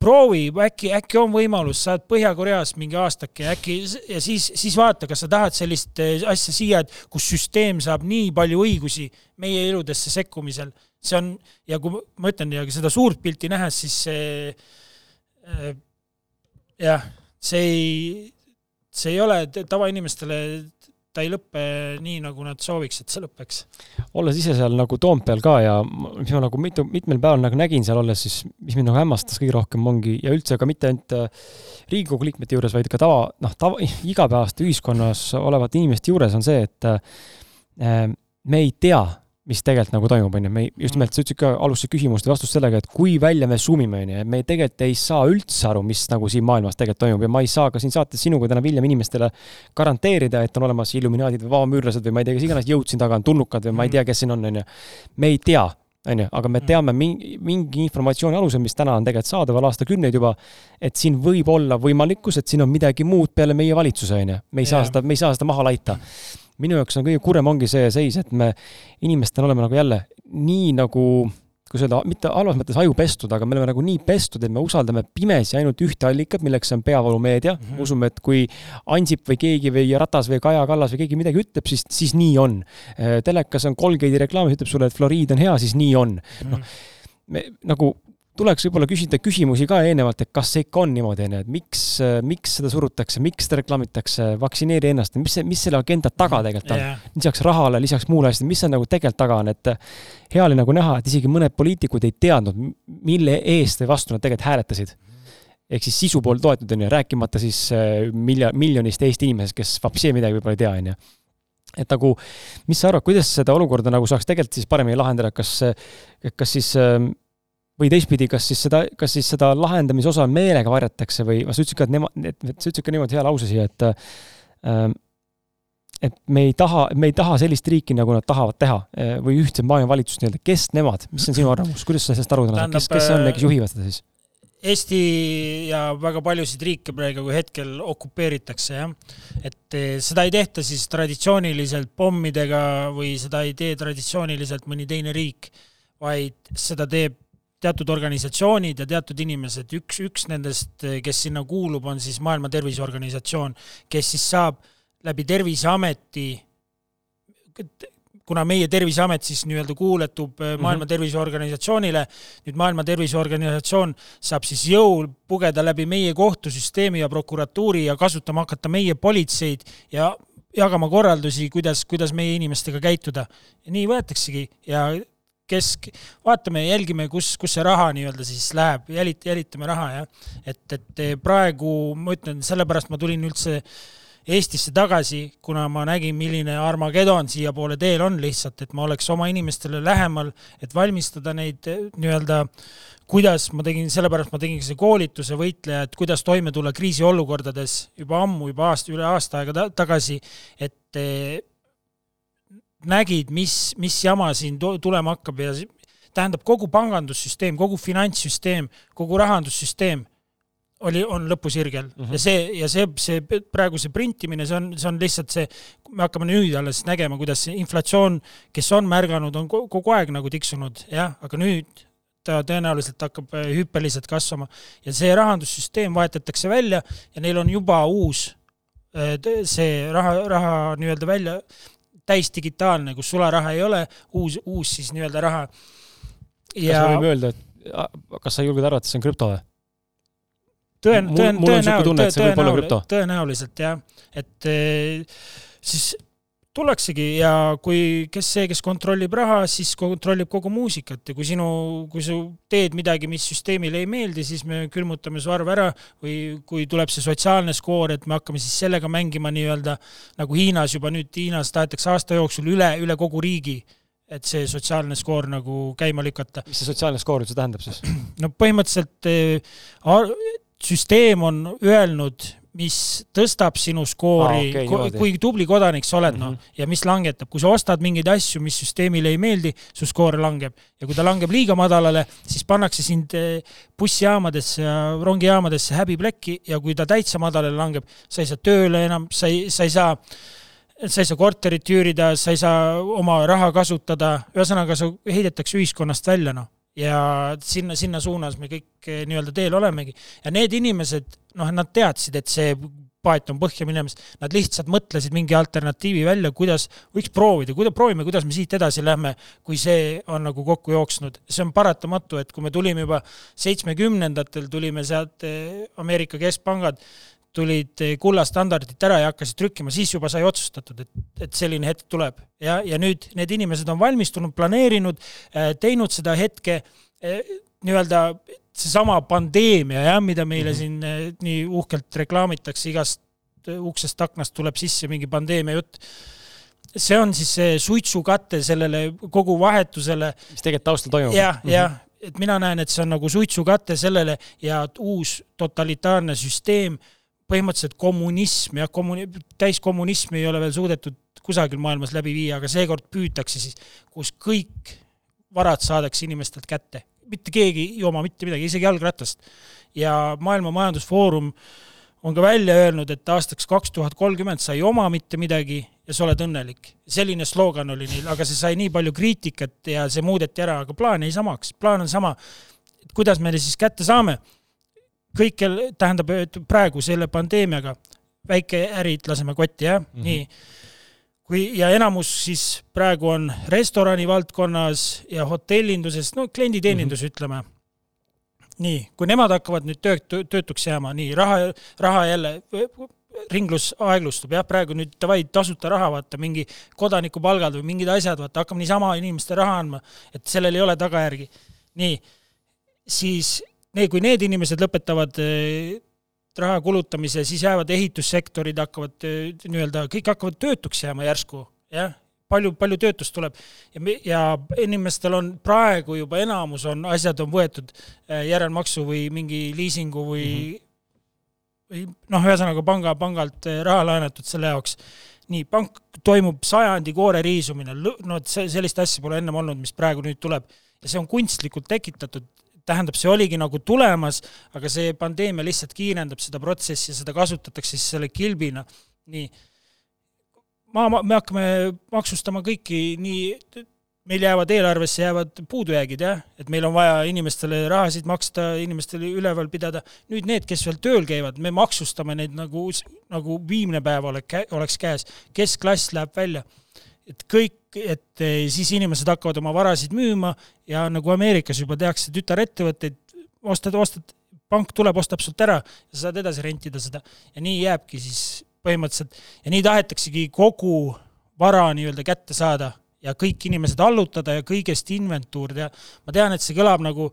proovi, äkki, äkki on võimalus, sa oled Põhja-Koreas mingi aastake, äkki ja siis, siis vaata, kas sa tahad sellist eh, asja siia, et kus süsteem saab nii palju õigusi meie eludesse sekkumisel. see on, ja kui ma ütlen, ja seda suurt pilti nähes, siis see äh, jah, see ei, see ei ole tavainimestele ta ei lõpe nii, nagu nad sooviks, et see lõpeks. olles ise seal nagu Toompeal ka ja mis ma nagu mitu, mitmel päeval nagu nägin seal olles, siis mis mind nagu hämmastas kõige rohkem ongi ja üldse ka mitte ainult äh, Riigikogu liikmete juures, vaid ka tava, noh, tava, igapäevaste ühiskonnas olevate inimeste juures on see, et äh, me ei tea, mis tegelikult nagu toimub, on ju, me just nimelt, sa ütlesid ka, alustasid küsimust ja vastust sellega, et kui välja me zoom ime, on ju, et me tegelikult ei saa üldse aru, mis nagu siin maailmas tegelikult toimub. Ja ma ei saa ka siin saates sinuga täna, Villem, inimestele garanteerida, et on olemas illuminaadid või vabamüürlased või ma ei tea, kes iganes jõud siin taga on, tulnukad või ma ei tea, kes siin on, on ju. me ei tea, on ju, aga me teame mingi, mingi informatsiooni alusel, mis täna on tegelikult saadaval aastakümneid juba, et siin võib olla võimalikkus, et siin on midagi muud peale meie valitsuse, on ju. me ei saa seda, me ei saa seda maha laita. Minu jaoks on kõige kurvem ongi see seis, et me inimestena oleme nagu jälle nii nagu kuidas öelda, mitte halvas mõttes aju pestud, aga me oleme nagu nii pestud, et me usaldame pimesi ainult ühte allikat, milleks on peavoolumeedia mm. -hmm. usume, et kui Ansip või keegi või Ratas või Kaja Kallas või keegi midagi ütleb, siis, siis nii on. Äh, telekas on Colgate'i reklaamis, ütleb sulle, et fluoriid on hea, siis nii on noh, me nagu tuleks võib-olla küsida küsimusi ka eelnevalt, et kas see ikka on niimoodi, on ju, et miks, miks seda surutakse, miks seda reklaamitakse, vaktsineeri ennast, mis see, mis selle agenda taga tegelikult on yeah.? lisaks rahale, lisaks muule asjadele, mis see nagu tegelikult taga on, et hea oli nagu näha, et isegi mõned poliitikud ei teadnud, mille eest või vastu nad tegelikult hääletasid. ehk siis sisu pool toetud, on ju, rääkimata siis äh, milja-, miljonist Eesti inimesest, kes vapsi midagi võib-olla ei tea, on ju et nagu, mis sa arvad, kuidas seda olukorda nagu saaks tegelikult siis paremini lahendada, kas, kas siis ähm, või teistpidi, kas siis seda, kas siis seda lahendamise osa meelega varjatakse või sa ütlesid ka, et nemad, et sa ütlesid ka niimoodi hea lause siia, et äh, et me ei taha, me ei taha sellist riiki, nagu nad tahavad teha või ühtset maailmavalitsust nii-öelda, kes nemad, mis on sinu arvamus, kuidas sa sellest aru saad, kes, kes on need, kes juhivad seda siis? Eesti ja väga paljusid riike praegu hetkel okupeeritakse, jah. et eh, seda ei tehta siis traditsiooniliselt pommidega või seda ei tee traditsiooniliselt mõni teine riik, vaid seda teeb teatud organisatsioonid ja teatud inimesed, üks, üks nendest, kes sinna kuulub, on siis Maailma Terviseorganisatsioon, kes siis saab läbi Terviseameti kuna meie Terviseamet siis nii-öelda kuuletub äh, mhm. Maailma Terviseorganisatsioonile, nüüd Maailma Terviseorganisatsioon saab siis jõul pugeda läbi meie kohtusüsteemi ja prokuratuuri ja kasutama hakata meie politseid ja jagama korraldusi, kuidas, kuidas meie inimestega käituda. nii võetaksegi ja kesk, vaatame, jälgime, kus, kus see raha nii-öelda siis läheb, jälit-, jälitame raha, jah. et, et praegu ma ütlen, sellepärast ma tulin üldse Eestisse tagasi, kuna ma nägin, milline Armageddon siiapoole teel on lihtsalt, et ma oleks oma inimestele lähemal, et valmistada neid eh, nii-öelda kuidas ma tegin, sellepärast ma tegingi see koolituse võitleja, et kuidas toime tulla kriisiolukordades juba ammu, juba aasta, üle aasta aega ta tagasi, et eh, nägid, mis, mis jama siin tulema hakkab ja tähendab, kogu pangandussüsteem, kogu finantssüsteem, kogu rahandussüsteem oli, on lõpusirgel mm -hmm. ja see, ja see, see praegu see printimine, see on, see on lihtsalt see, me hakkame nüüd alles nägema, kuidas see inflatsioon, kes on märganud, on kogu aeg nagu tiksunud, jah, aga nüüd ta tõenäoliselt hakkab äh, hüppeliselt kasvama ja see rahandussüsteem vahetatakse välja ja neil on juba uus äh, see raha, raha nii-öelda välja, täisdigitaalne, kus sularaha ei ole, uus, uus siis nii-öelda raha. ja kas võime öelda, et kas sa julged arvata, et see on krüpto või? tõen-, tõen-, tõenäoliselt, tõenäoliselt jah, et eh, siis tullaksegi ja kui, kes see, kes kontrollib raha, siis kontrollib kogu muusikat ja kui sinu, kui sa teed midagi, mis süsteemile ei meeldi, siis me külmutame su arve ära või kui tuleb see sotsiaalne skoor, et me hakkame siis sellega mängima nii-öelda nagu Hiinas juba nüüd, Hiinas tahetakse aasta jooksul üle, üle kogu riigi et see sotsiaalne skoor nagu käima lükata. mis see sotsiaalne skoor üldse tähendab siis? no põhimõtteliselt eh, süsteem on öelnud, mis tõstab sinu skoori ah,, okay, kui tubli kodanik sa oled mm, -hmm. noh, ja mis langetab, kui sa ostad mingeid asju, mis süsteemile ei meeldi, su skoor langeb. ja kui ta langeb liiga madalale, siis pannakse sind eh, bussijaamadesse ja rongijaamadesse häbiplekki ja kui ta täitsa madalale langeb, sa ei saa tööle enam, sa ei, sa ei saa sa ei saa korterit üürida, sa ei saa oma raha kasutada, ühesõnaga sa heidetakse ühiskonnast välja, noh ja sinna, sinna suunas me kõik eh, nii-öelda teel olemegi. ja need inimesed, noh, nad teadsid, et see paat on põhja minemas, nad lihtsalt mõtlesid mingi alternatiivi välja, kuidas võiks proovida, kuida-, proovime, kuidas me siit edasi lähme, kui see on nagu kokku jooksnud. see on paratamatu, et kui me tulime juba seitsmekümnendatel, tulime sealt eh, Ameerika keskpangad, tulid kullastandardit ära ja hakkasid trükkima, siis juba sai otsustatud, et, et selline hetk tuleb. ja, ja nüüd need inimesed on valmistunud, planeerinud, eh, teinud seda hetke eh, nii-öelda seesama pandeemia jah, mida meile mm -hmm. siin nii uhkelt reklaamitakse, igast uksest aknast tuleb sisse mingi pandeemia jutt see on siis see suitsukate sellele kogu vahetusele. mis tegelikult taustal toimub. jah, jah, et mina näen, et see on nagu suitsukate sellele ja uus totalitaarne süsteem põhimõtteliselt kommunism, jah, kommuni-, täiskommunismi ei ole veel suudetud kusagil maailmas läbi viia, aga seekord püütakse siis, kus kõik varad saadakse inimestelt kätte. mitte keegi ei oma mitte midagi, isegi jalgratast. ja Maailma Majandusfoorum on ka välja öelnud, et aastaks kaks tuhat kolmkümmend sa ei oma mitte midagi ja sa oled õnnelik. selline slogan oli neil, aga see sai nii palju kriitikat ja see muudeti ära, aga plaan jäi samaks, plaan on sama. et kuidas me siis kätte saame kõikjal, tähendab, et praegu selle pandeemiaga väikeärid laseme kotti, jah mm, -hmm. nii. kui, ja enamus siis praegu on restorani valdkonnas ja hotellinduses, no klienditeenindus mm, -hmm. ütleme. nii, kui nemad hakkavad nüüd töötu-, töötuks jääma, nii, raha, raha jälle, ringlus aeglustub, jah, praegu nüüd davai, tasuta raha, vaata, mingi kodanikupalgad või mingid asjad, vaata, hakkame niisama inimestele raha andma, et sellel ei ole tagajärgi. nii, siis need, kui need inimesed lõpetavad eh, raha kulutamise, siis jäävad ehitussektorid hakkavad eh, nii-öelda, kõik hakkavad töötuks jääma järsku, jah, palju, palju töötust tuleb ja me, ja inimestel on praegu juba enamus on, asjad on võetud eh, järelmaksu või mingi liisingu või mm -hmm. või noh, ühesõnaga panga, pangalt raha laenatud selle jaoks. nii, pank, toimub sajandi koore riisumine, no et see, sellist asja pole ennem olnud, mis praegu nüüd tuleb. ja see on kunstlikult tekitatud, tähendab, see oligi nagu tulemas, aga see pandeemia lihtsalt kiirendab seda protsessi seda kasutatakse siis selle kilbina. nii, ma, me hakkame maksustama kõiki nii meil jäävad eelarvesse, jäävad puudujäägid jah, et meil on vaja inimestele rahasid maksta, inimestele üleval pidada, nüüd need, kes veel tööl käivad, me maksustame neid nagu, nagu viimne päev oleks käes, keskklass läheb välja. et kõik, et eh, siis inimesed hakkavad oma varasid müüma ja nagu Ameerikas juba tehakse tütarettevõtteid, ostad, ostad, pank tuleb, ostab sult ära ja sa saad edasi rentida seda ja nii jääbki siis põhimõtteliselt ja nii tahetaksegi kogu vara nii-öelda kätte saada ja kõik inimesed allutada ja kõigest inventuur teha. ma tean, et see kõlab nagu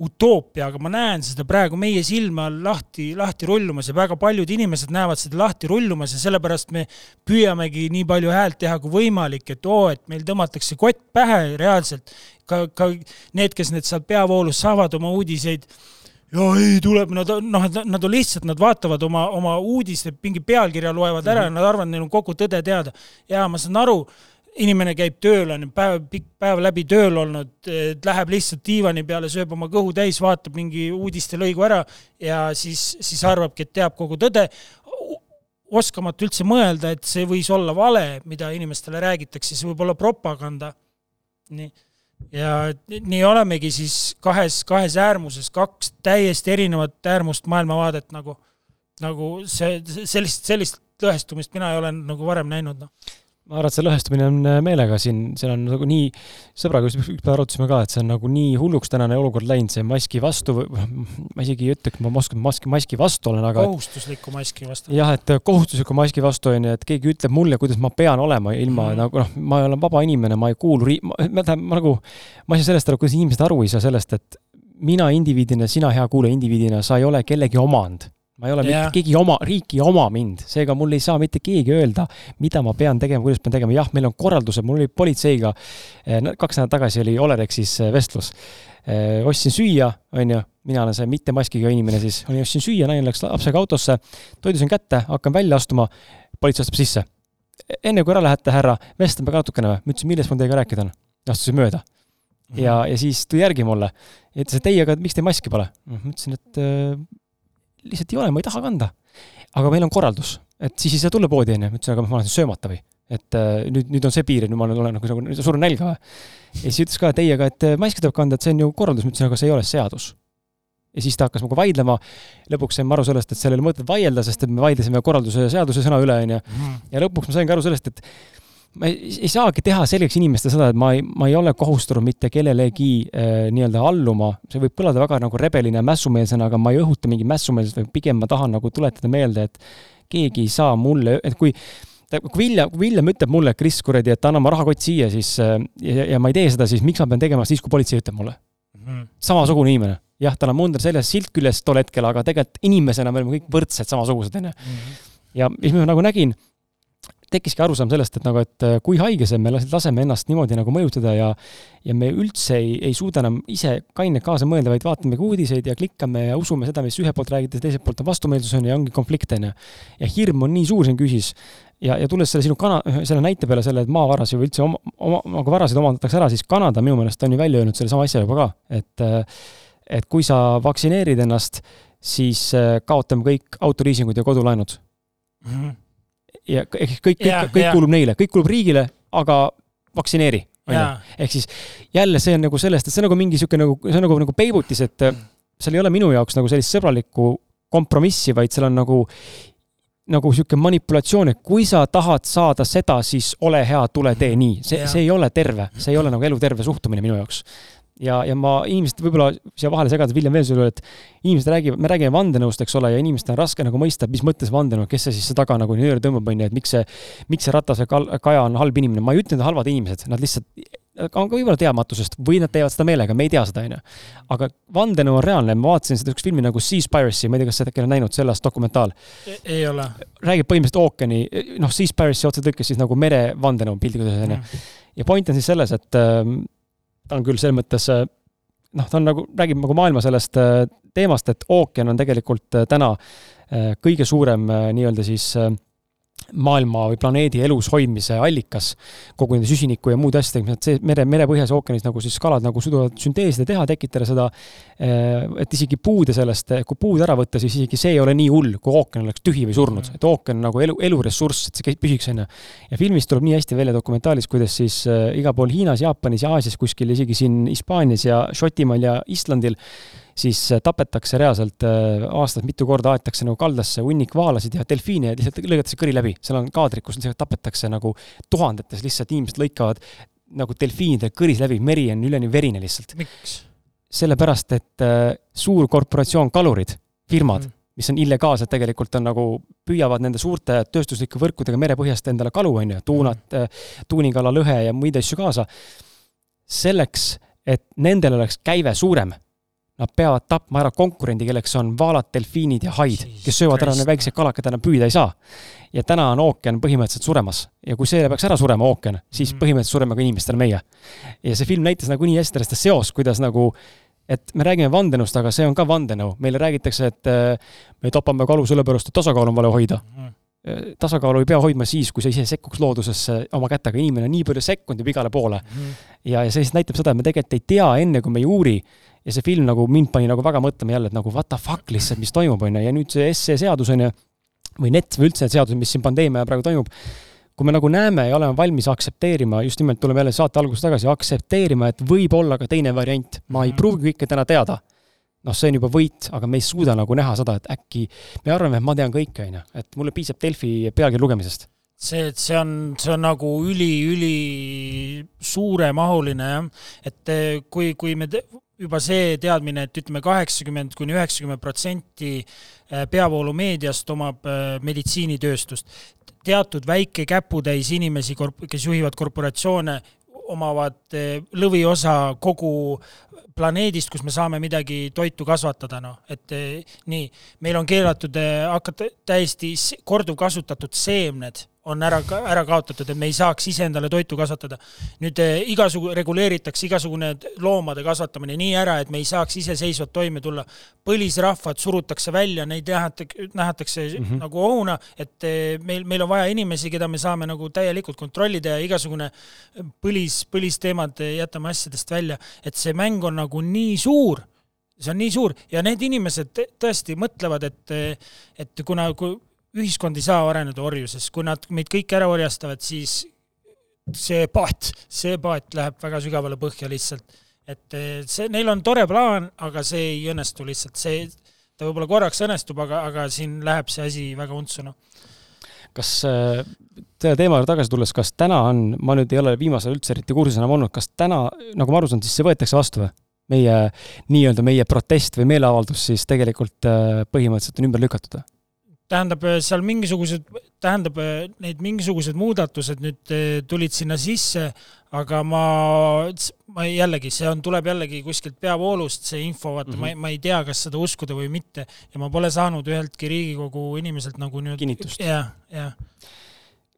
utoopia, aga ma näen seda praegu meie silme all lahti, lahti rullumas ja väga paljud inimesed näevad seda lahti rullumas ja sellepärast me püüamegi nii palju häält teha kui võimalik, et oo, et meil tõmmatakse kott pähe reaalselt. ka, ka need, kes need seal peavoolus saavad oma uudiseid ja ei, tuleb, nad, noh, nad on lihtsalt, nad vaatavad oma, oma uudiste, mingi pealkirja loevad ära mm -hmm. ja nad arvavad, neil on kogu tõde teada. ja ma saan aru, inimene käib tööl, on ju, päev, pikk päev läbi tööl olnud, läheb lihtsalt diivani peale, sööb oma kõhu täis, vaatab mingi uudistelõigu ära ja siis, siis arvabki, et teab kogu tõde, oskamatu üldse mõelda, et see võis olla vale, mida inimestele räägitakse, see võib olla propaganda. nii, ja nii olemegi siis kahes, kahes äärmuses, kaks täiesti erinevat äärmust maailmavaadet nagu, nagu see, sellist, sellist lõhestumist mina ei ole nagu varem näinud, noh ma arvan, et see lõhestumine on äh, meelega siin, seal on nagu nii, sõbraga just ükspäev arutasime ka, et see on nagu nii hulluks tänane olukord läinud, see maski vastu, ma isegi ei ütle, et ma maski, maski, maski vastu olen, aga kohustusliku maski vastu. jah, et kohustusliku maski vastu on ju, et keegi ütleb mulle, kuidas ma pean olema ilma mm -hmm. nagu noh, ma olen vaba inimene, ma ei kuulu ri-, ma, ma tähendab, ma nagu, ma ei saa sellest aru, kuidas inimesed aru ei saa sellest, et mina indiviidina, sina, hea kuulaja, indiviidina, sa ei ole kellegi omand ma ei ole yeah. mitte keegi oma, riik ei oma mind, seega mul ei saa mitte keegi öelda, mida ma pean tegema, kuidas pean tegema, jah, meil on korraldused, mul oli politseiga, eh, kaks nädalat tagasi oli Olerexis eh, vestlus. Eh, ostsin süüa, on ju, mina olen see mitte maskiga inimene siis, ostsin süüa, naine läks lapsega autosse, toidu sain kätte, hakkan välja astuma, politsei astab sisse. enne kui ära lähete, härra, vestleme ka natukene või? ma ütlesin, millest mul teiega rääkida on? astusin mööda mhm. ja, ja siis tuli järgi mulle ja ütles, et ei, aga miks teil maski pole? ma ütlesin, et lihtsalt ei ole, ma ei taha kanda. aga meil on korraldus, et siis ei saa tulla poodi, onju. ma ütlesin, aga ma olen söömata või? et äh, nüüd, nüüd on see piir, et nüüd ma olen nagu, nagu surun nälga või? ja siis ütles ka, et ei, aga et maski tuleb kanda, et see on ju korraldus, ma ütlesin, aga see ei ole seadus. ja siis ta hakkas minuga vaidlema, lõpuks sain ma aru sellest, et seal ei ole mõtet vaielda, sest et me vaidlesime korralduse ja seaduse sõna üle, onju. Mhm. ja lõpuks ma saingi aru sellest, et ma ei, ei saagi teha selgeks inimestele seda, et ma ei, ma ei ole kohustatud mitte kellelegi äh, nii-öelda alluma, see võib kõlada väga nagu rebelina, mässumeelsena, aga ma ei õhuta mingi mässumeelsust, vaid pigem ma tahan nagu tuletada meelde, et keegi ei saa mulle, et kui kui Vilja, kui Viljem ütleb mulle, et Kris, kuradi, et anna oma rahakott siia, siis äh, ja, ja ma ei tee seda, siis miks ma pean tegema siis, kui politsei ütleb mulle mm? -hmm. samasugune inimene. jah, tal on munder seljas, silt küljes tol hetkel, aga tegelikult inimesena me oleme kõik võrdsed, samasugused, onju. Mhm. ja siis ma nagu nägin tekkiski arusaam sellest, et nagu, et äh, kui haigesed me laseme ennast niimoodi nagu mõjutada ja ja me üldse ei, ei suuda enam ise kainelt kaasa mõelda, vaid vaatamegi uudiseid ja klikkame ja usume seda, mis ühelt poolt räägitakse, teiselt poolt on vastumeelsus on ja ongi konflikt, on ju. ja hirm on nii suur siin küsis. ja, ja tulles selle sinu kana-, selle näite peale, selle, et maavarasi või üldse oma, oma, nagu varasid omandatakse ära, siis Kanada minu meelest on ju välja öelnud sellesama asja juba ka, et äh, et kui sa vaktsineerid ennast, siis äh, kaotame kõik autoriisingud ja kodulaenud mm. -hmm ja ehk siis kõik, kõik, kõik kuulub neile, kõik kuulub riigile, aga vaktsineeri. ehk siis jälle see on nagu sellest, et see on nagu mingi sihuke nagu, see on nagu, nagu peibutis, et äh, seal ei ole minu jaoks nagu sellist sõbralikku kompromissi, vaid seal on nagu nagu sihuke manipulatsioon, et kui sa tahad saada seda, siis ole hea, tule tee nii. see, see ei ole terve, see ei ole nagu eluterve suhtumine minu jaoks ja, ja ma, inimesed võib-olla siia vahele segada, Villem veel sulle, et inimesed räägivad, me räägime vandenõust, eks ole, ja inimestel on raske nagu mõista, mis mõttes vandenõu, kes see siis taga nagu nööre tõmbab, on ju, et miks see, miks see Ratas või Kaja on halb inimene, ma ei ütle, et nad halvad inimesed, nad lihtsalt on ka võib-olla teadmatusest või nad teevad seda meelega, me ei tea seda, on ju. aga vandenõu on reaalne, ma vaatasin seda üks filmi nagu Seaspiracy, ma ei tea, kas sa oled näinud, sellest dokumentaal e? ei ole. räägib põhimõtteliselt ookeani, noh, Seaspiracy otsetõlkes siis nagu merevandenõu piltlikult öeldes, on ju. Mm. ja point on siis selles, et ähm, ta on küll selles mõttes äh, noh, ta on nagu, räägib nagu maailma sellest äh, teemast, et ookean on tegelikult äh, täna kõige suurem nii-öelda siis maailma või planeedi elus hoidmise allikas, kogu nende süsiniku ja muude asjadega, mis nad see mere, merepõhjas ja ookeanis nagu siis kalad nagu suudavad sünteesida, teha, tekitada seda, eh, et isegi puude sellest, kui puud ära võtta, siis isegi see ei ole nii hull, kui ookean oleks tühi või surnud, mm. et ookean nagu elu, eluressurss, et see püsiks, on ju. ja filmis tuleb nii hästi välja dokumentaalis, kuidas siis äh, igal pool Hiinas, Jaapanis ja Aasias kuskil, isegi siin Hispaanias ja Šotimaal ja Islandil siis äh, tapetakse reaalselt äh, aastas mitu korda, aetakse nagu kaldasse hunnik vaalasid ja delfiine ja lihtsalt lõigatakse kõri läbi. seal on kaadrid, kus tapetakse nagu tuhandetes lihtsalt inimesed lõikavad nagu delfiinide kõris läbi, meri on üleni verine lihtsalt. sellepärast, et äh, suur korporatsioon kalurid, firmad mm., mis on illegaalsed tegelikult, on nagu, püüavad nende suurte tööstuslike võrkudega merepõhjast endale kalu, on ju, tuunat mm., tuunikala, lõhe ja muid asju kaasa. selleks, et nendel oleks käive suurem Nad peavad tapma ära konkurendi, kelleks on vaalad, delfiinid ja haid, kes söövad ära need väiksed kalakad, enam püüda ei saa. ja täna on ookean põhimõtteliselt suremas ja kui see peaks ära surema, ookean, siis mhm. põhimõtteliselt sureme ka inimestena meie. ja see film näitas nagu nii hästi seda seost, kuidas nagu et me räägime vandenõust, aga see on ka vandenõu. meile räägitakse, et äh, me tapame kalu sellepärast, et tasakaalu on vaja hoida mm tasakaalu ei pea hoidma siis, kui sa ise sekkuks loodusesse oma kätega, inimene on nii palju sekkunud juba igale poole mm. -hmm. ja, ja see lihtsalt näitab seda, et me tegelikult ei tea enne, kui me ei uuri, ja see film nagu mind pani nagu väga mõtlema jälle, et nagu what the fuck lihtsalt, mis toimub, on ju, ja nüüd see SE seadus on ju, või NET või üldse need seadused, mis siin pandeemia praegu toimub, kui me nagu näeme ja oleme valmis aktsepteerima, just nimelt tuleme jälle saate algusest tagasi, aktsepteerima, et võib olla ka teine variant, ma ei mhm. pruugi kõike täna teada. noh, see on juba võit, aga me ei suuda nagu näha seda, et äkki me arvame, et ma tean kõike, on ju, et mulle piisab Delfi pealkirja lugemisest. See, et see on, see on nagu üli-üli suuremahuline jah, et kui, kui me juba see teadmine, et ütleme, kaheksakümmend kuni üheksakümmend protsenti äh, peavoolumeediast omab äh, meditsiinitööstust. teatud väike käputäis inimesi, kes juhivad korporatsioone, omavad äh, lõviosa kogu planeedist, kus me saame midagi toitu kasvatada, noh, et nii, meil on keelatud hakata täiesti korduvkasutatud seemned on ära, ära kaotatud, et me ei saaks ise endale toitu kasvatada. nüüd eh, igasugu, reguleeritakse igasugune loomade kasvatamine nii ära, et me ei saaks iseseisvalt toime tulla. põlisrahvad surutakse välja, neid nähatakse, mm -hmm. nagu ohuna, et eh, meil, meil on vaja inimesi, keda me saame nagu täielikult kontrollida ja igasugune põlis, põlisteemad jätame asjadest välja, et see mäng on nagu nii suur see on nii suur ja need inimesed tõesti mõtlevad, et, et kuna, kui ühiskond ei saa areneda orjuses, kui nad meid kõiki ära orjastavad, siis see paat, see paat läheb väga sügavale põhja lihtsalt. et see, neil on tore plaan, aga see ei õnnestu lihtsalt, see, ta võib-olla korraks õnnestub, aga, aga siin läheb see asi väga untsu, noh. kas äh, selle teema juurde tagasi tulles, kas täna on, ma nüüd ei ole viimasel üldse eriti kursis enam olnud, kas täna, nagu ma aru saan, siis see võetakse vastu või? Meie nii-öelda meie protest või meeleavaldus siis tegelikult äh, põhimõtteliselt on ümber lükatud tähendab, äh, seal mingisugused, tähendab, äh, need mingisugused muudatused nüüd tulid sinna sisse, aga ma, ma jällegi, see on, tuleb jällegi kuskilt peavoolust, see info, vaata mm, -hmm. ma, mhm. ma ei tea, kas seda uskuda või mitte ja ma pole saanud üheltki Riigikogu inimeselt nagu nüüd kinnitust ja,. jah, jah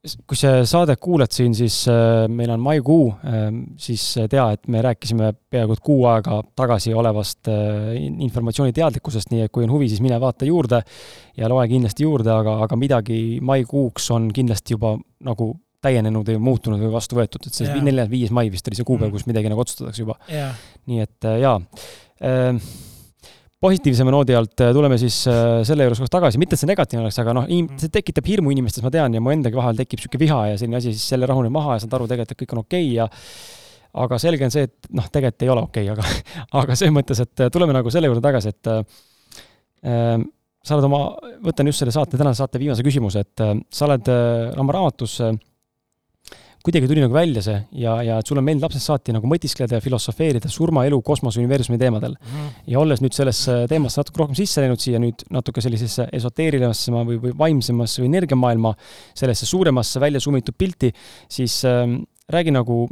kui see saadet kuulad siin, siis äh, meil on maikuu, ähm, siis äh, tea, et me rääkisime peaaegu et kuu aega tagasi olevast äh, informatsiooni teadlikkusest, nii et kui on huvi, siis mine vaata juurde ja loe kindlasti juurde, aga, aga midagi maikuuks on kindlasti juba nagu täienenud või muutunud või vastu võetud, et see neljas, viies mai vist oli see kuupäev, mm. kus midagi nagu otsustatakse juba. nii et jaa positiivsema noodi alt äh, tuleme siis äh, selle juures kohe tagasi, mitte et see negatiivne oleks, aga noh, see tekitab hirmu inimestes, ma tean, ja mu endagi vahel tekib niisugune viha ja selline asi, siis selle rahuneb maha ja saad aru tegelikult, et kõik on okei okay ja aga selge on see, et noh, tegelikult ei ole okei okay,, aga, aga selles mõttes, et äh, tuleme nagu selle juurde tagasi, et äh, sa oled oma, võtan just selle saate, tänase saate viimase küsimuse, et äh, sa oled äh, oma raamatus äh, kuidagi tuli nagu välja see ja, ja et sul on meeldinud lapsest saati nagu mõtiskleda ja filosofeerida surma, elu, kosmose, universumi teemadel mm. -hmm. ja olles nüüd sellesse teemasse natuke rohkem sisse läinud siia nüüd natuke sellisesse esoteerilisemasse või, või vaimsemasse või energiamaailma, sellesse suuremasse välja summitud pilti, siis äh, räägi nagu,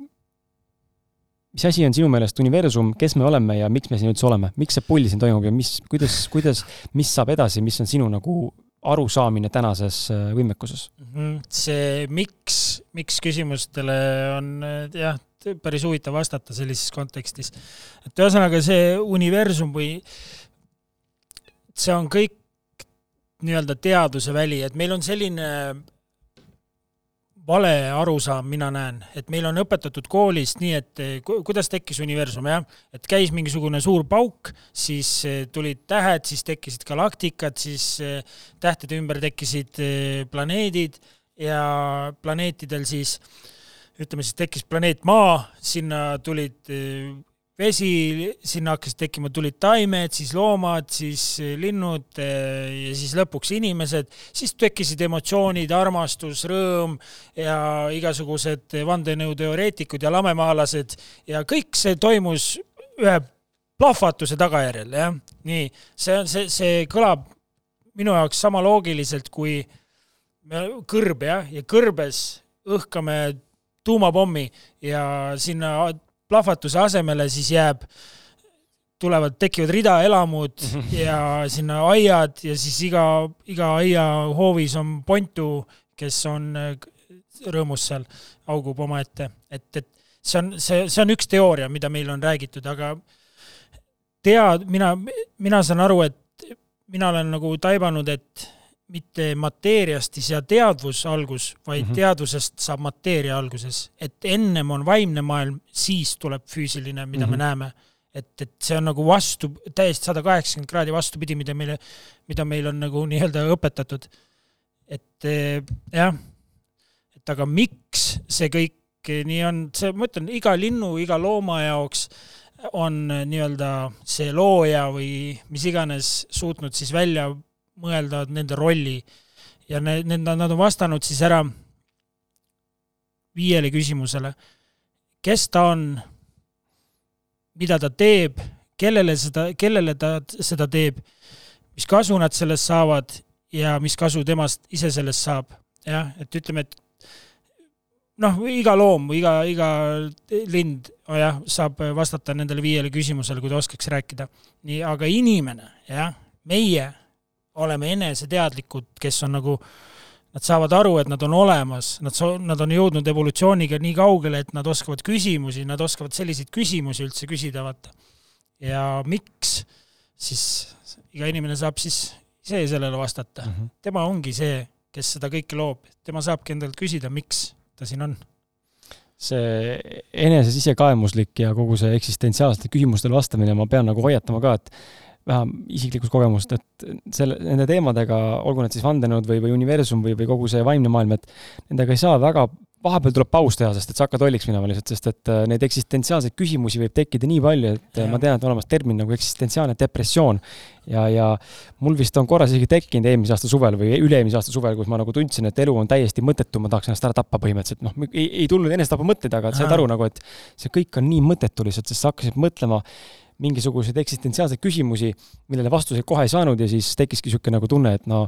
mis asi on sinu meelest universum, kes me oleme ja miks me siin üldse oleme, miks see pull siin toimub ja mis, kuidas, kuidas, mis saab edasi, mis on sinu nagu arusaamine tänases äh, võimekuses? Mhm. see miks, miks küsimustele on jah, päris huvitav vastata sellises kontekstis. et ühesõnaga see universum või see on kõik nii-öelda teaduse väli, et meil on selline vale arusaam, mina näen, et meil on õpetatud koolis nii, et eh, kuidas tekkis universum, jah, et käis mingisugune suur pauk, siis eh, tulid tähed, siis tekkisid galaktikad, siis eh, tähtede ümber tekkisid planeedid ja planeetidel siis ütleme siis tekkis planeet Maa, sinna tulid vesi, sinna hakkasid tekkima, tulid taimed, siis loomad, siis linnud eh, ja siis lõpuks inimesed, siis tekkisid emotsioonid, armastus, rõõm ja igasugused vandenõuteoreetikud ja lamemaalased. Ja kõik see toimus ühe plahvatuse tagajärjel, jah. nii, see on, see, see kõlab minu jaoks sama loogiliselt kui kõrb, jah, ja kõrbes õhkame tuumapommi ja sinna plahvatuse asemele siis jääb, tulevad, tekivad ridaelamud ja sinna aiad ja siis iga, iga aia hoovis on pontu, kes on äh, rõõmus seal, augub omaette, et, et see on, see, see on üks teooria, mida meil on räägitud, aga tead, mina, mina saan aru, et mina olen nagu taibanud, et mitte mateeriast ei sea teadvus algus, vaid mm -hmm. teadvusest saab mateeria alguses. et ennem on vaimne maailm, siis tuleb füüsiline, mida mm -hmm. me mhm. näeme. et, et see on nagu vastu, täiesti sada kaheksakümmend kraadi vastupidi, mida meile, mida meil on nagu nii-öelda õpetatud. et eh, jah, et aga miks see kõik nii on, see, ma ütlen, iga linnu, iga looma jaoks on nii-öelda see looja või mis iganes suutnud siis välja mõelda nende rolli ja need, need, nad on vastanud siis ära viiele küsimusele. kes ta on, mida ta teeb, kellele seda, kellele ta seda teeb, mis kasu nad sellest saavad ja mis kasu temast ise sellest saab. jah, et ütleme, et noh, iga loom, iga, iga lind oh jah, saab vastata nendele viiele küsimusele, kui ta oskaks rääkida. nii, aga inimene, jah, meie oleme eneseteadlikud, kes on nagu, nad saavad aru, et nad on olemas, nad nad on jõudnud evolutsiooniga nii kaugele, et nad oskavad küsimusi, nad oskavad selliseid küsimusi üldse küsida, vaata. ja miks, siis iga inimene saab siis ise sellele vastata mm. -hmm. tema ongi see, kes seda kõike loob, tema saabki endalt küsida, miks ta siin on see enese sisekaemuslik ja kogu see eksistentsiaalsete küsimustele vastamine, ma pean nagu hoiatama ka, et isiklikust kogemust, et selle, nende teemadega, olgu need siis vandenõud või, või universum või, või kogu see vaimne maailm, et nendega ei saa väga, vahepeal tuleb paus teha, sest et sa hakkad lolliks minema lihtsalt, sest et äh, neid eksistentsiaalseid küsimusi võib tekkida nii palju, et ja. ma tean, et on olemas termin nagu eksistentsiaalne depressioon. ja, ja mul vist on korra isegi tekkinud eelmise aasta suvel või üle-eelmise aasta suvel, kus ma nagu tundsin, et elu on täiesti mõttetu, ma tahaks ennast ära tappa põhimõtteliselt, noh, ei, ei tulnud enesetapumõtteid, aga said aru nagu, et see kõik on nii mõttetu lihtsalt, sest sa hakkasid mõtlema mingisuguseid eksistentsiaalseid küsimusi, millele vastuseid kohe ei saanud ja siis tekkiski niisugune nagu tunne, et no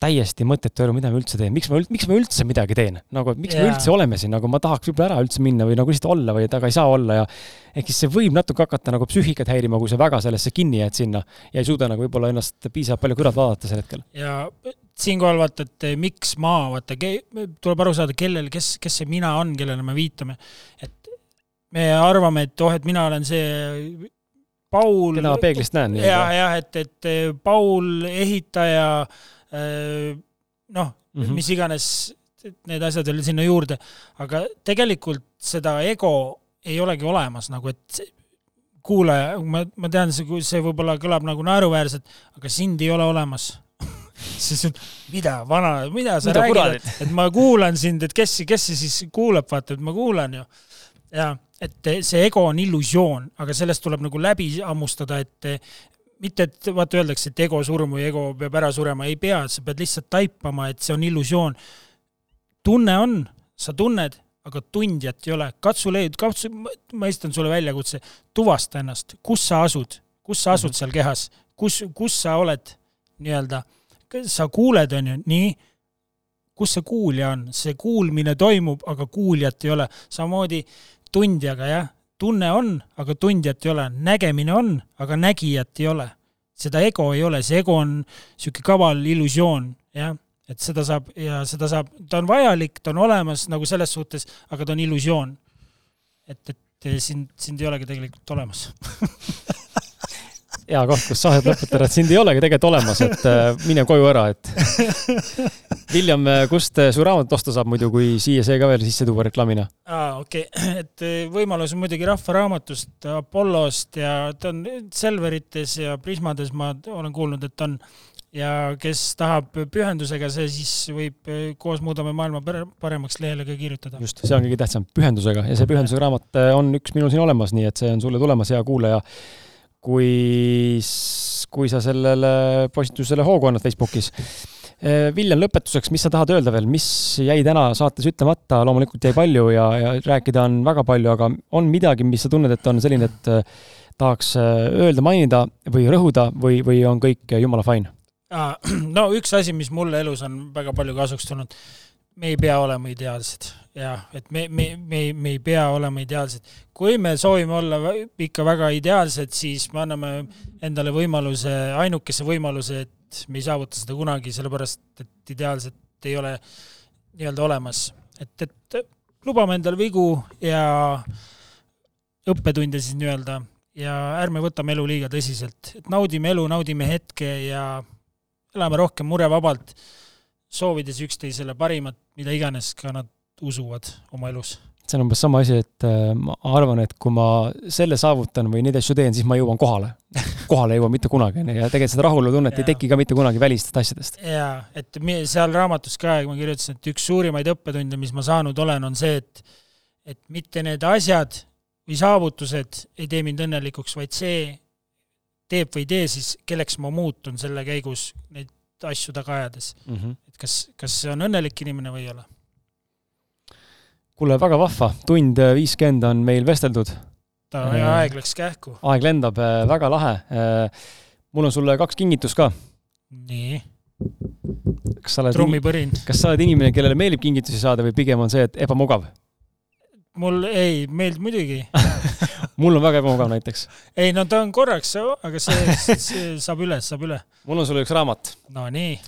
täiesti mõttetu elu, mida ma üldse teen, miks ma, miks ma üldse midagi teen, nagu miks yeah. me üldse oleme siin, nagu ma tahaks võib-olla ära üldse minna või nagu lihtsalt olla või et aga ei saa olla ja ehk siis see võib natuke hakata nagu psüühikat häirima, kui sa väga sellesse kinni jääd sinna ja ei suuda nagu võib-olla ennast piisavalt palju kõrvalt vaadata sel hetkel. ja siinkohal vaata, et miks ma, vaata, tuleb aru saada, kellel, kes, kes see mina on, kellele me viitame. et me arvame, et oh, et mina olen see Paul. keda ma peeglist näen. ja, jah, et, et Paul, ehitaja, äh, noh mm -hmm., mis iganes need asjad veel sinna juurde, aga tegelikult seda ego ei olegi olemas nagu, et kuulaja, ma, ma tean, see, see võib-olla kõlab nagu naeruväärselt, aga sind ei ole olemas siis mida, vana, mida sa mida räägid, et ma kuulan sind, et kes, kes see siis kuulab, vaata, et ma kuulan ju. jaa et see ego on illusioon, aga sellest tuleb nagu läbi hammustada, et mitte, et vaata, öeldakse, et ego surm või ego peab ära surema, ei pea, sa pead lihtsalt taipama, et see on illusioon. tunne on, sa tunned, aga tundjat ei ole. katsu leida, katsu, ma esitan sulle väljakutse, tuvasta ennast, kus sa asud, kus sa asud mm -hmm. seal kehas, kus, kus sa oled nii-öelda, sa kuuled, on ju, nii, kus see kuulja on, see kuulmine toimub, aga kuuljat ei ole. samamoodi tundjaga, jah, tunne on, aga tundjat ei ole, nägemine on, aga nägijat ei ole. seda ego ei ole, see ego on niisugune kaval illusioon, jah, et seda saab ja seda saab, ta on vajalik, ta on olemas nagu selles suhtes, aga ta on illusioon. et, et sind, sind ei olegi tegelikult olemas hea koht, kus saadet lõpetada, et sind ei olegi tegelikult olemas, et äh, mine koju ära, et. William, kust su raamatut osta saab muidu, kui siia see ka veel sisse tuua reklaamina? aa, okei okay., et võimalus on muidugi Rahva Raamatust, Apollost ja ta on Selverites ja Prismades ma olen kuulnud, et on ja kes tahab pühendusega, see siis võib koos Muudame maailma paremaks lehele ka kirjutada. just, see on kõige tähtsam, pühendusega ja see pühendusega raamat äh, on üks minul siin olemas, nii et see on sulle tulemas, hea kuulaja. Kui, kui sa sellele postitusele hoogu annad Facebookis. Äh, lõpetuseks, mis sa tahad öelda veel, mis jäi täna saates ütlemata, loomulikult jäi palju ja, ja rääkida on väga palju, aga on midagi, mis sa tunned, et on selline, et äh, tahaks öelda, mainida või rõhuda või, või on kõik jumala fine? no üks asi, mis mulle elus on väga palju kasuks tulnud, me ei pea olema ideaalsed jah, et me, me, me, me ei pea olema ideaalsed. kui me soovime olla ikka väga ideaalsed, siis me anname endale võimaluse, ainukese võimaluse, et me ei saavuta seda kunagi, sellepärast et ideaalset ei ole nii-öelda olemas. et, et lubame endale vigu ja õppetunde siis nii-öelda ja ärme võtame elu liiga tõsiselt, et naudime elu, naudime hetke ja elame rohkem murevabalt, soovides üksteisele parimat, mida iganes ka nad usuvad oma elus. see on umbes sama asi, et äh, ma arvan, et kui ma selle saavutan või neid asju teen, siis ma jõuan kohale. kohale ei jõua mitte kunagi, onju, ja tegelikult seda rahulolutunnet ei teki ka mitte kunagi välistest asjadest. jaa, et seal raamatus ka ma kirjutasin, et üks suurimaid õppetunde, mis ma saanud olen, on see, et et mitte need asjad või saavutused ei tee mind õnnelikuks, vaid see, teeb või ei tee, siis kelleks ma muutun selle käigus neid asju taga ajades mm. -hmm. et kas, kas see on õnnelik inimene või ei ole? Kuule, väga vahva, tund viiskümmend on meil vesteldud. ta äh,, aeg läks kähku. aeg lendab äh,, väga lahe äh,. mul on sulle kaks kingitust ka. nii. kas sa oled trummipõrin. kas sa oled inimene, kellele meeldib kingitusi saada või pigem on see, et ebamugav? mul ei, meeldib muidugi mul on väga ebamugav näiteks. ei no ta on korraks, aga see, see saab üle, saab üle. mul on sulle üks raamat. Nonii.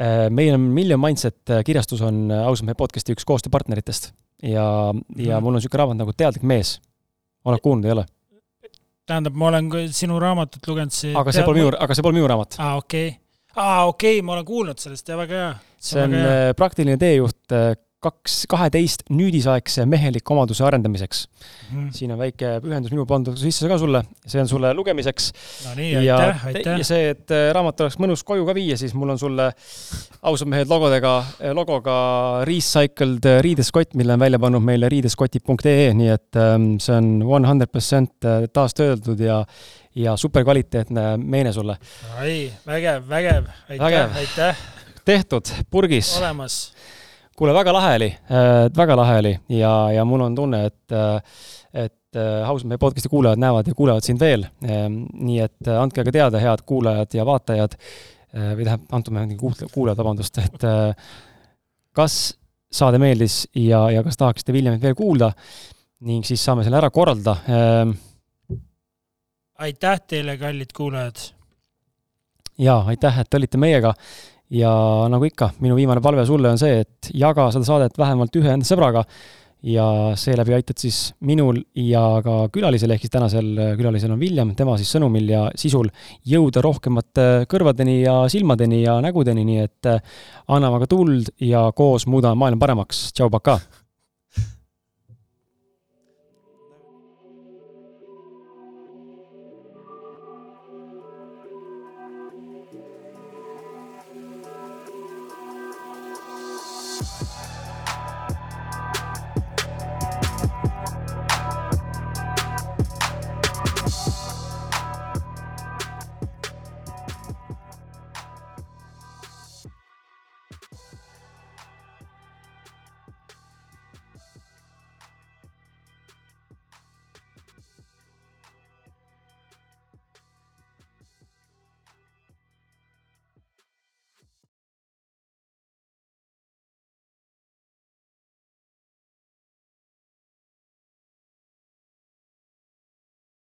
Äh, meil on Million Mindset äh, kirjastus on äh, ausalt meie podcast'i üks koostööpartneritest ja, ja mm. mul on niisugune raamat nagu Teadlik mees. oled kuulnud, ei ole? tähendab, ma olen sinu raamatut lugenud, see aga see pole minu, aga see pole minu raamat. aa, okei okay.. aa, okei okay,, ma olen kuulnud sellest ja väga hea. see on praktiline teejuht kaks, kaheteist nüüdisaegse meheliku omaduse arendamiseks mm. siin on väike pühendus minu pandud sisse ka sulle, see on sulle lugemiseks. no nii, aitäh, aitäh. ja see, et äh, raamat oleks mõnus koju ka viia, siis mul on sulle ausad mehed logodega, äh, logoga recycled äh, riideskott, mille on välja pannud meile riideskotid.ee, nii et ähm, see on one hundred percent taastöödeldud ja ja superkvaliteetne meene sulle. ai, vägev, vägev, aitäh, aitäh. tehtud, purgis. olemas kuule, väga lahe oli äh,, väga lahe oli ja, ja mul on tunne, et äh, et äh, ausalt, meie podcast'i kuulajad näevad ja kuulevad sind veel äh,. nii et äh, andke aga teada, head kuulajad ja vaatajad äh,, või tähendab, antud juhul kuulajad, vabandust, et äh, kas saade meeldis ja, ja kas tahaksite Williamit veel kuulda ning siis saame selle ära korraldada äh,. aitäh teile, kallid kuulajad! jaa, aitäh, et olite meiega ja nagu ikka, minu viimane palve sulle on see, et jaga seda saadet vähemalt ühe enda sõbraga ja seeläbi aitad siis minul ja ka külalisel, ehk siis tänasel külalisel on William, tema siis sõnumil ja sisul jõuda rohkemate kõrvadeni ja silmadeni ja nägudeni, nii et anname aga tuld ja koos muudame maailma paremaks. tšau, pakaa!